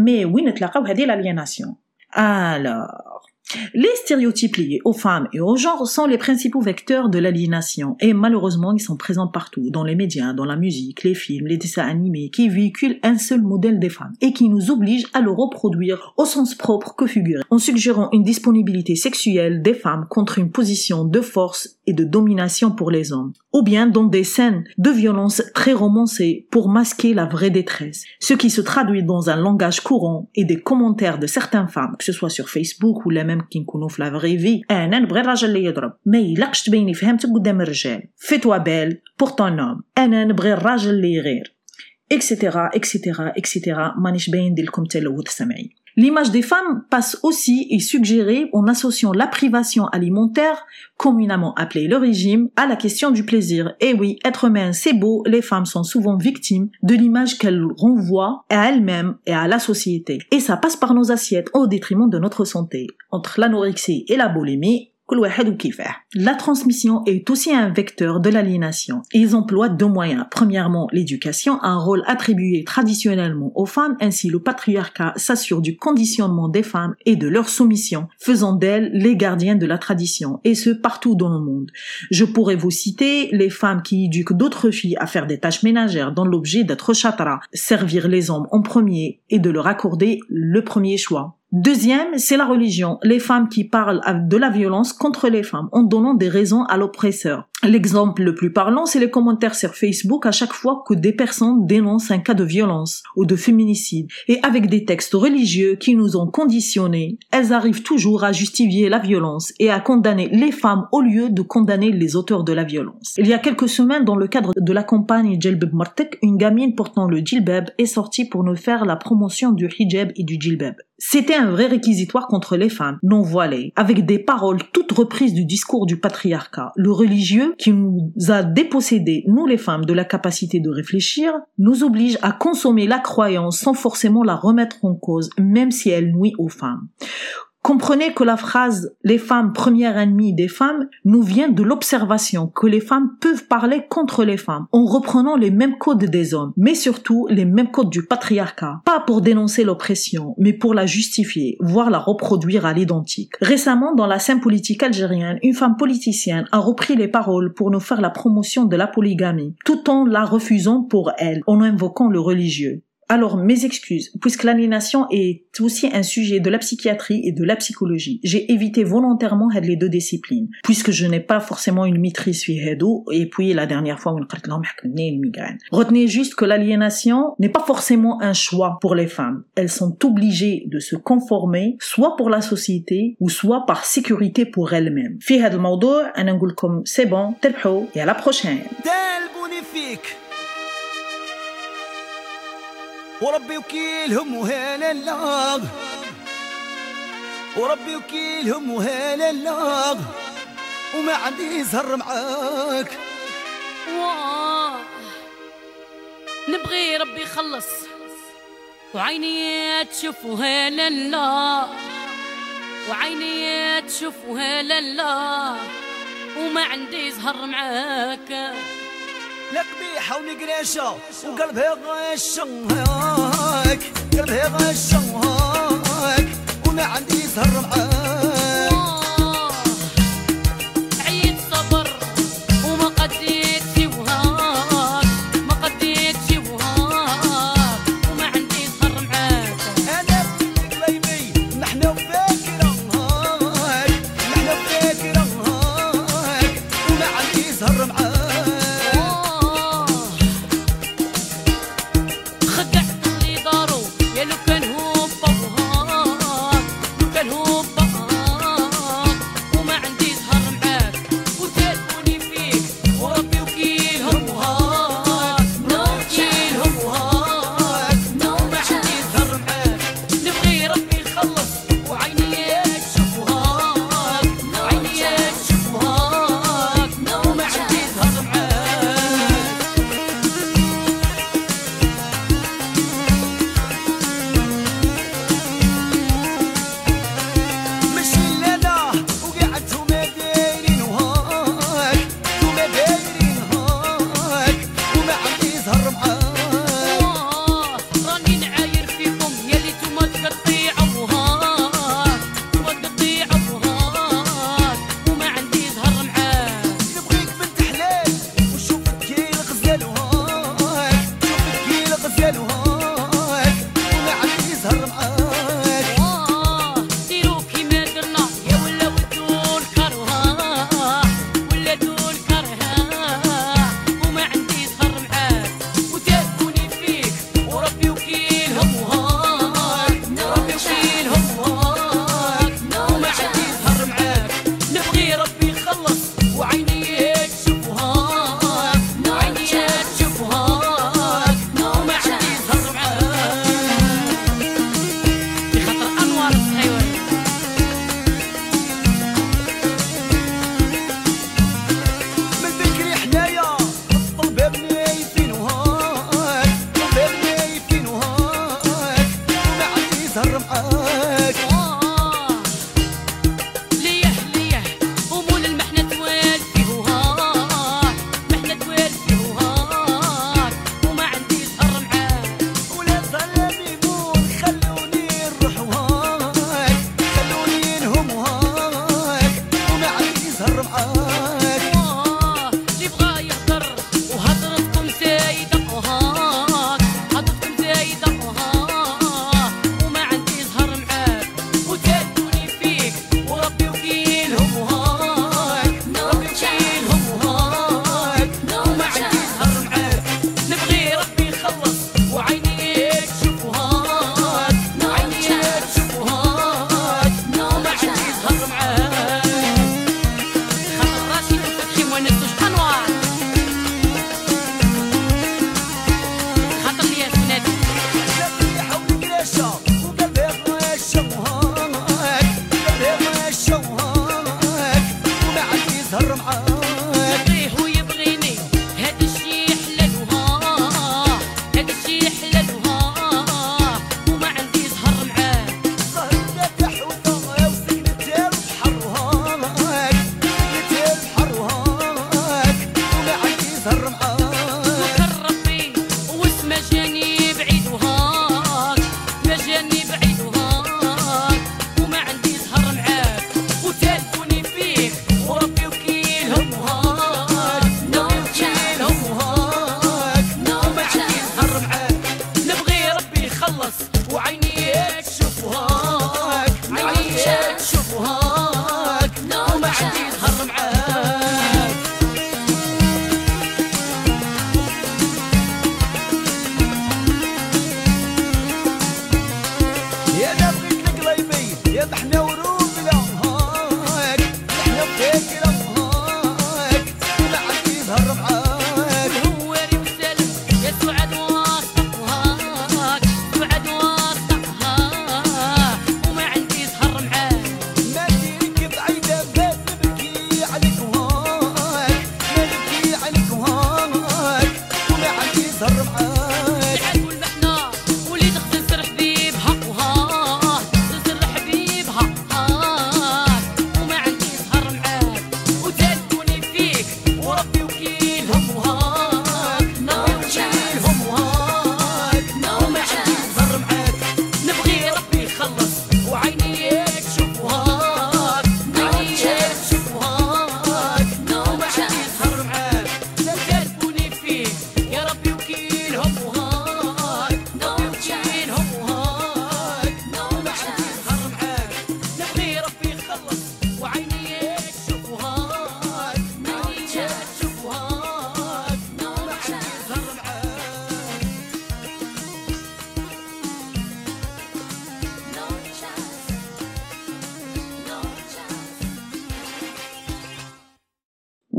mais oui, l'aliénation. Alors, les stéréotypes liés aux femmes et aux genres sont les principaux vecteurs de l'aliénation et malheureusement ils sont présents partout, dans les médias, dans la musique, les films, les dessins animés qui véhiculent un seul modèle des femmes et qui nous obligent à le reproduire au sens propre que figuré, en suggérant une disponibilité sexuelle des femmes contre une position de force et de domination pour les hommes, ou bien dans des scènes de violence très romancées pour masquer la vraie détresse, ce qui se traduit dans un langage courant et des commentaires de certaines femmes, que ce soit sur Facebook ou les mêmes كي نكونوا في لا فغي في انا نبغي الراجل اللي يضرب ما يلقش تبيني فهمتك قدام الرجال فيتوا بال بور طون نوم انا نبغي الراجل اللي يغير اكسيتيرا اكسيتيرا اكسيتيرا مانيش باين ندير لكم تلوث سمعي L'image des femmes passe aussi et suggérée en associant la privation alimentaire, communément appelée le régime, à la question du plaisir. Et oui, être humain, c'est beau, les femmes sont souvent victimes de l'image qu'elles renvoient à elles-mêmes et à la société. Et ça passe par nos assiettes au détriment de notre santé. Entre l'anorexie et la boulimie, la transmission est aussi un vecteur de l'aliénation. Ils emploient deux moyens. Premièrement, l'éducation, un rôle attribué traditionnellement aux femmes, ainsi le patriarcat s'assure du conditionnement des femmes et de leur soumission, faisant d'elles les gardiens de la tradition, et ce partout dans le monde. Je pourrais vous citer les femmes qui éduquent d'autres filles à faire des tâches ménagères dans l'objet d'être chatra, servir les hommes en premier et de leur accorder le premier choix. Deuxième, c'est la religion. Les femmes qui parlent de la violence contre les femmes en donnant des raisons à l'oppresseur. L'exemple le plus parlant, c'est les commentaires sur Facebook à chaque fois que des personnes dénoncent un cas de violence ou de féminicide. Et avec des textes religieux qui nous ont conditionnés, elles arrivent toujours à justifier la violence et à condamner les femmes au lieu de condamner les auteurs de la violence. Il y a quelques semaines, dans le cadre de la campagne Djilbab Martek, une gamine portant le djilbab est sortie pour nous faire la promotion du hijab et du djilbab. C'était un vrai réquisitoire contre les femmes non voilées, avec des paroles toutes reprises du discours du patriarcat. Le religieux, qui nous a dépossédés, nous les femmes, de la capacité de réfléchir, nous oblige à consommer la croyance sans forcément la remettre en cause, même si elle nuit aux femmes. Comprenez que la phrase les femmes premières ennemies des femmes nous vient de l'observation que les femmes peuvent parler contre les femmes en reprenant les mêmes codes des hommes, mais surtout les mêmes codes du patriarcat. Pas pour dénoncer l'oppression, mais pour la justifier, voire la reproduire à l'identique. Récemment, dans la scène politique algérienne, une femme politicienne a repris les paroles pour nous faire la promotion de la polygamie, tout en la refusant pour elle, en invoquant le religieux. Alors mes excuses, puisque l'aliénation est aussi un sujet de la psychiatrie et de la psychologie. J'ai évité volontairement les deux disciplines, puisque je n'ai pas forcément une maîtrise sur Hedo, et puis la dernière fois, une migraine. Retenez juste que l'aliénation n'est pas forcément un choix pour les femmes. Elles sont obligées de se conformer, soit pour la société, ou soit par sécurité pour elles-mêmes. في هذا الموضوع أنا نقول لكم c'est bon, تلحو et à la prochaine. وربي وكيلهم وهلا الله وربي وكيلهم وهلا الله وما عندي يزهر معاك. واه نبغي ربي يخلص. وعيني تشوف وهلا الله وعيني تشوف وهلا الله وما عندي يزهر معاك. لقبيحة ونقريشة وقلبها غشنهاك قلبها غشنهاك وما عندي سهر معاك.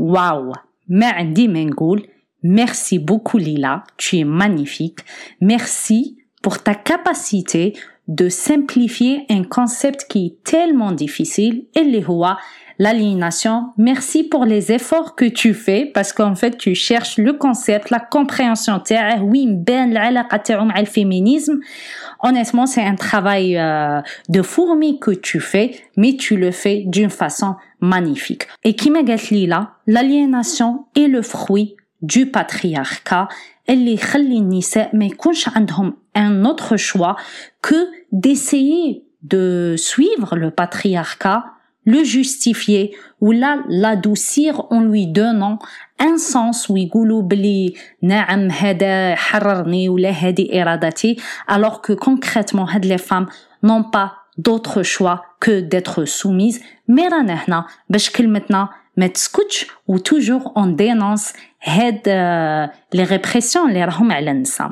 Waouh! Ma'di Mengoul, merci beaucoup Lila, tu es magnifique. Merci pour ta capacité de simplifier un concept qui est tellement difficile et les rois, l'aliénation. Merci pour les efforts que tu fais parce qu'en fait tu cherches le concept, la compréhension. Oui, ben le um, féminisme. Honnêtement, c'est un travail euh, de fourmi que tu fais, mais tu le fais d'une façon magnifique. Et qui m'a dit là, l'aliénation est le fruit du patriarcat اللي يخلي النساء ما يكونش عندهم un autre choix que d'essayer de suivre le patriarcat le justifier ou là l'adoucir en lui donnant un sens ويقولوا بلي نعم هذا حررني ولا هذه إرادتي alors que concrètement هاد les femmes n'ont pas d'autre choix que d'être soumises mais رانا هنا باش كلمتنا ما تسكتش و toujours on dénonce هاد les répressions اللي راهم على النساء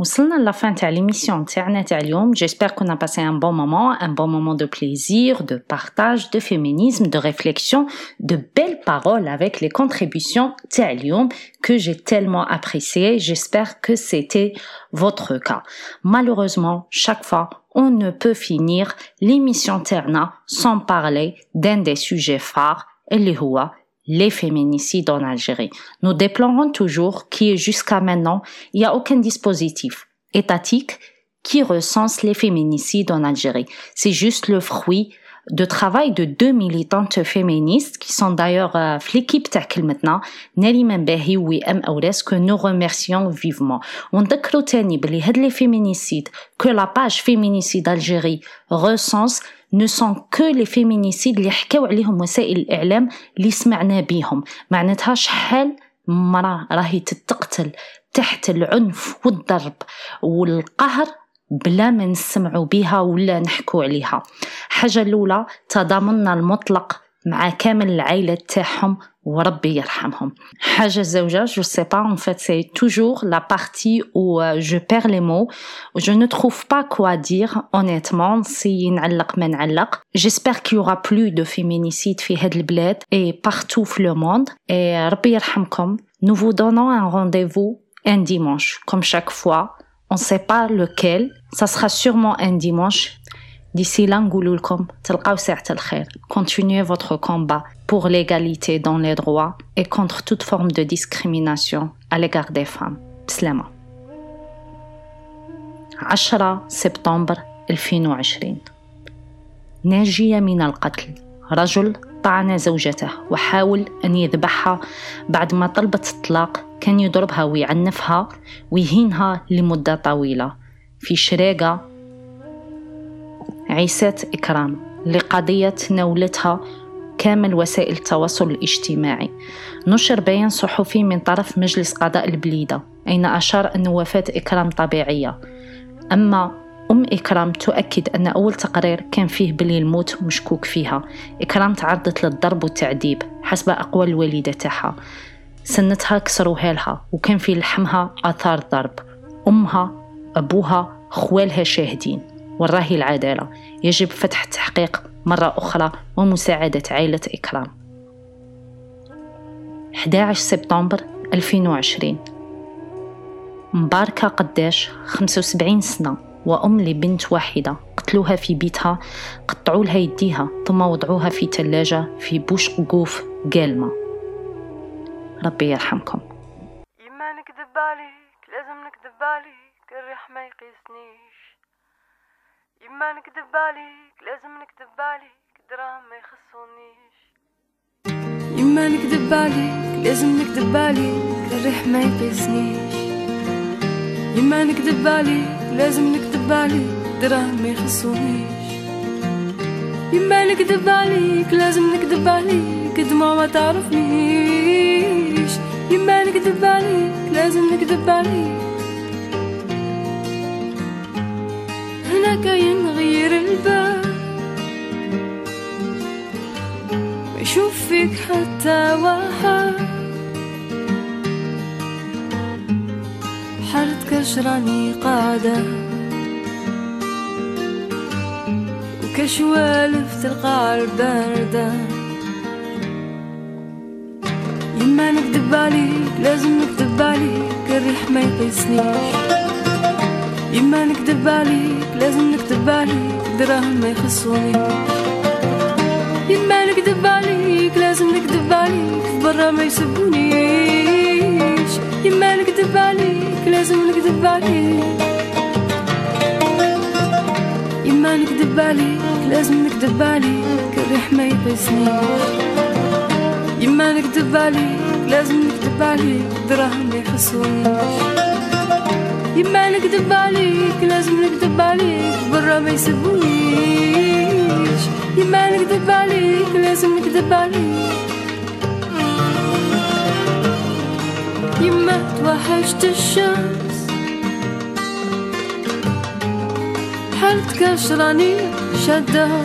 وصلنا لافان تاع ليميسيون تاعنا تاع اليوم j'espère qu'on a passé un bon moment un bon moment de plaisir de partage de féminisme de réflexion de belles paroles avec les contributions تاع اليوم que j'ai tellement apprécié j'espère que c'était votre cas malheureusement chaque fois on ne peut finir l'émission Terna sans parler d'un des sujets phares, les les féminicides en Algérie. Nous déplorons toujours qu'il jusqu'à maintenant, il n'y a aucun dispositif étatique qui recense les féminicides en Algérie. C'est juste le fruit de travail de deux militantes féministes qui sont d'ailleurs euh, l'équipe Takel maintenant, Nelly Membehi ou M. Aures, que nous remercions vivement. On déclare بلي هاد les féminicides que la page féminicide Algérie recense ne sont que les féminicides اللي حكاو عليهم وسائل الإعلام اللي سمعنا بيهم معناتها شحال مرة راهي تتقتل تحت العنف والضرب والقهر بلا ما نسمعوا بها ولا نحكوا عليها. حاجة الأولى تضامننا المطلق مع كامل العائلة تاعهم وربي يرحمهم. حاجة زوجة جو سي با اون فات سي توجور لا بارتي أو جو بير لي مو جو نو تروف با كوا دير اونيتمون سي نعلق ما نعلق. جيسبر كي يورا بلو دو فيمينيسيد في هاد البلاد اي بارتو في لو موند اي ربي يرحمكم. نو فو دونون ان رونديفو ان ديمونش كوم شاك فوا on sait pas lequel ça sera sûrement un dimanche D'ici là, نقول لكم تلقاو ساعة الخير. Continuez votre combat pour l'égalité dans les droits et contre toute forme de discrimination à l'égard des femmes. بسلامة. 10 سبتمبر 2020 ناجية من القتل رجل طعن زوجته وحاول أن يذبحها. بعد ما طلبت الطلاق كان يضربها ويعنفها ويهينها لمدة طويلة. في شراقة عيسات إكرام لقضية تناولتها كامل وسائل التواصل الاجتماعي. نشر بيان صحفي من طرف مجلس قضاء البليدة أين أشار أن وفاة إكرام طبيعية. أما أم إكرام تؤكد أن أول تقرير كان فيه بلي الموت مشكوك فيها. إكرام تعرضت للضرب والتعذيب حسب أقوال الوالدة تاعها سنتها كسروها لها وكان في لحمها آثار ضرب. أمها أبوها خوالها شاهدين. والراهي العدالة. يجب فتح التحقيق مرة أخرى ومساعدة عائلة إكرام. 11 سبتمبر 2020 مباركة قداش 75 سنة. وأم لبنت واحدة. قتلوها في بيتها قطعوا لها يديها ثم وضعوها في ثلاجة في بوش قوف قالمة ربي يرحمكم. يما نكذب عليك لازم نكذب عليك الريح ما يقيسنيش. يما نكذب عليك لازم نكذب عليك دراهم ما يخصونيش. يما نكذب عليك لازم نكذب عليك الريح ما يقيسنيش. يما نكذب عليك لازم نكذب عليك دراهم ما يخصونيش. يما نكذب عليك لازم نكذب عليك دموع ما تعرفنيش. يما نكذب عليك لازم نكذب عليك. هنا كاين غير الباب ما يشوف فيك حتى واحد. حالة كشراني قاعدة وكشوالف تلقى الباردة. نكذب عليك لازم نكذب عليك الريح ما يقيسنيش. يما نكذب عليك لازم نكذب عليك دراهم ما يخصونيش. يما نكذب عليك لازم نكذب عليك برا ما يسبونيش. يما نكذب عليك لازم نكذب عليك يما نكذب عليك لازم نكذب عليك الريح ما يقيسنيش يما نكذب عليك لازم نكذب عليك دراهم ما يخصونيش يما نكذب عليك لازم نكذب عليك برا ما يسبونيش يما نكذب عليك لازم نكذب عليك يما توحشت الشمس حالتك كشراني شدها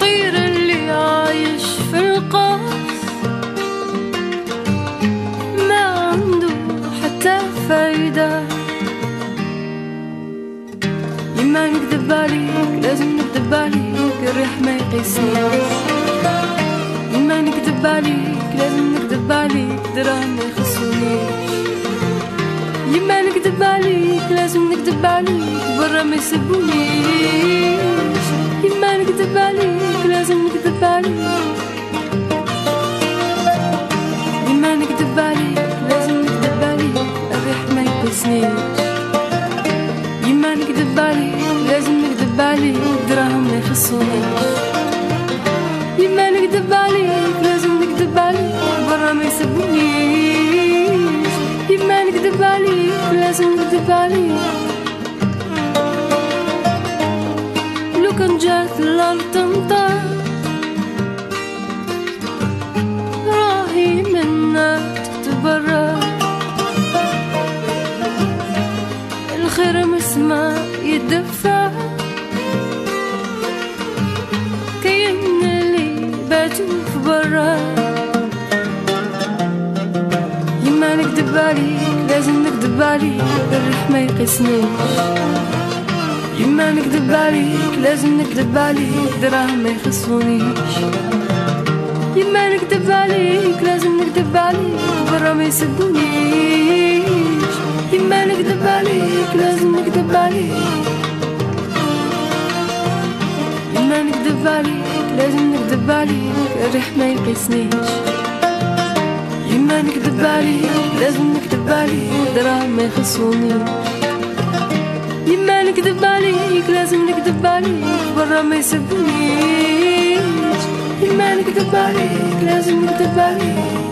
طير اللي عايش في القاص ما عنده حتى فايدة يما نكذب عليك لازم نكذب عليك الريح ما يقيسنيش يما نكذب عليك لازم دراهم ما يخصونيش يما نكذب عليك لازم نكذب عليك برا ما يسبونيش يما نكذب عليك لازم نكذب عليك. يما نكذب عليك لازم نكذب عليك الريح ما يما نكذب عليك لازم نكذب عليك ما يخصونيش ما يسبونيش يما نكذب عليك لازم نكذب عليك لو كان جات الأرض تمطر راهي منا تتبرر. الخير مسمى يدفع. كاين اللي باتوا في برا. عليك لازم نكذب عليك الريح ما يقيسنيش. يما نكذب عليك لازم نكذب عليك دراهم ما يخصونيش. يما نكذب عليك لازم نكذب عليك برا ما يسبونيش يما نكذب عليك لازم نكذب عليك يما نكذب عليك لازم نكذب عليك الريح ما يقيسنيش. يما نكذب عليك لازم نكذب عليك دراهم ما يخصونيش يما نكذب عليك لازم نكذب عليك برا ما يسبونيش يما نكذب عليك لازم نكذب عليك